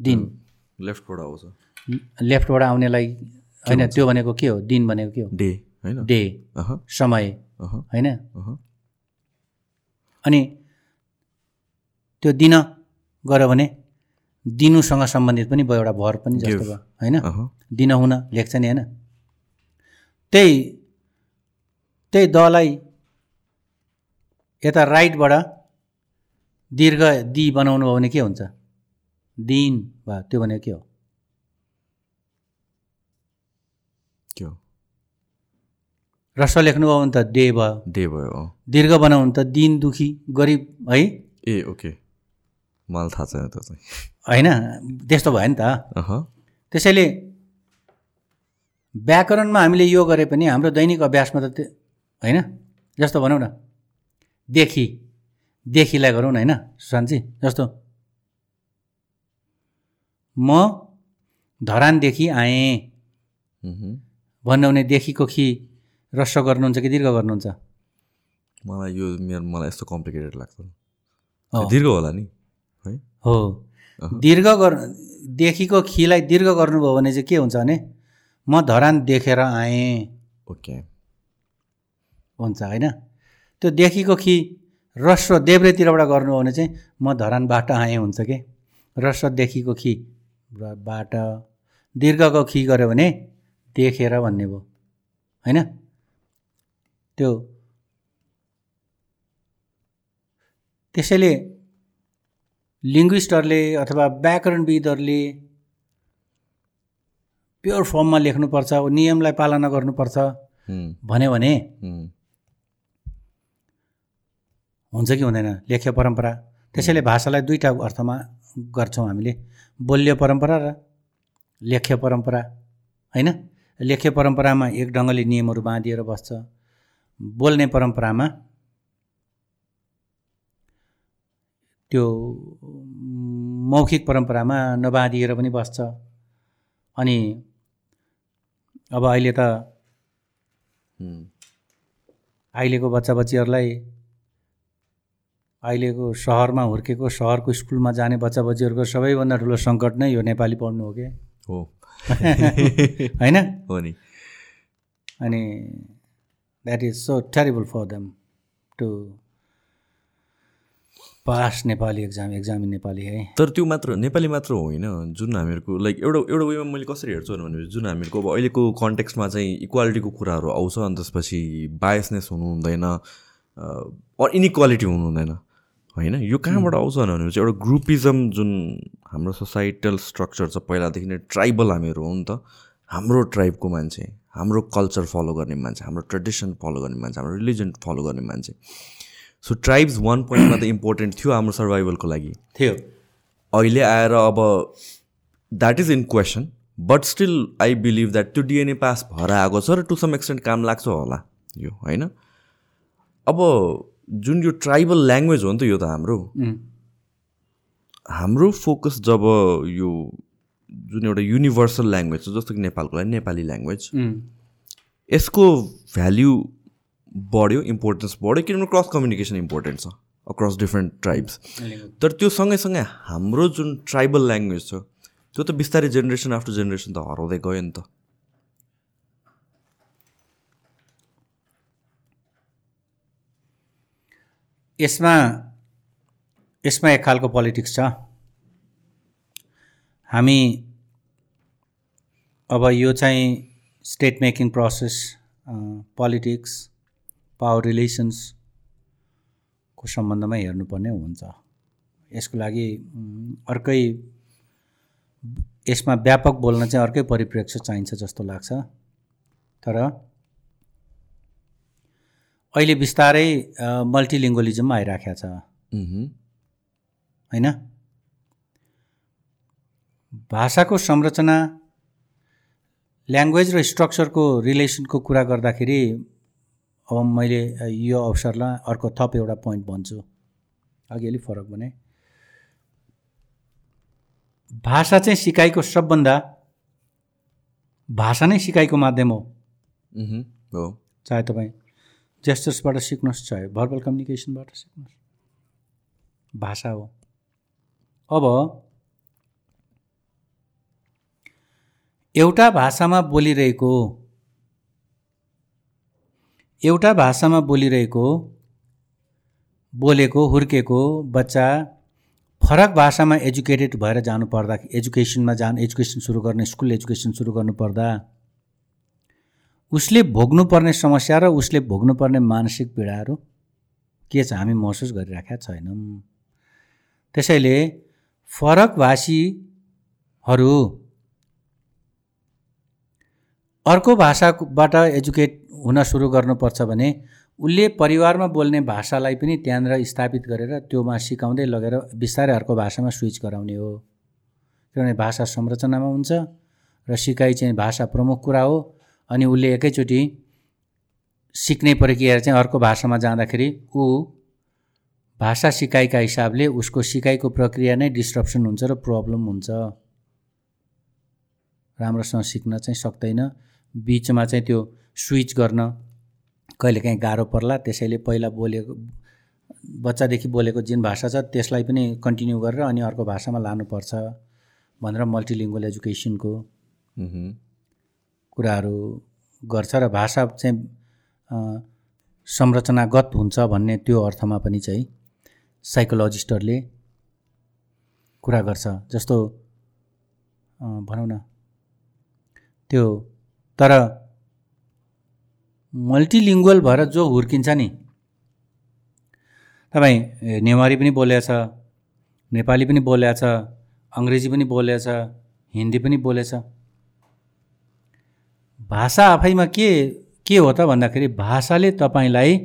दिन। लेफ्टबाट आउँछ। लेफ्टबाट आउनेलाई होइन त्यो भनेको के हो? दिन भनेको के हो? Day day. अह। समय। होइन? अनि त्यो दिन गऱ्यो भने दिनुसँग सम्बन्धित पनि भयो एउटा भर पनि जस्तो. भयो होइन? दिन हुन लेख्छ नि होइन? त्यही त्यही दलाई यता राइटबाट दीर्घ दि बनाउनु भयो भने के हुन्छ? दिन भयो त्यो भनेको के हो? के हो? रस्व लेख्नुभयो भने त डे भयो। डे भयो दीर्घ बनाउनु त दिन दुखी गरिब है? ए ओके। मलाई थाहा छैन त्यो चाहिँ। होइन त्यस्तो भयो नि त। त्यसैले व्याकरणमा हामीले यो गरे पनि हाम्रो दैनिक अभ्यासमा त त्यो होइन? जस्तो भनौँ न देखि देखिलाई गरौँ न होइन? सुशान्तजी जस्तो। म धरानदेखि आएँ। भन्नु भने देखिको खि रस्व गर्नुहुन्छ कि दीर्घ गर्नुहुन्छ? मलाई यो मेरो मलाई यस्तो कम्प्लिकेटेड लाग्छ। दीर्घ होला नि? है। दीर्घ गर देखिको खिलाई दीर्घ गर्नुभयो भने चाहिँ के हुन्छ भने म धरान देखेर आएँ। ओके। हुन्छ होइन? त्यो देखिको खि रस्व देब्रेतिरबाट गर्नु हो भने चाहिँ म धरानबाट आएँ हुन्छ कि? रस्व देखिको खि बाट दीर्घको खि गऱ्यो भने देखेर भन्ने भयो होइन? त्यो त्यसैले लिङ्ग्विस्टहरूले अथवा व्याकरणविदहरूले प्योर फर्ममा लेख्नुपर्छ नियमलाई पालना गर्नुपर्छ। भन्यो भने हुन्छ कि हुँदैन? लेख्य परम्परा। त्यसैले भाषालाई दुईवटा अर्थमा गर्छौँ हामीले। बोल्य परम्परा र लेख्य परम्परा। होइन? लेख्य परम्परामा एक ढङ्गले नियमहरू बाँधिएर बस्छ। बोल्ने परम्परामा त्यो मौखिक परम्परामा नबाँधिएर पनि बस्छ। अनि अब अहिले त अहिलेको बच्चा बच्चीहरूलाई अहिलेको सहरमा हुर्केको सहरको स्कुलमा जाने बच्चा बच्चीहरूको सबैभन्दा ठुलो सङ्कट नै यो नेपाली पढ्नु हो कि? हो। होइन? हो नि। अनि that is so terrible for them to pass Nepali exam exam in Nepali है। तर त्यो मात्र नेपाली मात्र होइन जुन हामीहरूको लाइक एउटा एउटा वेमा मैले कसरी हेर्छु भने जुन हामीहरूको अब अहिलेको कन्टेक्स्टमा चाहिँ इक्वालिटीको कुराहरू आउँछ अनि त्यसपछि बायसनेस हुनु हुँदैन इनइक्वालिटी हुनु हुँदैन होइन? यो कहाँबाट आउँछ भने चाहिँ एउटा ग्रुपिजम जुन हाम्रो सोसाइटल स्ट्रक्चर छ पहिलादेखि नै ट्राइबल हामीहरू हो नि त हाम्रो ट्राइबको मान्छे हाम्रो कल्चर फलो गर्ने मान्छे हाम्रो ट्रेडिसन फलो गर्ने मान्छे हाम्रो रिलिजन फलो गर्ने मान्छे। सो ट्राइब्स वान पोइन्टमा त इम्पोर्टेन्ट थियो हाम्रो सर्भाइभलको लागि. थियो. अहिले आएर अब that is in question but still I believe that त्यो डिएनए पास भएर आएको छ र टु सम एक्सटेन्ट काम लाग्छ होला यो होइन? अब जुन यो ट्राइबल ल्याङ्ग्वेज हो नि त यो त हाम्रो। हाम्रो फोकस जब यो जुन एउटा युनिभर्सल ल्याङ्ग्वेज छ जस्तो कि नेपालको लागि नेपाली ल्याङ्ग्वेज यसको भ्याल्यु बढ्यो इम्पोर्टेन्स बढ्यो किनभने क्रस कम्युनिकेसन इम्पोर्टेन्ट छ अक्रस डिफ्रेन्ट ट्राइब्स तर त्यो सँगै हाम्रो जुन ट्राइबल ल्याङ्ग्वेज छ त्यो त बिस्तारै जेनेरेसन आफ्टर जेनेरेसन त हराउँदै गयो नि त। यसमा यसमा एक खालको पोलिटिक्स छ। हामी अब यो चाहिँ state making process politics power रिलेसन्सको सम्बन्धमा हेर्नुपर्ने हुन्छ। यसको लागि अर्कै यसमा व्यापक बोल्न चाहिँ अर्कै परिप्रेक्ष्य चाहिन्छ जस्तो लाग्छ। तर अहिले बिस्तारै मल्टिलिङ्गोलिजम आइराखेको छ। होइन? भाषाको संरचना ल्याङ्ग्वेज र स्ट्रक्चरको रिलेसनको कुरा गर्दाखेरि अब मैले यो अवसरलाई अर्को थप एउटा पोइन्ट भन्छु। अघि अलिक फरक भने भाषा चाहिँ सिकाइको सबभन्दा भाषा नै सिकाइको माध्यम हो। हो। चाहे तपाईँ जेस्टर्सबाट सिक्नुहोस् चाहे भर्बल कम्युनिकेसनबाट सिक्नुहोस् भाषा हो। अब एउटा भाषामा बोलिरहेको एउटा भाषामा बोलिरहेको बोलेको हुर्केको बच्चा फरक भाषामा एजुकेटेड भएर जानु पर्दा एजुकेसनमा जानु एजुकेसन सुरु गर्ने स्कुल एजुकेसन सुरु गर्नुपर्दा उसले भोग्नुपर्ने समस्या र उसले भोग्नुपर्ने मानसिक पीडाहरू के छ हामी महसुस गरिराखेका छैनौँ। त्यसैले फरक भाषीहरू अर्को भाषाबाट एजुकेट हुन सुरु गर्नुपर्छ भने उसले परिवारमा बोल्ने भाषालाई पनि त्यहाँनिर स्थापित गरेर त्योमा सिकाउँदै लगेर बिस्तारै अर्को भाषामा स्विच गराउने हो। किनभने भाषा संरचनामा हुन्छ र सिकाइ चाहिँ भाषा प्रमुख कुरा हो अनि उसले एकैचोटि सिक्ने प्रक्रिया चाहिँ अर्को भाषामा जाँदाखेरि ऊ भाषा सिकाइका हिसाबले उसको सिकाइको प्रक्रिया नै डिस्ट्रप्सन हुन्छ र प्रब्लम हुन्छ। राम्रोसँग सिक्न चाहिँ सक्दैन। बिचमा चाहिँ त्यो स्विच गर्न कहिलेकाहीँ गाह्रो पर्ला। त्यसैले पहिला बोलेको बच्चादेखि बोलेको जुन भाषा छ त्यसलाई पनि कन्टिन्यू गरेर अनि अर्को भाषामा लानुपर्छ भनेर मल्टिलिङ्गुअल एजुकेसनको कुराहरू गर्छ र भाषा चाहिँ संरचनागत हुन्छ भन्ने त्यो अर्थमा पनि चाहिँ साइकोलोजिस्टहरूले कुरा गर्छ। जस्तो भनौँ न त्यो तर मल्टिलिङ्गुअल भएर जो हुर्किन्छ नि। तपाईँ नेवारी पनि बोलेछ नेपाली पनि बोलेछ अङ्ग्रेजी पनि बोलेछ हिन्दी पनि बोलेछ भाषा आफैमा के के हो त भन्दाखेरि भाषाले तपाईँलाई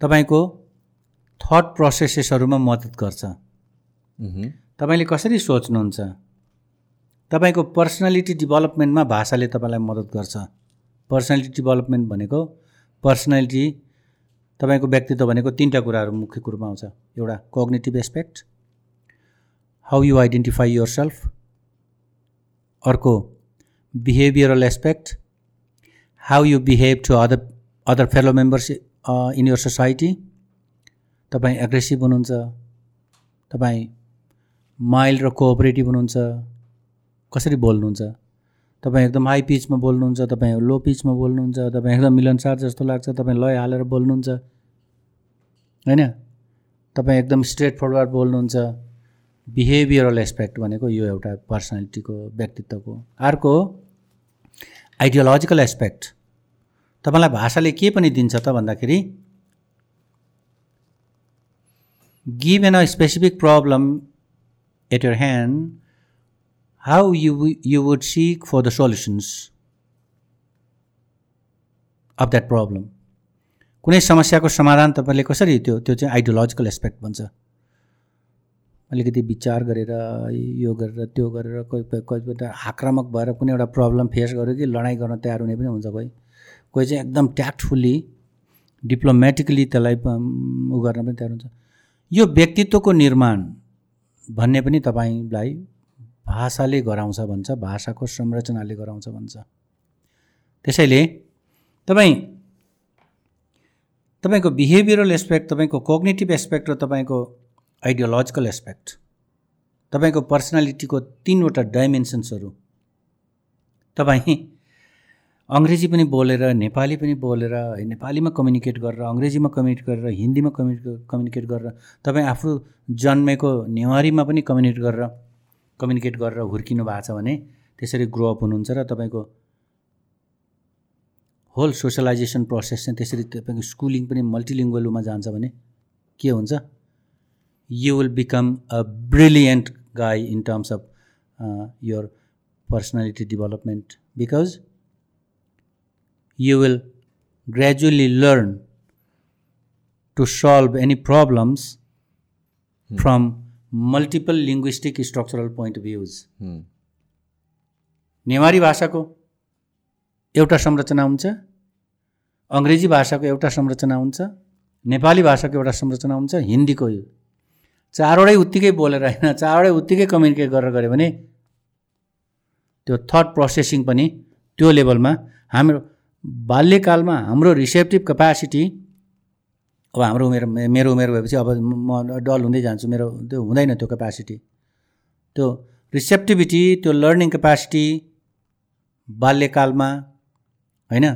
तपाईँको थट प्रोसेसेसहरूमा मद्दत गर्छ। तपाईँले कसरी सोच्नुहुन्छ? तपाईँको पर्सनालिटी डेभलपमेन्टमा भाषाले तपाईँलाई मद्दत गर्छ। पर्सनालिटी डेभलपमेन्ट भनेको पर्सनालिटी तपाईँको व्यक्तित्व भनेको तिनवटा कुराहरू मुख्य कुरोमा आउँछ। एउटा cognitive aspect how you identify yourself अर्को behavioural aspect how you behave to other other fellow members in your society तपाईँ एग्रेसिभ हुनुहुन्छ तपाईँ माइल्ड र कोअपरेटिभ हुनुहुन्छ कसरी बोल्नुहुन्छ? तपाईँ एकदम हाई पिचमा बोल्नुहुन्छ तपाईँ लो पिचमा बोल्नुहुन्छ तपाईँ एकदम मिलनसार जस्तो लाग्छ तपाईँ लय हालेर बोल्नुहुन्छ। होइन? तपाईँ एकदम स्ट्रेट फरवर्ड बोल्नुहुन्छ। बिहेभियरल एस्पेक्ट भनेको यो एउटा पर्सनालिटीको व्यक्तित्वको। अर्को आइडियोलोजिकल एस्पेक्ट तपाईँलाई भाषाले के पनि दिन्छ त भन्दाखेरि give an a specific problem at your hand how you, you would seek for the solutions of that problem. कुनै समस्याको समाधान तपाईँले कसरी त्यो त्यो चाहिँ आइडियोलोजिकल एस्पेक्ट भन्छ। अलिकति विचार गरेर यो गरेर त्यो गरेर कोही कोही कोही आक्रामक भएर कुनै एउटा प्रब्लम फेस गर्यो कि लडाइँ गर्न तयार हुने पनि हुन्छ कोही। कोही चाहिँ एकदम ट्याक्टफुल्ली डिप्लोमेटिकली त्यसलाई उ गर्न पनि तयार हुन्छ। यो व्यक्तित्वको निर्माण भन्ने पनि तपाईँलाई भाषाले गराउँछ भन्छ भाषाको संरचनाले गराउँछ भन्छ। त्यसैले तपाईँ तपाईँको बिहेभियरल एस्पेक्ट तपाईँको कोग्नेटिभ एस्पेक्ट र तपाईँको आइडियोलोजिकल एस्पेक्ट तपाईँको पर्सनालिटीको तिनवटा डाइमेन्सन्सहरू तपाईँ अङ्ग्रेजी पनि बोलेर नेपाली पनि बोलेर नेपालीमा कम्युनिकेट गरेर अङ्ग्रेजीमा कम्युनिकेट गरेर हिन्दीमा कम्युनिकेट कम्युनिकेट गरेर तपाईँ आफू जन्मेको नेवारीमा पनि कम्युनिकेट गरेर कम्युनिकेट गरेर हुर्किनु भएको छ भने त्यसरी ग्रोअप हुनुहुन्छ र तपाईँको होल सोसलाइजेसन प्रोसेस चाहिँ त्यसरी तपाईँको स्कुलिङ पनि मल्टिलिङ्गुअलमा जान्छ भने के हुन्छ you will become a brilliant guy in terms of your personality development because you will gradually learn to solve any problems hmm. Structural point of views. Hmm. Newari भाषाको एउटा संरचना हुन्छ अङ्ग्रेजी भाषाको एउटा संरचना हुन्छ नेपाली भाषाको एउटा संरचना हुन्छ हिन्दीको चारवटै उत्तिकै बोलेर होइन चारवटै उत्तिकै कम्युनिकेट गरेर गऱ्यो भने त्यो थट प्रोसेसिङ पनि त्यो लेभलमा हाम्रो बाल्यकालमा हाम्रो रिसेप्टिभ क्यापासिटी अब हाम्रो उमेर मेरो उमेर भएपछि अब म डल हुँदै जान्छु मेरो त्यो हुँदैन त्यो क्यापासिटी त्यो रिसेप्टिभिटी त्यो लर्निङ क्यापासिटी बाल्यकालमा होइन?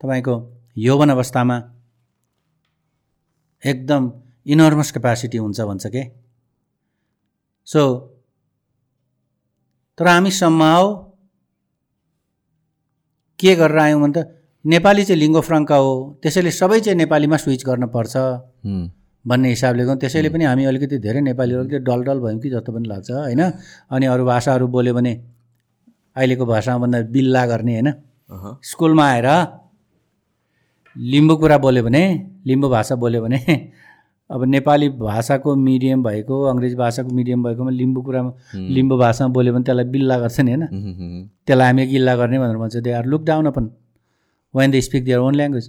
तपाईँको यौवन अवस्थामा एकदम इनर्मस क्यापासिटी हुन्छ भन्छ के? सो तर हामी सम्माव के गरेर आयौँ भने त नेपाली चाहिँ लिङ्गो फ्राङ्का हो त्यसैले सबै चाहिँ नेपालीमा स्विच गर्नुपर्छ भन्ने हिसाबले गयौँ त्यसैले पनि हामी अलिकति धेरै नेपालीहरू अलिकति डल डल भयौँ कि जस्तो पनि लाग्छ होइन? अनि अरू भाषाहरू बोल्यो भने अहिलेको भाषामा भन्दा बिल्ला गर्ने होइन? स्कुलमा आएर लिम्बू कुरा बोल्यो भने लिम्बू भाषा बोल्यो भने अब नेपाली भाषाको मिडियम भएको अङ्ग्रेजी भाषाको मिडियम भएकोमा लिम्बू कुरामा लिम्बू भाषामा बोल्यो भने त्यसलाई बिल्ला गर्छ नि होइन? त्यसलाई हामी गिल्ला गर्ने भनेर भन्छ they are look down upon. When they speak their own language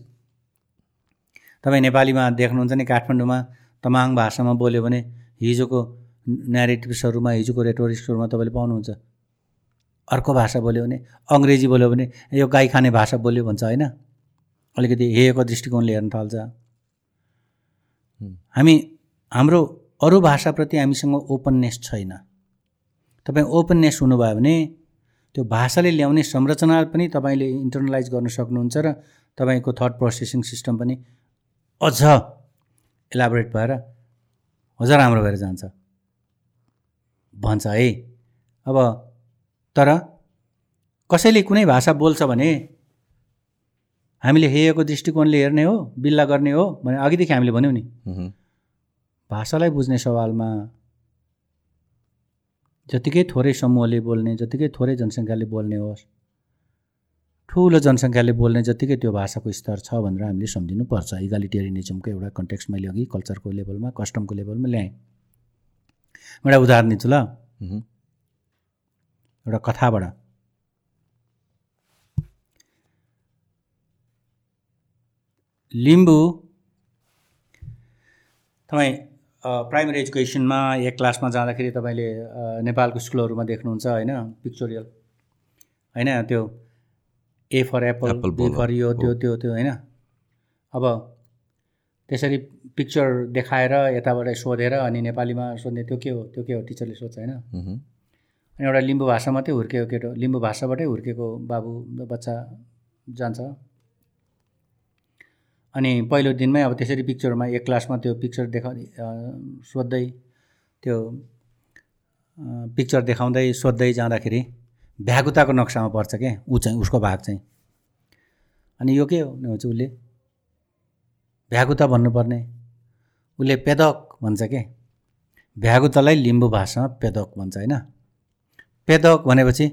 तपाईँ नेपालीमा देख्नुहुन्छ नि काठमाडौँमा तमाङ भाषामा बोल्यो भने हिजोको नेरेटिभ्सहरूमा हिजोको रेटोरिक्सहरूमा तपाईँले पाउनुहुन्छ। अर्को भाषा बोल्यो भने अङ्ग्रेजी बोल्यो भने यो गाई खाने भाषा बोल्यो भन्छ होइन? अलिकति हेयको दृष्टिकोणले हेर्न थाल्छ। हामी हाम्रो अरू भाषाप्रति हामीसँग ओपननेस छैन। तपाईँ ओपननेस हुनुभयो भने त्यो भाषाले ल्याउने संरचना पनि तपाईँले इन्टरनलाइज गर्न सक्नुहुन्छ र तपाईँको थट प्रोसेसिङ सिस्टम पनि अझ इलाबोरेट भएर अझ राम्रो भएर जान्छ। भन्छ है अब तर कसैले कुनै भाषा बोल्छ भने हामीले हेयको दृष्टिकोणले हेर्ने हो बिल्ला गर्ने हो भने अघिदेखि हामीले भन्यौँ नि। भाषालाई बुझ्ने सवालमा जतिकै थोरै समूहले बोल्ने जतिकै थोरै जनसङ्ख्याले बोल्ने होस् ठुलो जनसङ्ख्याले बोल्ने जतिकै त्यो भाषाको स्तर छ भनेर हामीले सम्झिनुपर्छ। इगालिटेरिनिजमको एउटा कन्टेक्स्ट मैले अघि कल्चरको लेभलमा कस्टमको लेभलमा ल्याएँ। एउटा उदाहरण दिन्छु ल। एउटा कथाबाट। लिम्बू तपाईँ प्राइमेरी एजुकेसनमा एक क्लासमा जाँदाखेरि तपाईँले नेपालको स्कुलहरूमा देख्नुहुन्छ होइन? पिक्चोरियल होइन? त्यो A for apple B for यो त्यो त्यो त्यो होइन? अब त्यसरी पिक्चर देखाएर यताबाट सोधेर अनि नेपालीमा सोध्ने त्यो के हो त्यो के हो टिचरले सोध्छ होइन? अनि एउटा लिम्बू भाषा मात्रै हुर्केको केटो लिम्बू भाषाबाटै हुर्केको बाबु बच्चा जान्छ। अनि पहिलो दिनमै अब त्यसरी पिक्चरमा एक क्लासमा त्यो पिक्चर देखा सोध्दै त्यो पिक्चर देखाउँदै सोध्दै जाँदाखेरि भ्यागुताको नक्सामा पर्छ क्या ऊ चाहिँ उसको भाग चाहिँ। अनि यो के हो? उसले भ्यागुता भन्नुपर्ने। उसले पेदक भन्छ के? भ्यागुतालाई लिम्बू भाषामा पेदक भन्छ होइन? पेदक भनेपछि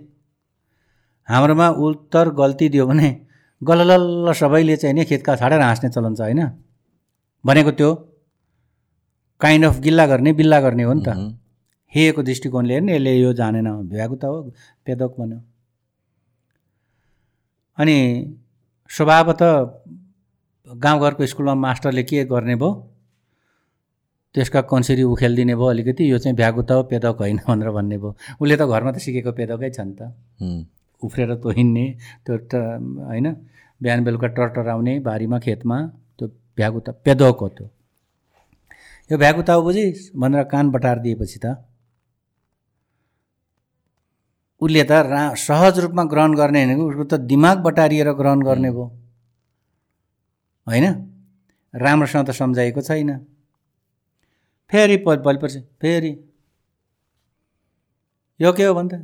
हाम्रोमा उत्तर गल्ती दियो भने गललल्ल सबैले चाहिँ नि खेतका छाडेर हाँस्ने चलन छ होइन? भनेको त्यो काइन्ड अफ गिल्ला गर्ने बिल्ला गर्ने हो नि त। हेको दृष्टिकोणले हेर्ने यसले यो जानेन भ्यागु त हो पेदक भन्यो। अनि स्वभावतः गाउँघरको स्कुलमा मास्टरले के गर्ने भयो? त्यसका कन्सिरी उखेलिदिने भयो अलिकति यो चाहिँ भ्यागु त हो पेदक होइन भनेर भन्ने भयो। उसले त घरमा त सिकेको पेदकै छ नि त। उफ्रेर त हिँड्ने त्यो होइन बिहान बेलुका टरटराउने बारीमा खेतमा त्यो भ्यागु त पेदक हो त्यो। यो भ्यागु त बुझिस् भनेर कान बटार दिएपछि त उसले त रा सहज रूपमा ग्रहण गर्ने भनेको उसको त दिमाग बटारिएर ग्रहण गर्ने भयो। होइन? राम्रोसँग त सम्झाइएको छैन। फेरि पल पछि फेरि। यो के हो भन्दा?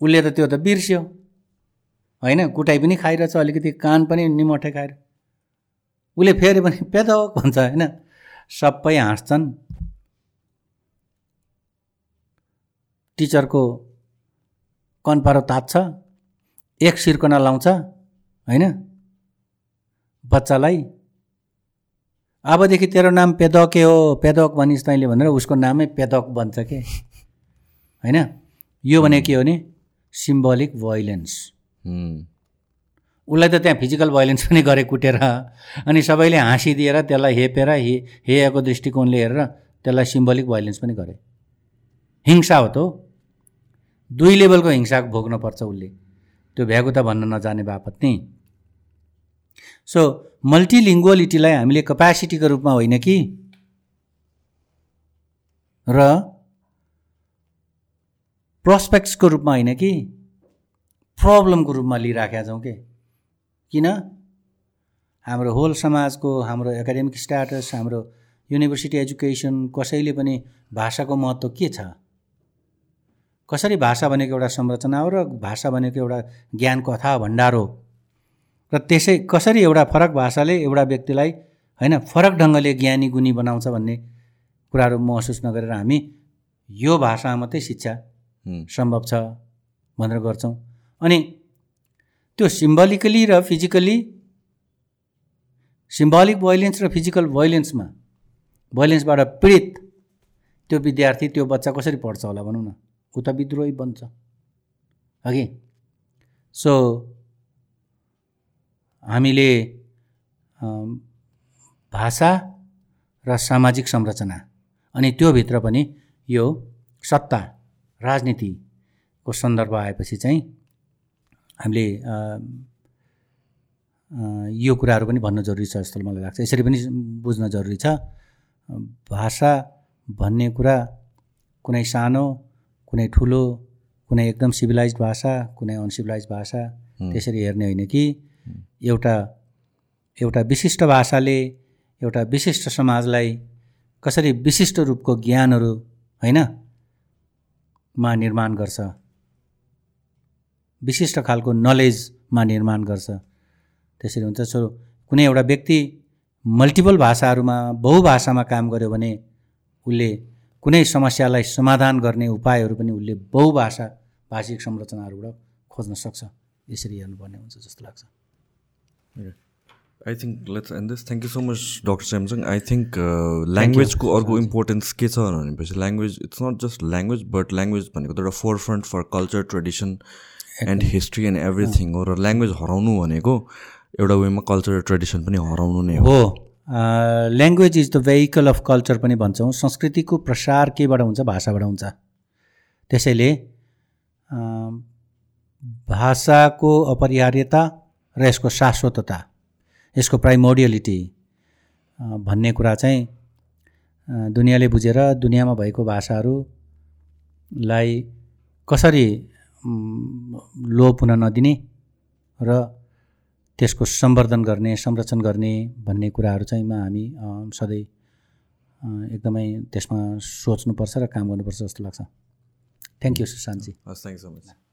उसले त त्यो त बिर्स्यो। होइन कुटाइ पनि खाइरहेछ अलिकति कान पनि निमठे खाएर। उसले फेरि पनि पेदो भन्छ होइन? सबै हाँस्छन्। टिचरको कनपारो तात्छ एक सिर्कना लाउँछ होइन? बच्चालाई। अबदेखि तेरो नाम पेदके हो पेदक भनिस् तैँले भनेर उसको नामै पेदक बन्छ के? होइन? यो भने के हो भने सिम्बोलिक भोइलेन्स उसलाई त त्यहाँ फिजिकल भोइलेन्स पनि गरे कुटेर अनि सबैले हाँसिदिएर त्यसलाई हेपेर हे हेएको दृष्टिकोणले हेरेर त्यसलाई सिम्बोलिक भोइलेन्स पनि गरे। हिंसा हो त दुई लेभलको हिंसा भोग्नुपर्छ उसले। त्यो भ्यागुता भन्न नजाने बापत नि। सो मल्टिलिङ्गुअलिटीलाई हामीले कपेसिटीको रूपमा होइन कि? र प्रोस्पेक्ट्सको रूपमा होइन कि? प्रब्लमको रूपमा लिइराखेका छौँ कि? किन? हाम्रो होल समाजको हाम्रो एकाडेमिक स्ट्याटस हाम्रो युनिभर्सिटी एजुकेसन कसैले पनि भाषाको महत्त्व के छ? कसरी भाषा भनेको एउटा संरचना हो र भाषा भनेको एउटा ज्ञानको अथाह भण्डार हो? र त्यसै कसरी एउटा फरक भाषाले एउटा व्यक्तिलाई होइन फरक ढङ्गले ज्ञानी गुणी बनाउँछ भन्ने कुराहरू महसुस नगरेर हामी यो भाषामा मात्रै शिक्षा सम्भव छ भनेर गर्छौँ। अनि त्यो सिम्बलिकली र फिजिकली सिम्बलिक भोइलेन्स र फिजिकल भोइलेन्समा भोइलेन्सबाट पीडित त्यो विद्यार्थी त्यो बच्चा कसरी पढ्छ होला भनौँ न? ऊ त विद्रोही बन्छ। अघि सो हामीले भाषा र सामाजिक संरचना अनि त्योभित्र पनि यो सत्ता राजनीतिको सन्दर्भ आएपछि चाहिँ हामीले यो कुराहरू पनि भन्न जरुरी छ जस्तो मलाई लाग्छ। यसरी पनि बुझ्न जरुरी छ। भाषा भन्ने कुरा कुनै सानो कुनै ठुलो कुनै एकदम सिभिलाइज भाषा कुनै अनसिभिलाइज भाषा त्यसरी हेर्ने होइन कि एउटा एउटा विशिष्ट भाषाले एउटा विशिष्ट समाजलाई कसरी विशिष्ट रूपको ज्ञानहरू होइन? मा निर्माण गर्छ। विशिष्ट खालको नलेजमा निर्माण गर्छ। त्यसरी हुन्छ। सो कुनै एउटा व्यक्ति मल्टिपल भाषाहरूमा बहुभाषामा काम गर्यो भने उसले कुनै समस्यालाई समाधान गर्ने उपायहरू पनि उसले बहुभाषा भाषिक संरचनाहरूबाट खोज्न सक्छ। यसरी हेर्नुपर्ने हुन्छ जस्तो लाग्छ। I think let's end this thank you so much doctor Samsung I think ल्याङ्ग्वेजको अर्को इम्पोर्टेन्स के छ भनेपछि language it's not just language but language भनेको त एउटा forefront for culture tradition and history and everything हो र ल्याङ्ग्वेज हराउनु भनेको एउटा वेमा कल्चर ट्रेडिसन पनि हराउनु नै हो। Language is the vehicle of culture पनि भन्छौँ। संस्कृतिको प्रसार केबाट हुन्छ? भाषाबाट हुन्छ। त्यसैले भाषाको अपरिहार्यता र यसको शाश्वतता यसको प्राइमोडियलिटी भन्ने कुरा चाहिँ दुनियाँले बुझेर दुनियाँमा भएको भाषाहरूलाई कसरी लोप हुन नदिने र त्यसको सम्वर्धन गर्ने संरक्षण गर्ने भन्ने कुराहरू चाहिँ हामी सधैँ एकदमै त्यसमा सोच्नुपर्छ र काम गर्नुपर्छ जस्तो लाग्छ। थ्याङ्क यू सुशान्तजी हस् थ्याङ्क यू सो मच